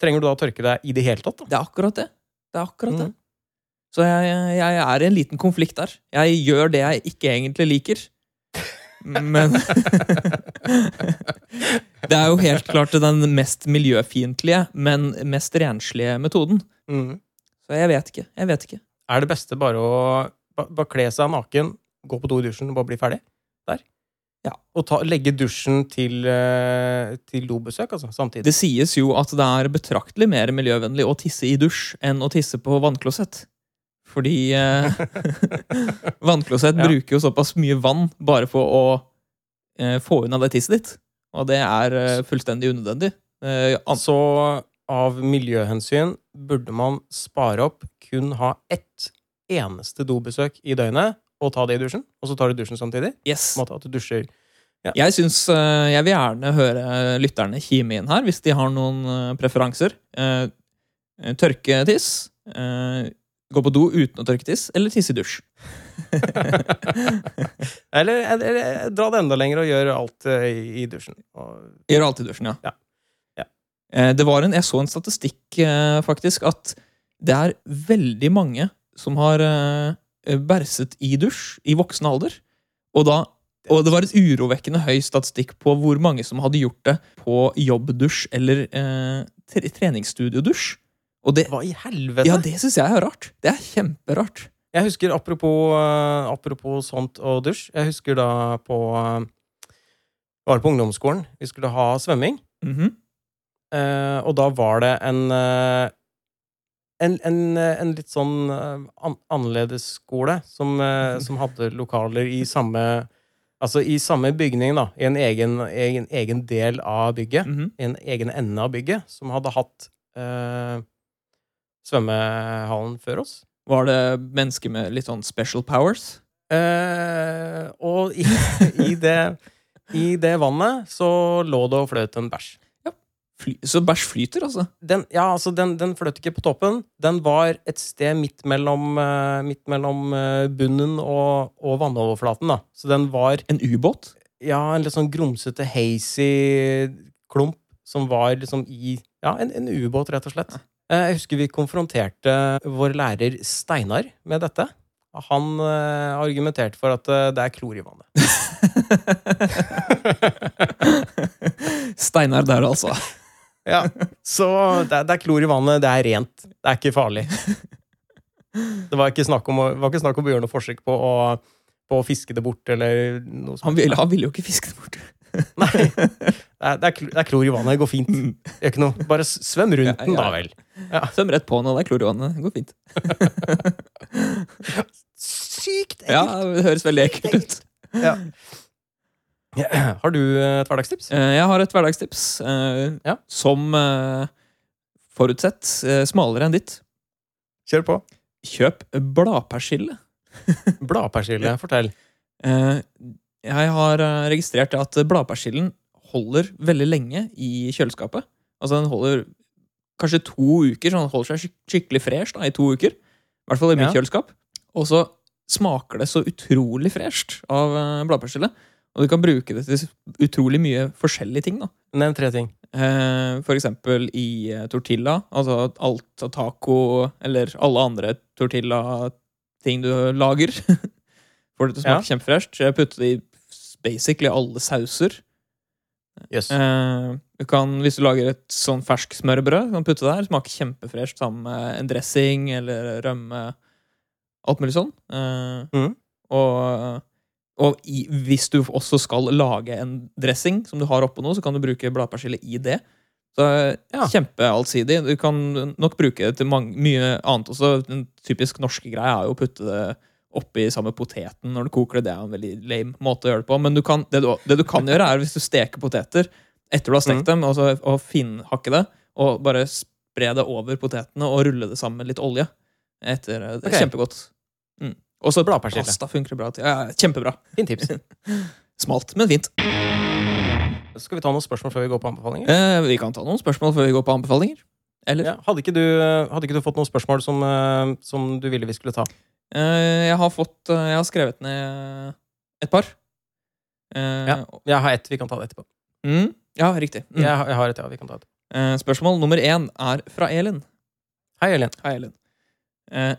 Trenger du da å tørke deg i det hele tatt? da? Det er akkurat det. Det er akkurat det. Mhm. Så jeg, jeg er i en liten konflikt der. Jeg gjør det jeg ikke egentlig liker. Men <laughs> Det er jo helt klart den mest miljøfiendtlige, men mest renslige metoden. Mm. Så jeg vet ikke. Jeg vet ikke. Er det beste bare å bare kle seg naken, gå på do i dusjen og bare bli ferdig? Der. Ja. Og ta, legge dusjen til, eh, til dobesøk, altså, samtidig. Det sies jo at det er betraktelig mer miljøvennlig å tisse i dusj enn å tisse på vannklosett. Fordi eh, <laughs> vannklosett Ja. bruker jo såpass mye vann bare for å eh, få unna det tisset ditt. Og det er eh, fullstendig unødvendig. Eh, an- Så av miljøhensyn burde man spare opp, kun ha ett eneste dobesøk i døgnet, og ta det i dusjen. Og så tar du dusjen samtidig. yes. Måte at du dusjer Jeg syns eh, Jeg vil gjerne høre lytterne kime inn her, hvis de har noen eh, preferanser. Tørketiss, eh, Tørke tiss. Gå på do uten å tørke tiss, eller tisse i dusj. <laughs> eller, eller, dra det enda lenger og gjøre alt eh, i, dusjen. Og, Gjør alt i dusjen, ja. Ja. Ja. Eh, Det var en, jeg så en statistikk, eh, faktisk, at det er veldig mange som har bærset i dusj i voksen alder. Og, da, og det var et urovekkende høy statistikk på hvor mange som hadde gjort det på jobbdusj eller eh, treningsstudiodusj. Og det, hva i helvete? ja, det syns jeg er rart. Det er kjemperart. Jeg husker, apropos, eh, apropos sånt og dusj, jeg husker da på eh, Var det på ungdomsskolen? Vi skulle ha svømming. Mhm. eh, og da var det en eh, en, en, en litt sånn an, annerledes skole som, eh, som hadde lokaler i samme Altså i samme bygning, da. I en egen, egen, egen del av bygget. Mhm. I en egen ende av bygget. Som hadde hatt eh, svømmehallen før oss. Var det mennesker med litt sånn special powers? Eh, og i, <laughs> i, det, i det vannet så lå det og fløt en bæsj. Fly, så bæsj flyter, altså? Den, ja, altså, den, den fløt ikke på toppen. Den var et sted midt mellom, eh, midt mellom eh, bunnen og, og vannoverflaten. da. Så den var En ubåt? ja, en litt sånn grumsete, hazy klump som var liksom i Ja, en, en ubåt, rett og slett. Eh, Jeg husker vi konfronterte vår lærer Steinar med dette. Han eh, argumenterte for at eh, det er klor i vannet. <laughs> Steinar der, altså. Ja, Så det er, klor i vannet, det er rent. Det er ikke farlig. Det var ikke snakk om ikke snakk om å gjøre noe forsøk på å, på å fiske det bort, eller noe sånt. Han ville, han ville jo ikke fiske det bort. Nei. Det er, det, er, klor i vannet, det går fint. Det gjør ikke noe. Bare svøm rundt Ja, den, da ja. vel. Svøm rett på nå, det er klor i vannet. Det går fint. <laughs> Sykt ekkelt! Ja, det høres veldig ekkelt ut. Ja. Har du et hverdagstips? Eh, Jeg har et hverdagstips eh, Ja. som eh, forutsett smalere enn ditt. Kjør på. Kjøp bladpersille. Bladpersille, fortell. Jeg har eh, registrert at bladpersillen holder veldig lenge i kjøleskapet. Altså Den holder kanskje to uker, så den holder seg skikkelig fresh da, i to uker. I hvert fall i mitt Ja. kjøleskap. Og så smaker det så utrolig fresht av eh, bladpersille. Og du kan bruke det til utrolig mye forskjellige ting. da. Nevn tre ting. Eh, For eksempel i tortilla. Altså alt av taco eller alle andre tortilla-ting du lager. <laughs> Får det til å smake kjempefresht. Jeg putter det i basically alle sauser. Yes. Eh, du kan, hvis du lager et sånn fersksmørbrød, kan putte det der. Smaker kjempefresht sammen med en dressing eller rømme. Alt mulig sånn. Eh, mm. Og, og i, hvis du også skal lage en dressing som du har oppå noe, så kan du bruke bladpersille i det. Så Ja. Kjempeallsidig. Du kan nok bruke det til mange, mye annet også. Den typisk norske greia er jo å putte det oppi samme poteten når du koker det. Det er en veldig lame måte å gjøre det på. Men du kan, det, du, det du kan gjøre, er hvis du steker poteter etter du har stekt mm. dem, altså, og finhakke det, og bare spre det over potetene og rulle det sammen med litt olje. Etter, det er okay. Kjempegodt. Mm. Og så pasta funker bra. Ja, kjempebra. Fint tips. <laughs> Smalt, men fint. Skal vi ta noen spørsmål før vi går på anbefalinger? Eh, vi kan ta noen spørsmål før vi går på anbefalinger. Eller? Ja, hadde, ikke du, hadde ikke du fått noen spørsmål som, eh, som du ville vi skulle ta? Eh, jeg har fått eh, Jeg har skrevet ned et par. Eh, Ja. Jeg har ett. Vi kan ta det etterpå. Mm, ja, riktig. Mm. Jeg, har- jeg har et, ja. Vi kan ta det. Spørsmål nummer én er fra Elin. Hei, Elin. Hei, Elin. Eh,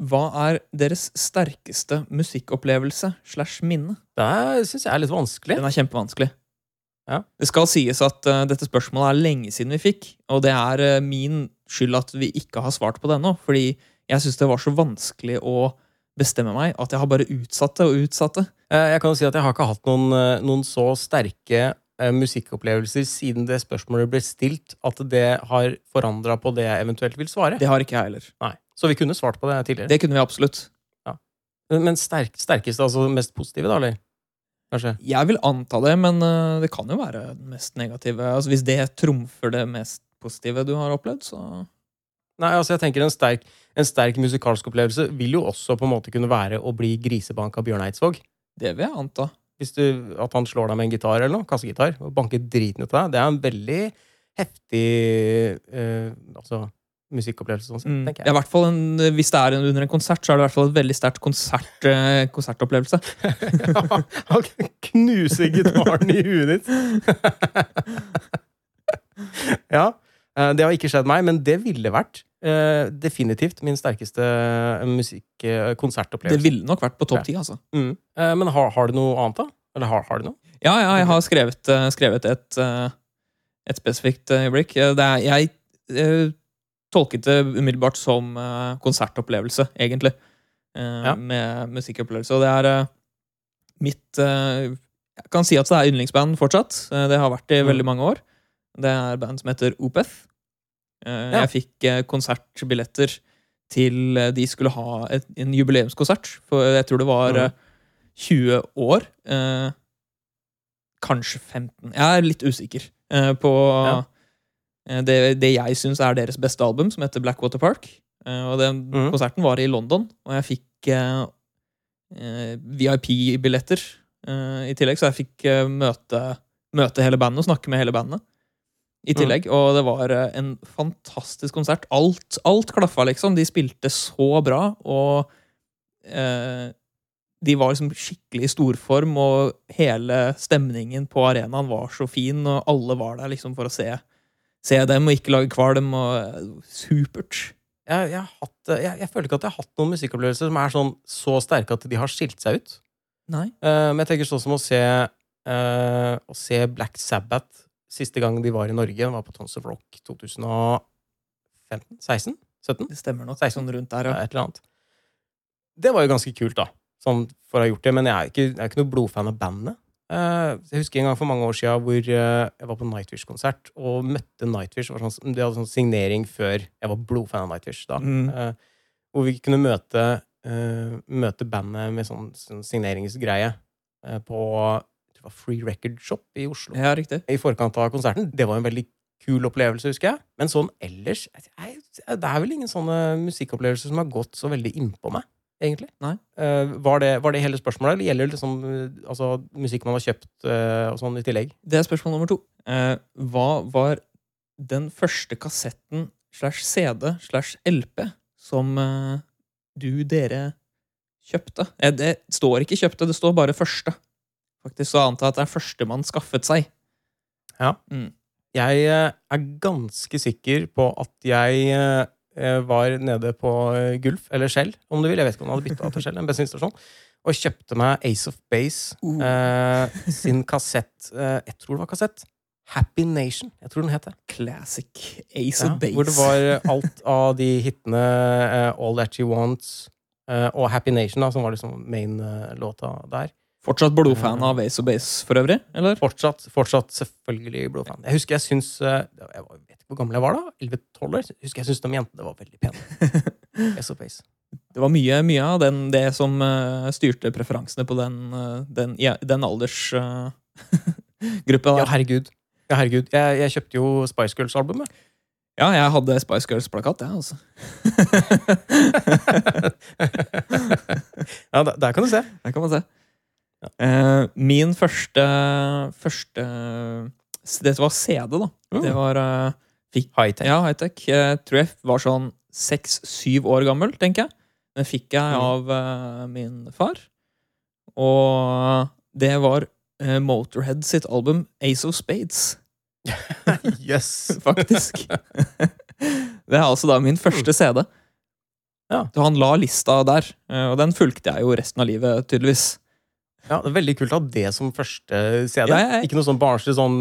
hva er deres sterkeste musikkopplevelse slash minne? Det syns jeg er litt vanskelig. Den er kjempevanskelig. Ja. Det skal sies at uh, dette spørsmålet er lenge siden vi fikk, og det er uh, min skyld at vi ikke har svart på det ennå, fordi jeg syns det var så vanskelig å bestemme meg at jeg har bare utsatt det og utsatt det. Eh, Jeg kan jo si at jeg har ikke hatt noen, eh, noen så sterke eh, musikkopplevelser siden det spørsmålet ble stilt, at det har forandra på det jeg eventuelt vil svare. Det har ikke jeg heller. Nei. Så vi kunne svart på det tidligere. Det kunne vi absolutt. Men sterk, sterkeste, altså mest positive, da, eller? Kanskje? Jeg vil anta det, men det kan jo være den mest negative. Altså, hvis det trumfer det mest positive du har opplevd, så Nei, altså jeg tenker en sterk, en sterk musikalsk opplevelse vil jo også på en måte kunne være å bli grisebank av Bjørn Eidsvåg. Det vil jeg anta. Hvis du, at han slår deg med en gitar eller noe, kassegitar, og banker driten ut av deg. Det er en veldig heftig eh, altså, musikkopplevelse, sånn sett, Mm. tenker Det er jeg. fall en, hvis det er en, under en konsert, så er det i hvert fall et veldig sterkt konsert, eh, konsertopplevelse. <laughs> Han knuser gitaren i huet ditt. <laughs> ja. eh, Det har ikke skjedd meg, men det ville vært eh, definitivt min sterkeste musikk-konsertopplevelse. Det ville nok vært på topp ti, altså. Mm. Eh, Men har, har du noe annet, da? Eller har, har du noe? Ja, ja, jeg har skrevet, eh, skrevet et, eh, et spesifikt øyeblikk. Eh, er, jeg eh, tolket det umiddelbart som eh, konsertopplevelse, egentlig. eh, Ja. Med musikkopplevelse. Og det er eh, mitt eh, Jeg kan si at det er yndlingsband fortsatt. Eh, Det har vært det i Mm. veldig mange år. Det er band som heter Opeth. Eh. Jeg fikk eh, konsertbilletter til eh, de skulle ha et, en jubileumskonsert. For jeg tror det var Mhm. eh, 20 år. Eh, kanskje 15. Jeg er litt usikker eh, på Ja. det, det jeg syns er deres beste album, som heter Blackwater Park. Eh, og den mm. konserten var i London, og jeg fikk VIP-billetter i tillegg, så jeg fikk møte, møte hele bandet og snakke med hele bandet. I tillegg, Og det var eh, en fantastisk konsert. Alt, alt klaffa, liksom. De spilte så bra, og eh, de var liksom skikkelig i storform, og hele stemningen på arenaen var så fin, og alle var der liksom for å se, se dem og ikke lage kvalm. og eh, Supert. Jeg, jeg, hatt, jeg, jeg føler ikke at jeg har hatt noen musikkopplevelser som er sånn så sterke at de har skilt seg ut. Nei. Uh, men jeg tenker sånn som å se, uh, å se Black Sabbath siste gang de var i Norge. Var på Tons of Rock 2015? 16? 17? Det stemmer nok. 16. Sånn rundt der, Ja, et eller annet. Det var jo ganske kult, da. Sånn for å ha gjort det. Men jeg er ikke, jeg er ikke noe blodfan av bandet. Eh, jeg husker en gang for mange år siden hvor eh, jeg var på Nightwish-konsert og møtte Nightwish. Sånn, de hadde sånn signering før jeg var blodfan av Nightwish. da. Mm. Eh, hvor vi kunne møte, møte bandet med sånn, sånn signeringsgreie på det var Free Record Shop i Oslo. Ja, riktig. I forkant av konserten. Det var en veldig kul opplevelse, husker jeg. Men sånn ellers jeg, Det er vel ingen sånne musikkopplevelser som har gått så veldig innpå meg, egentlig. Nei. Eh, var, det, var det hele spørsmålet, eller gjelder det liksom eh, altså, musikk man har kjøpt uh, og sånn i tillegg? Det er spørsmål nummer to. Uh, hva var den første kassetten slash CD slash LP som du, dere, kjøpte? Det står ikke 'kjøpte', det står bare 'første'. Faktisk så antar jeg at det er første man skaffet seg. Ja. Jeg eh, er ganske sikker på at jeg eh, eh, var nede på Gulf, eller Shell, om du vil. Jeg vet ikke om jeg hadde bytta til Shell, en bensinstasjon. Og kjøpte meg Ace of Base Uh. eh, sin kassett eh, Jeg tror det var kassett. Happy Nation. Jeg tror den het det. Classic Ace Ja, of Base. hvor det var alt av de hitene eh, All That She Wants eh, og Happy Nation, da, som var liksom main-låta der. Fortsatt blodfan av Ace of Base for øvrig? eller? Fortsatt, fortsatt selvfølgelig blodfan. Jeg husker jeg syns eh, Jeg vet ikke hvor gammel jeg var da. 11-12 år. Jeg husker jeg syns de jentene var veldig pene. <laughs> Ace of Base. Det var mye, mye av den, det som eh, styrte preferansene på den, eh, den, ja, den aldersgruppa <laughs> Ja, herregud. Ja, herregud. Jeg, jeg kjøpte jo Spice Girls-albumet. Ja, jeg hadde Spice Girls-plakat, jeg, altså. <laughs> ja, der, der kan du se. Der kan man se. Eh, min første, første Det var CD, da. Mm. Det var eh, High-tech. Ja, high-tech. Jeg tror jeg var sånn seks-syv år gammel, tenker jeg. Den fikk jeg Mm. av uh, min far. Og det var uh, Motorhead sitt album Ace of Spades, <laughs> Yes. <laughs> faktisk. det er altså da min første CD. Ja. Så han la lista der, og den fulgte jeg jo resten av livet, tydeligvis. Ja, det er Veldig kult å ha det som første CD. Ja, ja. Ikke noe sånn barnslig sånn,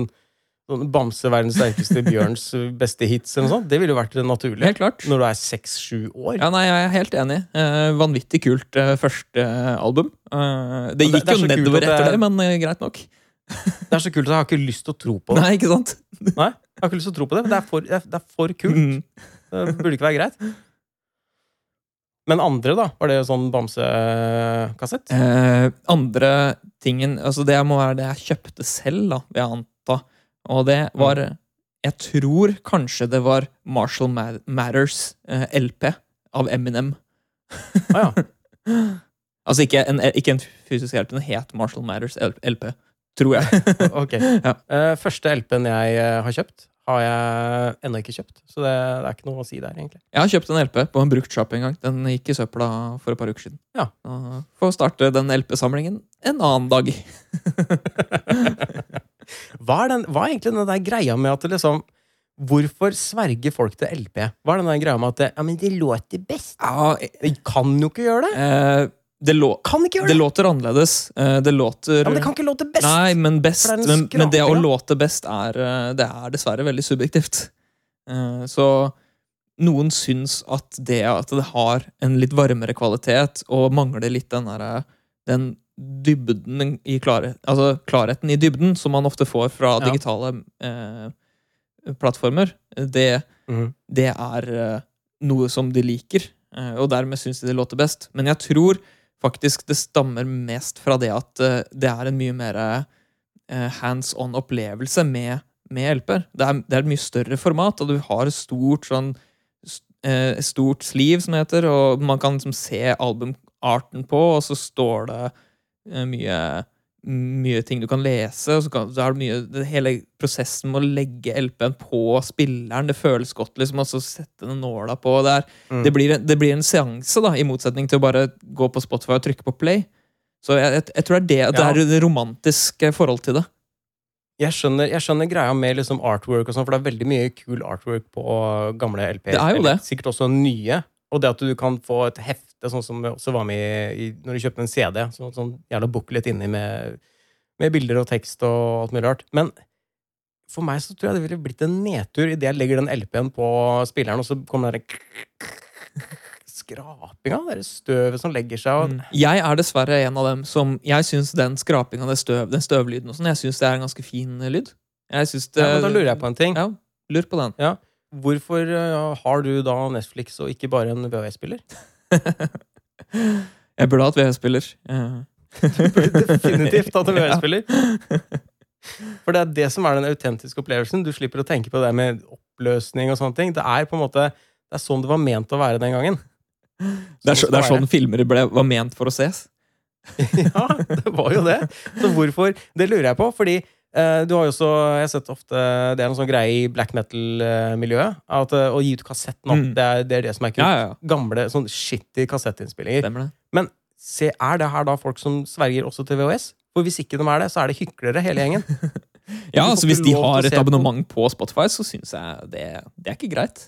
sånn Bamse verdens sterkeste Bjørns <laughs> beste hits eller noe sånt. Det ville jo vært det naturlige. Helt klart. Når du er seks-sju år. Ja, nei, Jeg er helt enig. Eh, vanvittig kult eh, første album. Eh, det gikk det- det jo nedover det etter er- det, men eh, greit nok. Det er så kult at jeg har ikke lyst til å tro på det. Nei, ikke sant? Nei, jeg har ikke lyst til å tro på det, men det er for, det er, er for kult. Mm. Det burde ikke være greit. Men andre, da? Var det sånn bamsekassett? Eh, andre tingen Altså, det må være det jeg kjøpte selv, da, vil jeg anta. Og det var Jeg tror kanskje det var Marshall Matters eh, LP av Eminem. Ah, ja. <laughs> Altså ikke en, ikke en fysisk LP, den het Marshall Matters LP. Tror jeg. <laughs> Ok. <laughs> Ja. Eh, første LP-en jeg eh, har kjøpt, har jeg ennå ikke kjøpt. Så det, det er ikke noe å si der, egentlig. Jeg har kjøpt en LP på en brukt shop en gang. Den gikk i søpla for et par uker siden. Ja. Og Får starte den LP-samlingen en annen dag. <laughs> Hva er, den, hva er egentlig den der greia med at det liksom Hvorfor sverger folk til LP? Hva er den der greia med at det, ja, men det låter best? Ja, De kan jo ikke gjøre det! eh, det, lå, det låter annerledes. Eh, det låter Ja, men det kan ikke låte best! Nei, men best det men, men det å låte best er, eh, det er dessverre veldig subjektivt. Eh, Så noen syns at det at det har en litt varmere kvalitet og mangler litt den derre den dybden i klare, altså klarheten i dybden som man ofte får fra Ja. digitale eh, plattformer, det, mm. det er noe som de liker, og dermed syns de det låter best. Men jeg tror faktisk det stammer mest fra det at eh, det er en mye mer eh, hands on opplevelse med, med LP-er. Det det er et mye større format, og du har stort sånn eh, stort sleeve, som heter, og man kan liksom se albumarten på, og så står det mye mye ting du kan lese, og så, kan, så er det mye Hele prosessen med å legge LP-en på spilleren, det føles godt, liksom, og sette den nåla på. Det, er, Mm. det, blir, det blir en seanse, da, i motsetning til å bare gå på Spotify og trykke på play. Så jeg, jeg, jeg tror det er det, ja. det er det romantisk eh, forhold til det. Jeg skjønner, jeg skjønner greia med liksom artwork, og sånn, for det er veldig mye kul artwork på gamle LP-er. Er. Sikkert også nye. Og det at du kan få et hefte, sånn som også var med i, når du kjøpte en CD. Sånn, sånn jævla booklet inni med, med bilder og tekst og alt mulig rart. Men for meg så tror jeg det ville blitt en nedtur idet jeg legger den LP-en på spilleren, og så kommer den derre <laughs> skrapinga, det støvet som legger seg. Mm. Jeg er dessverre en av dem som Jeg syns den skrapinga, det støv, den støvlyden og sånn, jeg synes det er en ganske fin lyd. Jeg synes det, ja, men da lurer jeg på en ting. Ja, lur på den. Hvorfor eh, har du da Netflix og ikke bare en VHS-spiller? <laughs> Jeg burde hatt VHS-spiller. <laughs> du burde Definitivt hatt en <laughs> VHS-spiller. For det er det som er den autentiske opplevelsen. Du slipper å tenke på det med oppløsning og sånne ting. Det er på en måte Det er sånn det var ment å være den gangen. Det er, så, det er sånn filmer ble, var ment for å ses. ja, det var jo det. Så hvorfor Det lurer jeg på, fordi du har jo også Jeg har sett ofte Det er en sånn greie i black metal-miljøet. At eh, Å gi ut kassett nå, Mm. det, er, det er det som er kult. Ja, ja, ja. Gamle, sånn shitty kassettinnspillinger. Men. Se, er det her da folk som sverger også til VHS? For hvis ikke de er det, så er det hyklere, hele gjengen. <laughs> Ja, altså Hvis de har et på. abonnement på Spotify, så syns jeg det, det er ikke greit.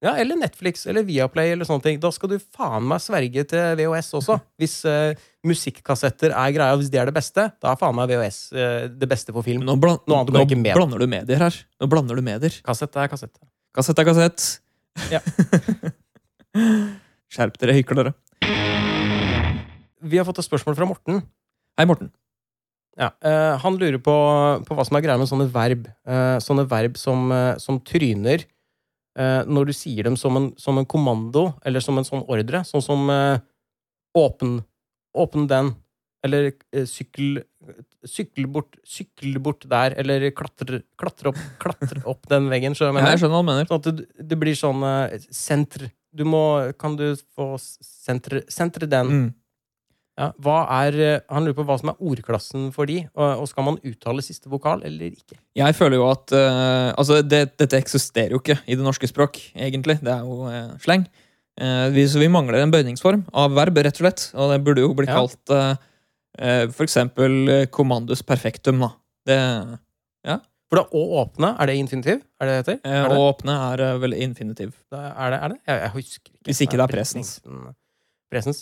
Ja, Eller Netflix eller Viaplay eller sånne ting. Da skal du faen meg sverge til VHS også. Hvis uh, musikkassetter er greia, hvis det er det beste, da er faen meg VHS uh, det beste for film. Nå, bland, nå, nå med. blander du medier her. Nå blander du medier. Kassett er kassett. Kassett er kassett. Ja. <laughs> Skjerp dere, hyklere. Vi har fått et spørsmål fra Morten. Hei, Morten. Ja, uh, han lurer på, på hva som er greia med sånne verb. Eh, sånne verb som, eh, som tryner eh, når du sier dem som en, som en kommando, eller som en sånn ordre. Sånn som eh, åpen åpn den, eller eh, sykkel, sykkel, bort, sykkel bort der, eller klatre, klatre, opp, klatre opp den veggen. Så jeg mener. Ja, jeg jeg skjønner hva du mener. Sånn at det, det blir sånn senter. Du må Kan du få sentre, sentre den? Mm. Ja, er, eh, han lurer på hva som er ordklassen for de, og, og skal man uttale siste vokal eller ikke? Jeg føler jo at uh, Altså, det, dette eksisterer jo ikke i det norske språk, egentlig. Det er jo uh, sleng. Uh, vi, så vi mangler en bøyningsform av verb, rett og slett. Og det burde jo bli Ja. kalt uh, uh, eh, commandus perfectum, da. Det, For da å åpne, er det infinitiv? Er det heter? å åpne er vel infinitiv. Da er det? Er det? Jeg, jeg husker ikke. Hvis ikke det er presens. Presens.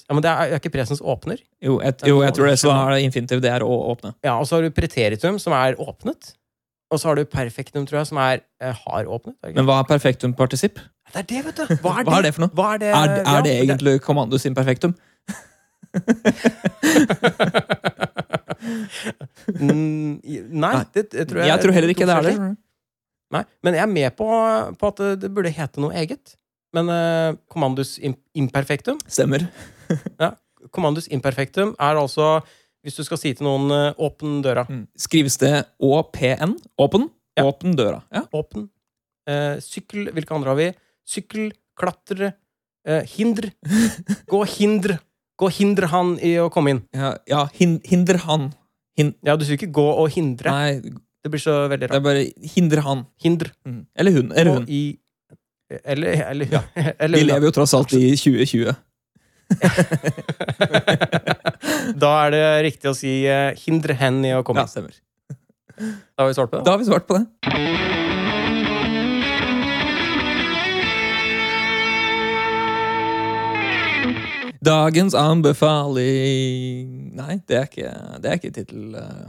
Ja, Men det er, er ikke presens åpner? Jo, et, jo, jeg tror det så er det infinitiv. Det er å åpne. Ja, og så har du preteritum, som er åpnet. Og så har du perfektum, tror jeg, som er eh, har åpnet. Men hva er perfektum partisipp? det er det, vet du! Hva er det? Hva er det for noe? Er det, Er, er det egentlig det... kommandus imperfektum? Mm, <laughs> Nei, det, tror jeg Jeg tror heller ikke det er det. Nei, Men jeg er med på, på at det burde hete noe eget. Men uh, commandus im imperfectum Stemmer. <laughs> Commandus imperfectum er altså hvis du skal si til noen uh, 'åpne døra'. Mm. Skrives det ÅPN? Åpen? Ja. Åpen døra. Ja. Åpen. Uh, sykkel, hvilke andre har vi? Sykkel, klatre, uh, hindr. <laughs> Gå hindr. Gå hindre han i å komme inn. Ja, ja hin, hinder han. Hin, Ja, du sier ikke 'gå og hindre'. nei, Det blir så veldig rart. det er bare hinder han. Hindr. Mm. Eller hun. Eller Gå hun. i Eller, eller, ja. <laughs> eller Vi lever jo tross alt i 2020. <laughs> Da er det riktig å si uh, 'hindre hen i å komme Ja, stemmer. Da har vi svart på det. Da har vi svart på det. Dagens anbefaling Nei, det er ikke, det er ikke tittel... Uh,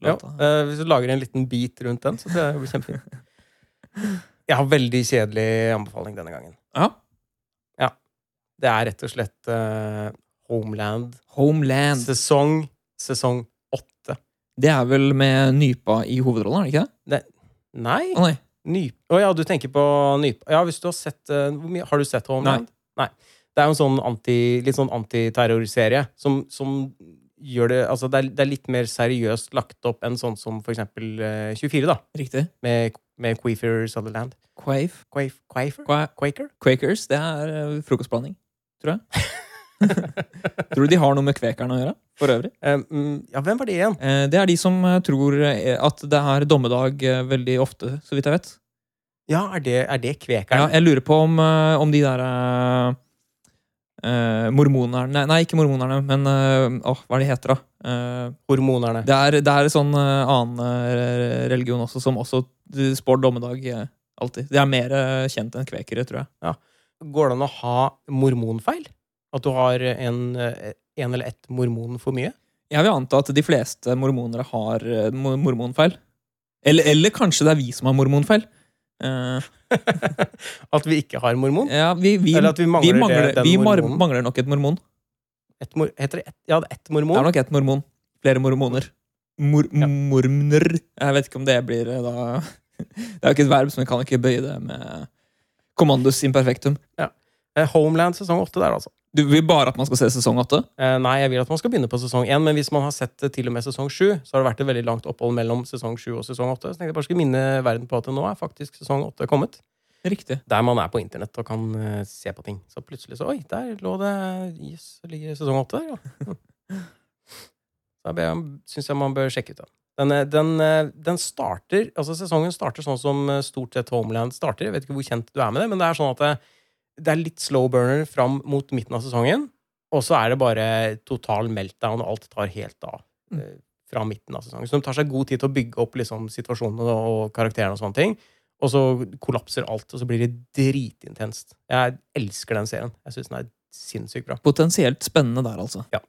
Ja, eh, hvis du lager en liten bit rundt den, så tror jeg det blir kjempefint. <laughs> Jeg har veldig kjedelig anbefaling denne gangen. Ja. ja. Det er rett og slett uh, Homeland Homeland. sesong sesong åtte. Det er vel med Nypa i hovedrollen, er det ikke det? Nei? Å nei. Nyp... Å ja, du tenker på Nypa Ja, hvis du har sett uh, Har du sett Homeland? Nei. Det er jo en sånn anti, litt sånn antiterrorserie som, som gjør det Altså, det er, det er litt mer seriøst lagt opp enn sånn som for eksempel uh, 24, da. Riktig. Med, med Queefer Sutherland. Quave. Quaif, Quafer? Qua Quaker? Quakers, det er uh, frokostblanding, tror jeg. <laughs> tror du de har noe med kvekerne å gjøre, for øvrig? Eh, mm, ja, hvem var det igjen? Eh, Det er de som eh, tror eh, at det er dommedag eh, veldig ofte, så vidt jeg vet. Ja, er det, er det Ja, jeg lurer på om, eh, om de der eh, mormonerne Nei, ikke mormonerne, men eh, åh, hva er de heter, da? Eh, Hormonerne. det, er, det er sånn eh, annen eh, religion også, som også spår dommedag eh, alltid. De er mer eh, kjent enn kvekere, tror jeg. Går det an å ha mormonfeil? At du har en, eh, en eller ett mormon for mye? Jeg vil anta at de fleste mormonere har eh, mor- mormonfeil. Eller, eller kanskje det er vi som har mormonfeil. Eh, <laughs> At vi ikke har mormon? ja, vi, vi, Eller at vi mangler vi, det- mangler, den vi mormonen? mangler nok et mormon. Et mor, heter det ett? Ja, det er ett Det er nok ett mormon. Flere mormoner. Mor, Ja. Mormner. Jeg vet ikke om det blir eh, da <laughs> Det er jo ikke et verb, så vi kan ikke bøye det med commandus imperfectum. Ja. Homeland sesong åtte der, altså. Du vil bare at man skal se sesong åtte? Eh, nei, jeg vil at man skal begynne på sesong én, men hvis man har sett til og med sesong sju, så har det vært et veldig langt opphold mellom sesong sju og sesong åtte. Så tenkte jeg bare skulle minne verden på at nå er faktisk sesong åtte kommet. Riktig. Der man er på internett og kan eh, se på ting. Så plutselig så Oi, der lå det Jøss, det ligger sesong åtte der, ja. <laughs> Så jeg syns jeg man bør sjekke ut den. Den, eh, den, den starter Altså, sesongen starter sånn som stort sett Homeland starter. Jeg vet ikke hvor kjent du er med det, men det er sånn at det, er litt slow burner fram mot midten av sesongen. Og så er det bare total meltdown, og alt tar helt av Mm. eh, fra midten av sesongen. Så de tar seg god tid til å bygge opp liksom, situasjonene og karakterene og sånne ting. Og så kollapser alt, og så blir det dritintenst. Jeg elsker den serien. Jeg syns den er sinnssykt bra. Potensielt spennende der, altså. Ja.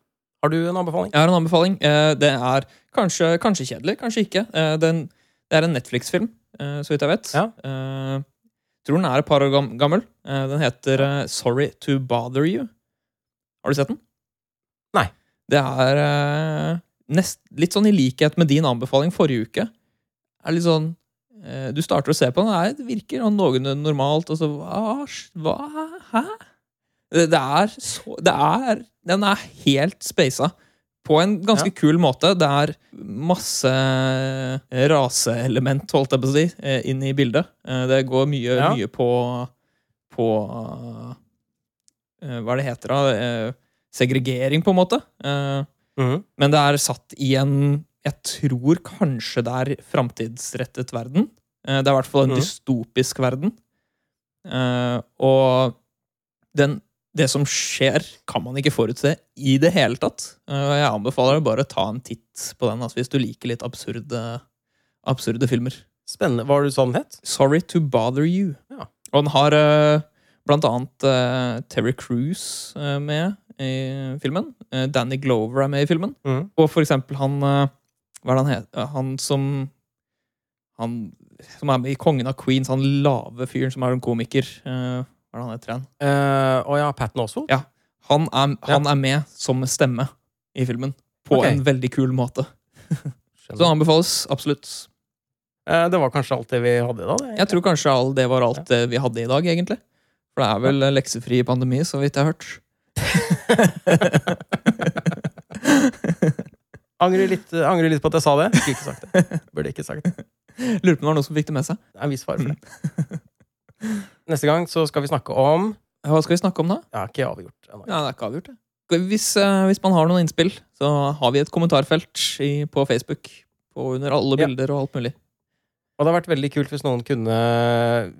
Har du en anbefaling? Jeg har en anbefaling. Eh, Det er kanskje, kanskje kjedelig, kanskje ikke. Eh, Den, det er en Netflix-film, eh, så vidt jeg vet. Ja. Tror den er et par år gammel. Eh, Den heter eh, Sorry to Bother You. Har du sett den? Nei. Det er eh, nest, litt sånn i likhet med din anbefaling forrige uke. Er litt sånn Du starter å se på den, og det virker sånn noenlunde normalt, og så hva, hva Hæ? Det, det er så Det er Den er helt spasa. På en ganske Ja. kul måte. Det er masse raseelement, holdt jeg på å si, eh, inn i bildet. Eh, Det går mye, Ja. mye på På eh, Hva er det heter, da? Eh, Segregering, på en måte. Eh, Mhm. Men det er satt i en Jeg tror kanskje det er framtidsrettet verden. Eh, Det er i hvert fall en Mhm. dystopisk verden. Eh, Og den, det som skjer, kan man ikke forutse i det hele tatt. Eh, og Jeg anbefaler deg bare å ta en titt på den altså, hvis du liker litt absurde, absurde filmer. Spennende. Hva var det du sa den het? Sorry to bother you. Ja. Og den har eh, blant annet uh, Terry Cruise uh, med i filmen. Uh, Danny Glover er med i filmen. Mm. Og for eksempel han Hva er det han heter? Han som Han som er med i Kongen av Queens, han lave fyren som er en komiker. Eh, hva er det han heter igjen? Eh, Å ja, Patten Oswald? Ja. Han er, han er med som stemme i filmen. På okay. en veldig kul måte. <laughs> Så han anbefales absolutt. Eh, det var kanskje alt det vi hadde da? det? Jeg tror kanskje all, det var alt det vi hadde i dag, egentlig. For det er vel leksefri pandemi, så vidt jeg har hørt. <laughs> Angrer litt, angrer litt på at jeg sa det. Skulle ikke sagt det. Burde ikke sagt det. Lurer på om det var noen som fikk det med seg. Det er en viss fare for det. <laughs> Neste gang så skal vi snakke om Hva skal vi snakke om da? Ja, ikke avgjort. Ja, det er ikke avgjort, det. Hvis, eh, hvis man har noen innspill, så har vi et kommentarfelt i, på Facebook. På under alle Ja. bilder og alt mulig. Og det har vært veldig kult hvis noen kunne,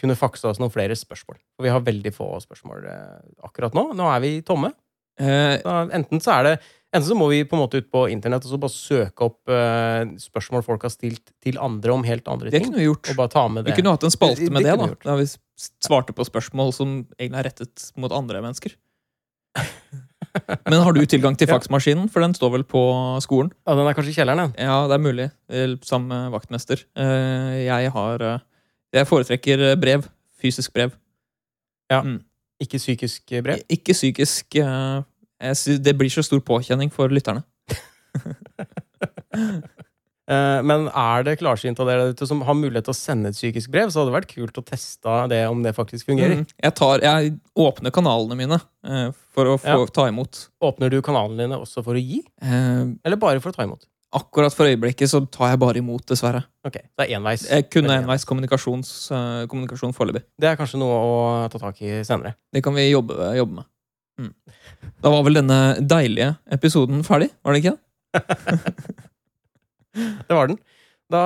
kunne fakse oss noen flere spørsmål. For vi har veldig få spørsmål eh, akkurat nå. Nå er vi tomme. Eh, enten så er det Enten så må vi på en måte ut på internett og så bare søke opp uh, spørsmål folk har stilt til andre om helt andre ting. det kunne vi gjort. Og bare ta med Vi kunne hatt en spalte med det det, det da. vi. Da vi svarte på spørsmål som egentlig er rettet mot andre mennesker. <laughs> Men har du tilgang til faksmaskinen? For den står vel på skolen? Ja, den er kanskje i kjelleren, den. Ja, det er mulig. Eh, Sammen med vaktmester. Eh, Jeg har Jeg foretrekker brev. Fysisk brev. Ikke psykisk brev. Ikke psykisk. Det blir så stor påkjenning for lytterne. <laughs> Eh, Men er det klarsynt av dere som har mulighet til å sende et psykisk brev, så hadde det vært kult å teste det om det faktisk fungerer. Mm. Jeg, tar, jeg åpner kanalene mine eh, for å få Ja. ta imot. Åpner du kanalene dine også for å gi, Eh, eller bare for å ta imot? akkurat for øyeblikket så tar jeg bare imot, dessverre. Ok, det er enveis. Jeg kunne enveis eh, kommunikasjon foreløpig. Det er kanskje noe å ta tak i senere. Det kan vi jobbe, jobbe med. Mm. Da var vel denne deilige episoden ferdig, var det ikke? <laughs> Det var den. Da,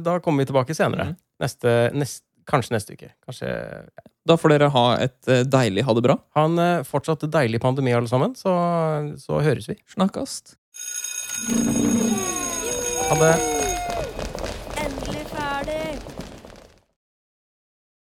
da kommer vi tilbake senere. Mm. Neste, nest, kanskje neste uke. Kanskje Da får dere ha et eh, deilig ha det bra. Ha en eh, fortsatt deilig pandemi, alle sammen, så, så høres vi. Snakkast. Ha det.